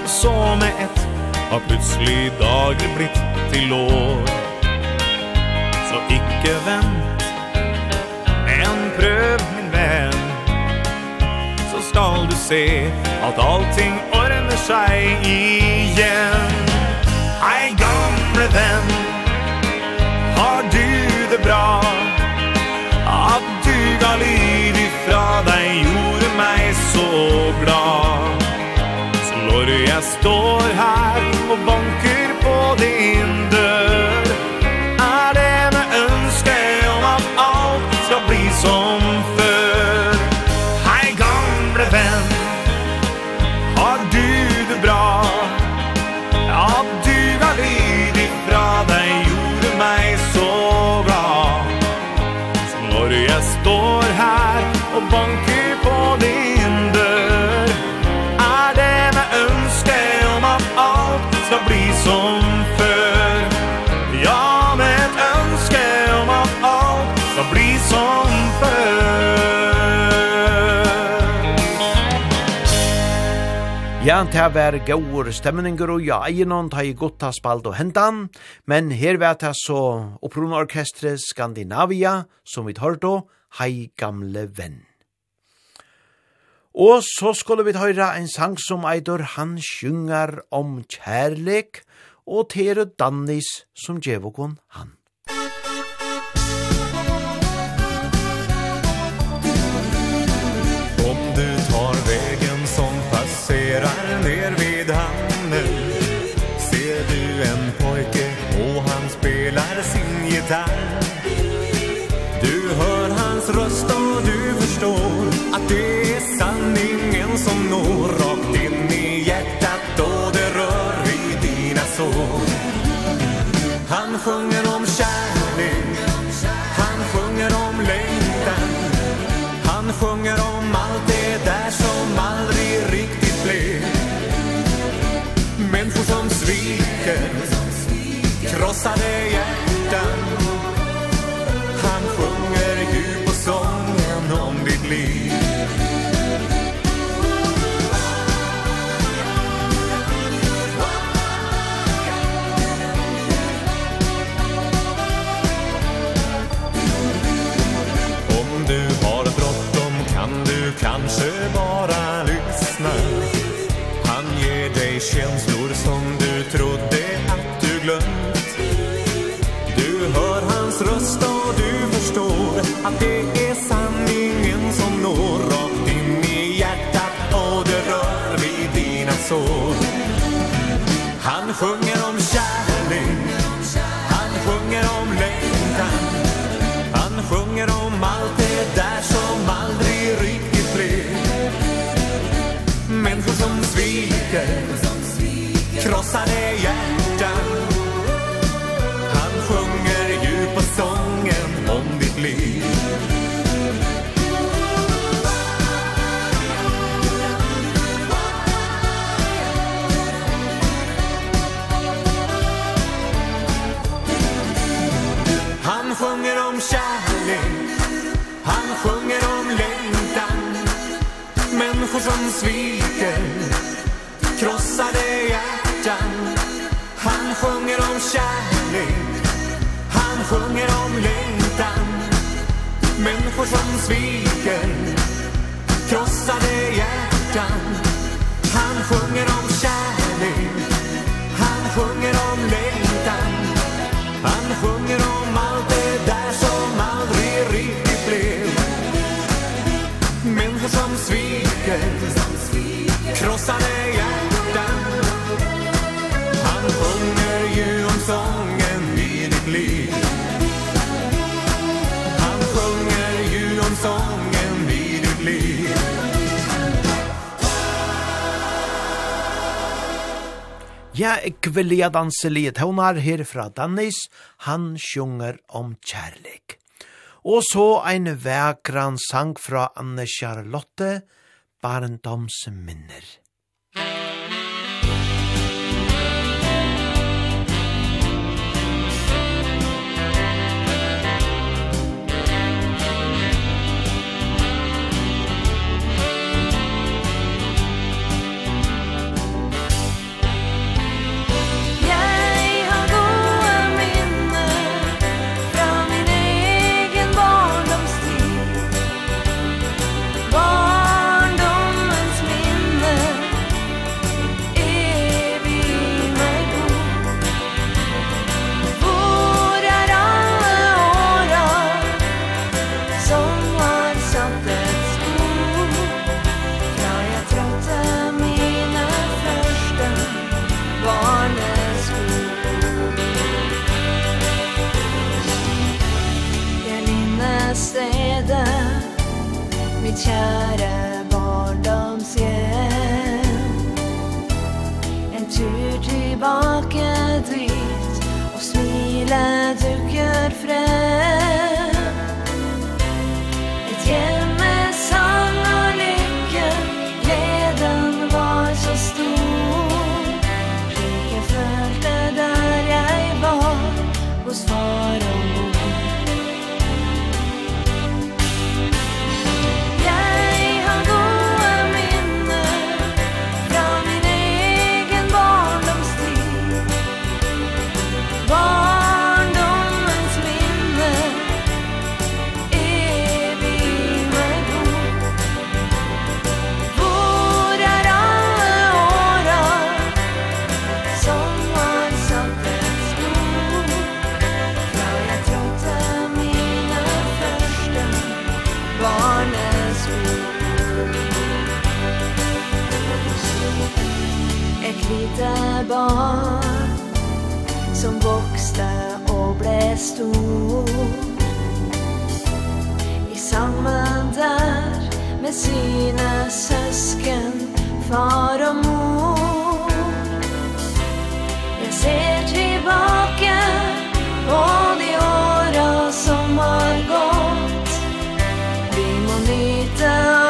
Så med ett har plutselig dager blitt til år. Så ikke vent Men prøv min venn Så skal du se at allting ordner seg igjen Hei gamle venn Har du det bra? At du ga liv ifra deg jord så glad. Så når jeg står her og banker Ja, det var gauur stemninger og ja, egnon ta i gutta spalt og hentan, men her vet jeg så opprona orkestre Skandinavia, som vi tar då, Hei gamle venn. Og så skulle vi høre en sang som Eidor, Han synger om kjærlek, og Tere Dannis som djevokon han. Han sjunger om kärlek. Han sjunger om längtan. Han sjunger om allt det där som aldrig riktigt blev. Människor som sviker Krossade hjärtan. Människor som sviker Krossade hjärtan. Han sjunger djupa sången om ditt liv. Han sjunger om kärlek Han sjunger om längtan. Människor som sviker Krossade hjärtan. Han sjunger om kärlek Han sjunger om längtan. Människor som sviker Krossade hjärtan. Han sjunger om kärlek Han sjunger om längtan. Han sjunger om allt det där som aldrig riktigt tycker Krossade hjärtan. Han sjunger ju om sången i ditt liv. Han sjunger ju om sången i ditt liv. Ja, ik vil ja danse liet honar her fra Dannis, han sjunger om kjærlighet og så ein vækran sang fra Anne Charlotte, barndomsminner. kära barndomshem En tur tillbaka dit och smilet duken främ barn Som vokste og ble stor. I sammen der med sine søsken Far og mor. Jeg ser tilbake på de åra som har gått. Vi må nyte av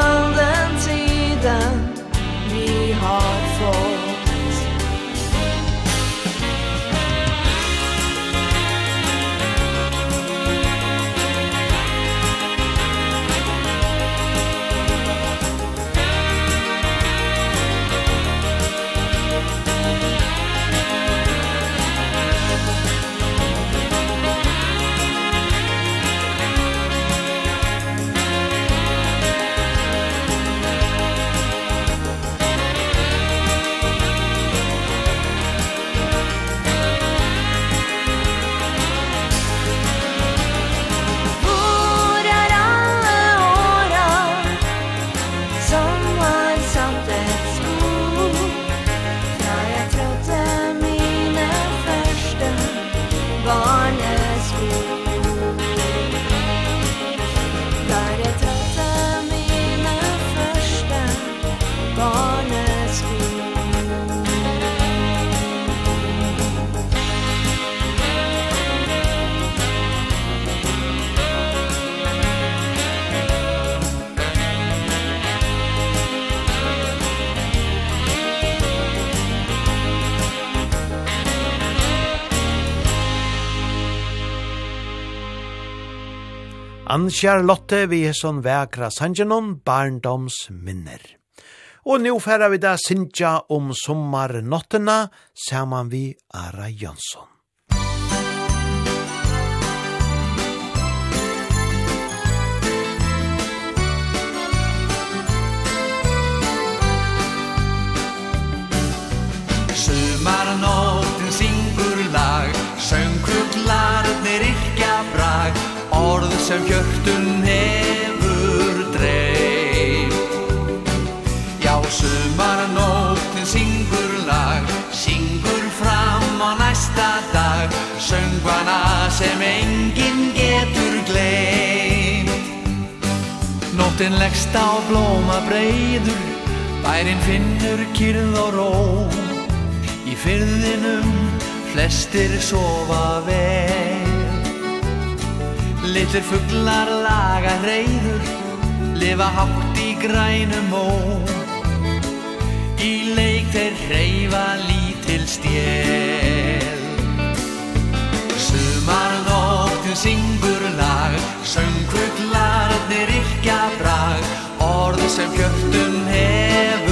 Anskjær Lotte vi er sånn vekra sangenon barndoms minner. Og nå færa vi da Sintja om sommarnottena saman vi Ara Jonsson. sem hjörtun hefur dreif Já, sumarnóttin syngur lag Syngur fram á næsta dag Söngvana sem enginn getur gleymt. Nóttin leggst á blóma breiður Bærin finnur kyrð og ró. Í fyrðinum flestir sofa vel. Littir fuglar laga reyður Liva hátt í grænum mó Í leik þeir reyfa lítil stjél Sumarnóttin syngur lag Söngfuglarnir yrkja brag. Orð sem kjöftun hefur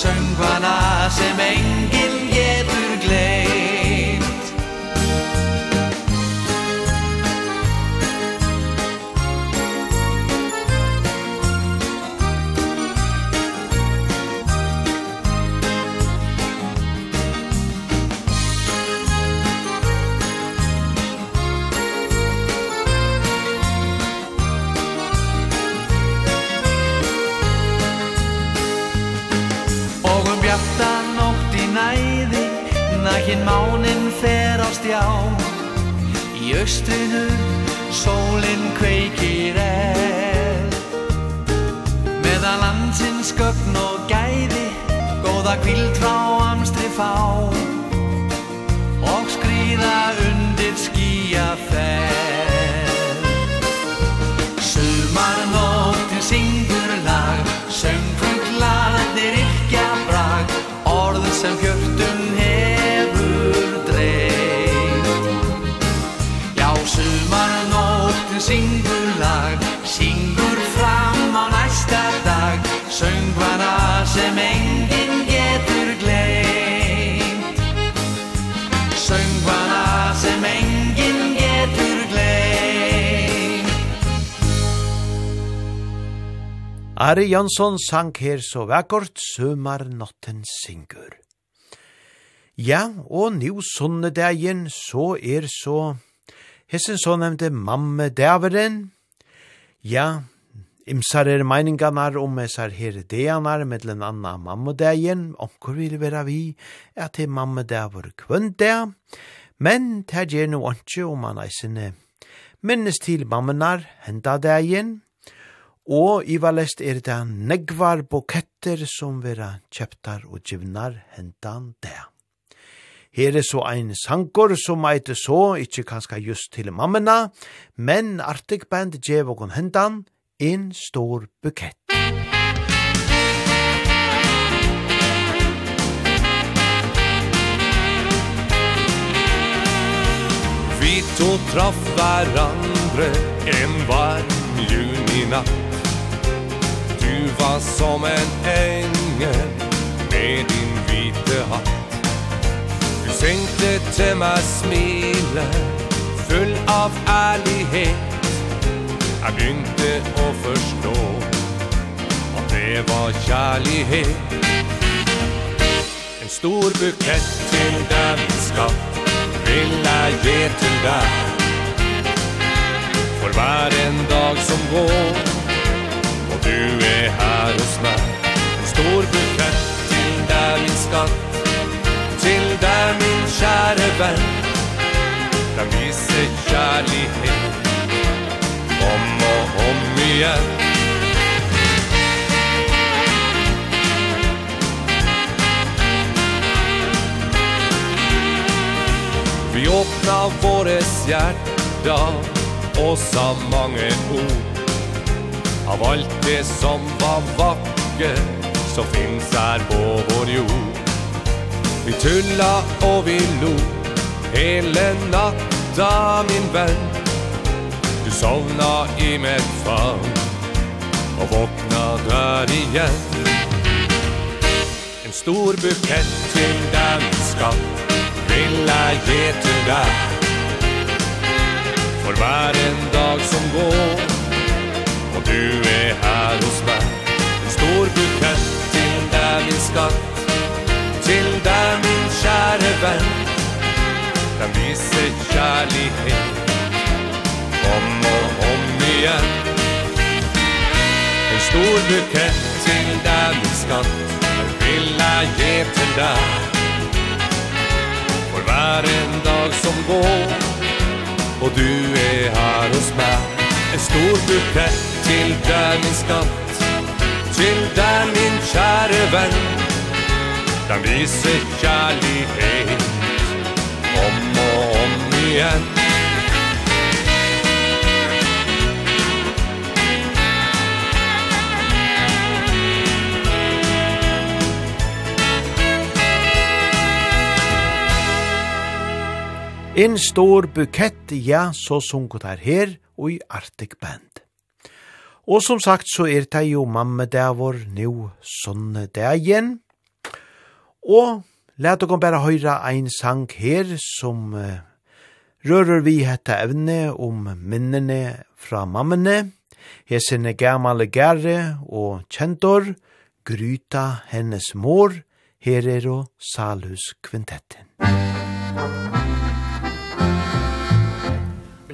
Søng sem nase Engin mánin fer á. Stjá Í austrinu sólin kveikir eld Meðan landsins gögn og gæði Góða kvild frá amstri fá. Og skrýða undir skýja fell Sumarnóttin syngur lag Söngfuglarnir yrkja brag. Orð sem fjörð sem engin getur gleymt Söngvana sem engin getur gleymt Ari Jansson sang her så vekkort Sømarnotten syngur Ja, og nu sunnedegin så er så Hessen så nevnte mamme dæveren. Ja, Imsar er meiningarnar om esar her deanar mittlen anna mammodegin, omkur vil vera vi at til mammodegvor kvöndeg, men det gjer no anki om man eisene minnes til mammenar henda degin, og i valest er det negvar buketter som vera kjeptar og givnar hendan deg. Her er så ein sankor som eit så, ikkje kanska just til mammena, men Arctic Band djev og hendan, en stor bukett. Vi to traff hverandre en varm juninatt. Du var som en engel med din hvite hatt. Du senkte til meg smilet full av ærlighet. Jeg begynte å forstå At det var kjærlighet. En stor bukett til deg, min skatt Vil jeg ge til deg. For hver en dag som går Og du er her hos meg. En stor bukett til deg, min skatt Til deg, min kjære venn. Den viser kjærlighet Om börjar Vi åpna våres hjärta och sa mange ord. Av allt det som var vackert som finns här på vår jord. Vi tulla och vi lo Hele natta min vän. Sovna i mitt fall Och vakna där igen. En stor bukett till den skatt Vil jeg ge til deg For hver en dag som går Og du er här hos meg. En stor bukett til deg min skatt Til deg min kjære venn. Den viser kjærlighet om og om igjen. En stor bukett til deg, min skatt Jeg vil jeg ge til deg. For hver en dag som går Og du er her hos meg. En stor bukett til deg, min skatt Til deg, min kjære venn. Den viser kjærlighet Om og om igjen. En stor bukett, ja, så sunket her her og i Arctic Band. Og som sagt så er det jo mamme der vår nå sånne igjen. Og let dere bare høre en sang her som uh, rører vi hette evne om minnene fra mammene. Hesene gamle gære og kjentor, gryta hennes mor, her er og Salhus kvintetten. Musikk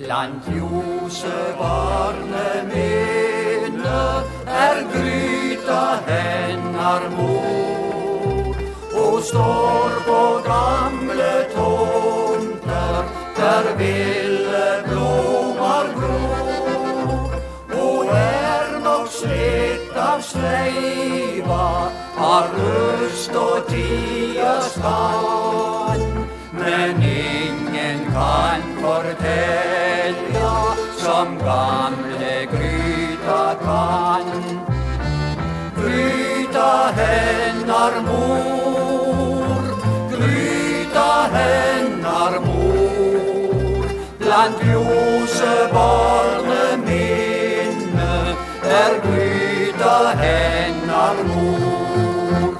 Blant ljose varne minne er gryta hennar mor. Og står på gamle tomter der ville blomar gror Og er nok slitt av sleiva har røst og tida skan Men ingen kan fortelle som gamle gryta kan. Gryta hennar mor Gryta hennar mor. Bland ljoseborne minne Er gryta hennar mor.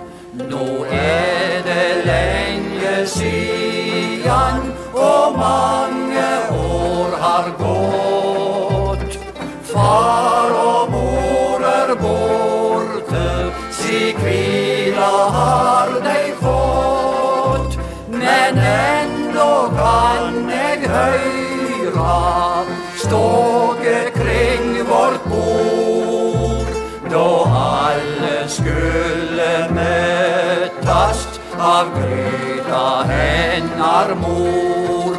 Nå er det lenge sian Og mange år har gått. Många har dig fått Men ändå kan jag höra Ståge kring vårt bord. Då alle skulle mötast Av gryta hennar mor.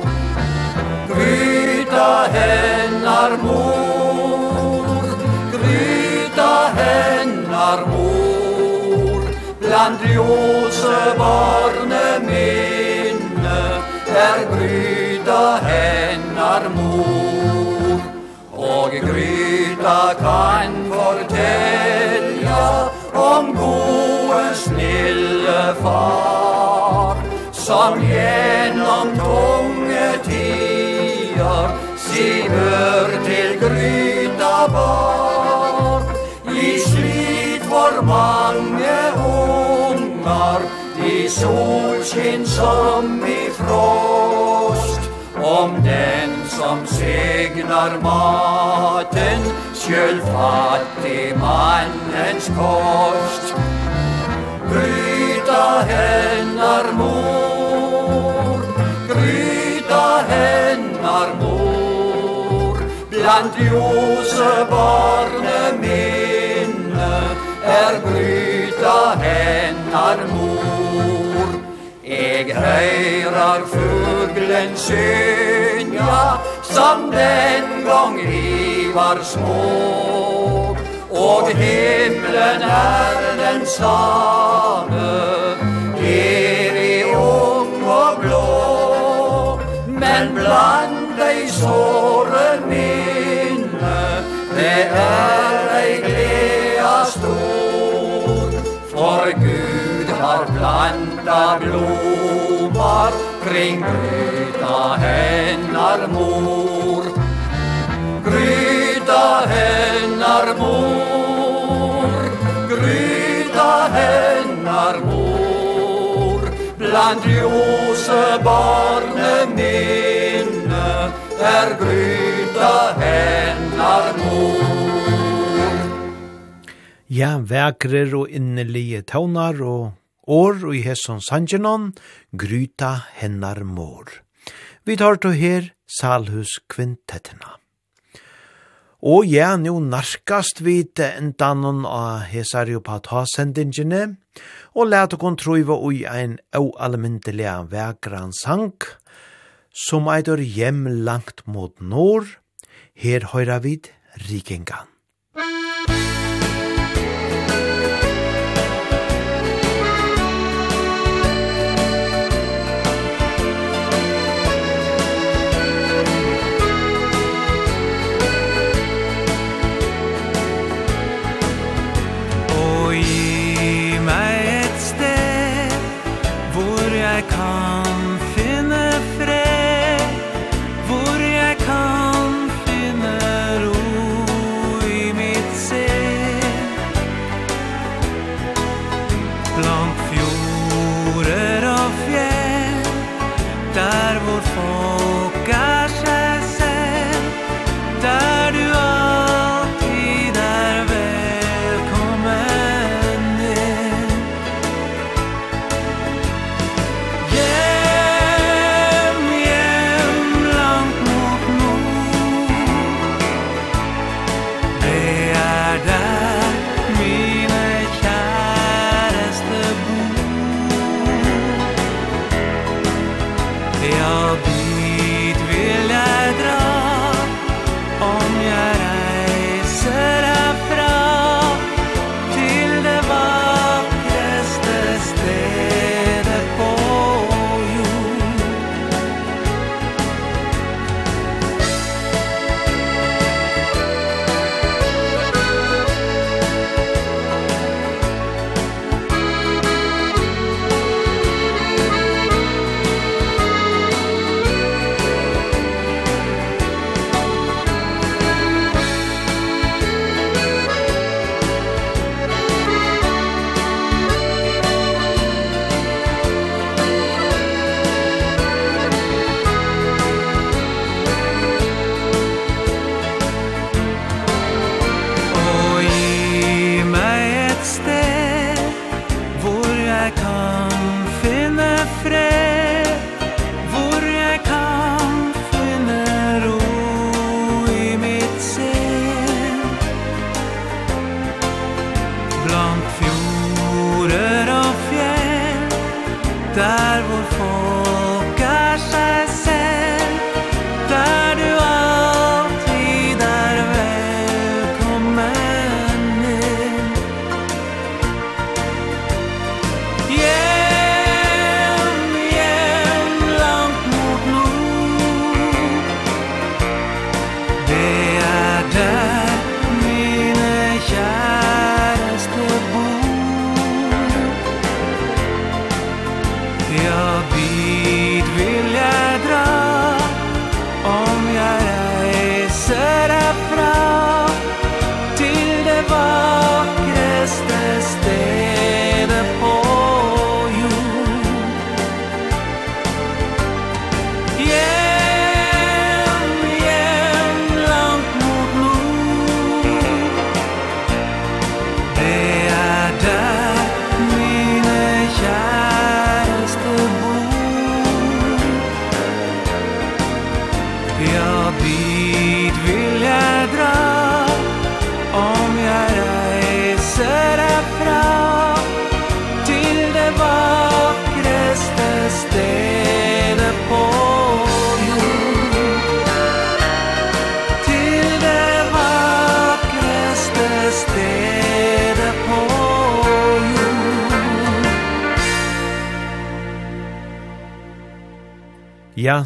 Gryta hennar mor. Andriose barne minne er gryta hennar mor. Og gryta kan fortelja om gode snille far som gjennom tunge tider hör til gryta bar. I slit for mann var i solskin som i frost. Om den som segnar maten skjöld fattig mannens kost. Gryta hennar mor Gryta hennar mor. Bland ljose barne minne er gryta hennar hennar mor Eg høyrar fuglen synja Som den gong vi var små Og himlen er den same Evig ung og blå. Men bland dei såre minne Det er ei gleda stor. For Gud har planta blommar kring gryta hennar mor. Gryta hennar mor Gryta hennar mor. Bland ljose barne minne Er gryta hennar mor. Ja, vekrer og innelige taunar og år og i hesson sangenon, gryta hennar mor. Vi tar to her Salhus kvintettina. Og ja, nu narkast vi til en dannon av Hesariopata-sendingene, og let okon truiva ui ein aualmyndelega vekran sang, som eitur hjem langt mot nord, her høyra vid rikingan. blank fjord.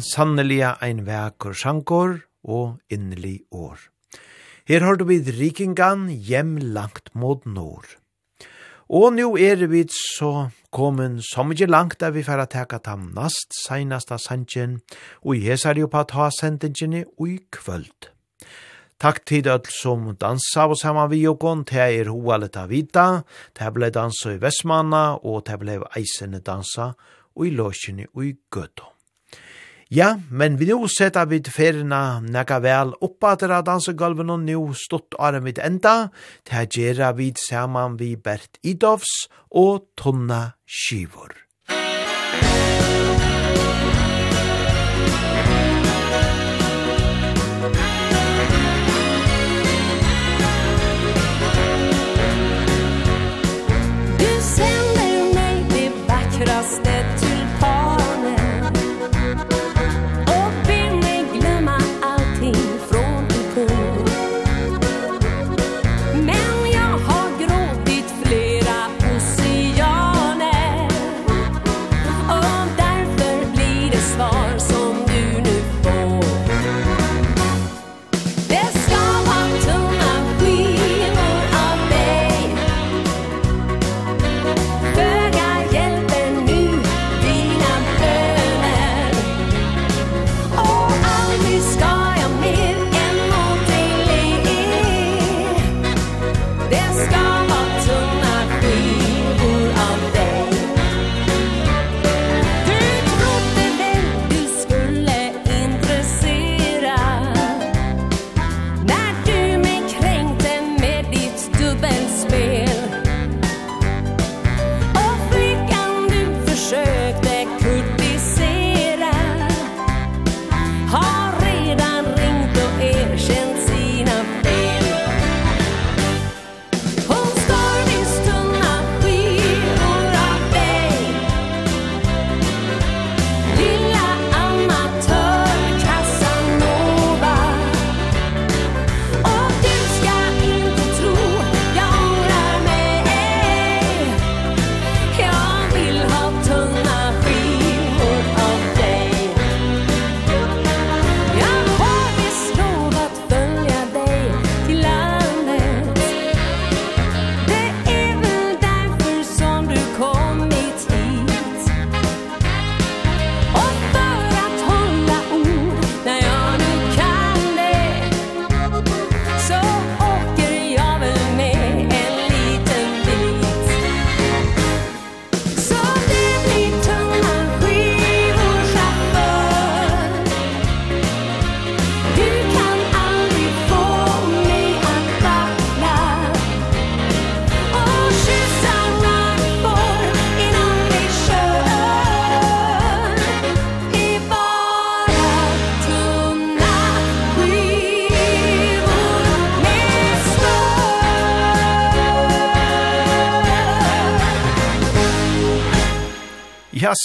sannelige ein vekur sjankor og innelig år. Her har du vid rikingan hjem langt mot nord. Og nu er vi så komin så mykje langt der vi får teka tam nast seinasta sandjen, og jeg er jo på å ha sendingene i kvöld. Takk til alt som dansa og saman vi og gong, det er hoa leta vita, det ble dansa i Vestmanna, og det ble eisene dansa og i låsjene og i gøtå. Ja, men vi nu setter vi ferina nekka vel oppa til at dansegulven og nå stått åren vid enda, til å gjøre vi saman vi Bert Idovs og Tonna Skivor.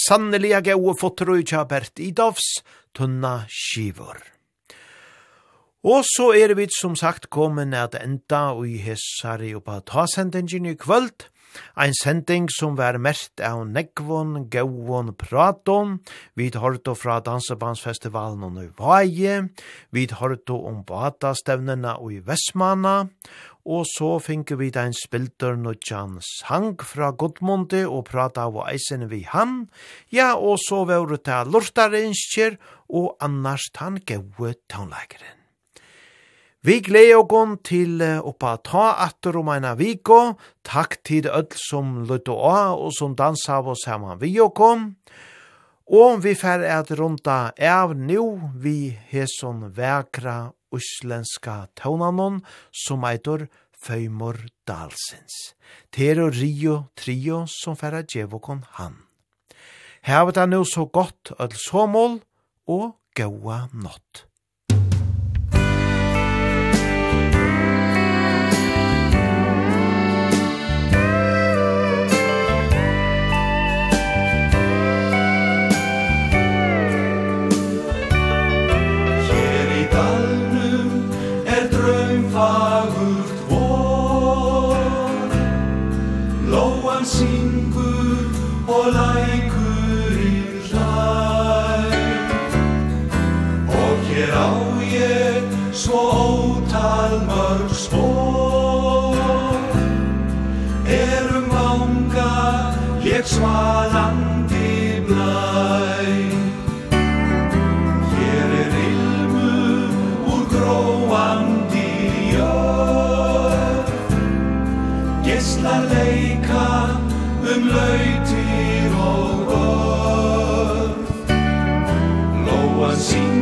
sanneliga gau fotrui tja Bert Idovs tunna skivor. Og så er vi som sagt kommet at enda i hessari oppa ta sendingen i kvöld, Ein sending som var mest av negvon, gauon, praton. Vi hørte fra Dansebandsfestivalen og Nøyvaje. Vi hørte om Bata-stevnene og i Vestmana, og så finke vi den spilter nødjan sang fra Godmonde og prata av eisen vi han, ja, og så var det til lortarinskjer og annars tan gaue tånleikeren. Vi gleder oss til oppa ta atter om eina viko. Takk til ødel som lytte av og som dansa av oss sammen vi og kom. Og vi fer et runda av nu vi heson vekra uslenska tånanon som eitor Føymor Dalsins. Tero Rio Trio som færa djevokon han. Hevet er nu så godt ødel såmål og gaua nått. mörk spår smalandi blei Her er ilmu Ur gråandi jörg Gessla leika Um løytir og gørg Lóa sin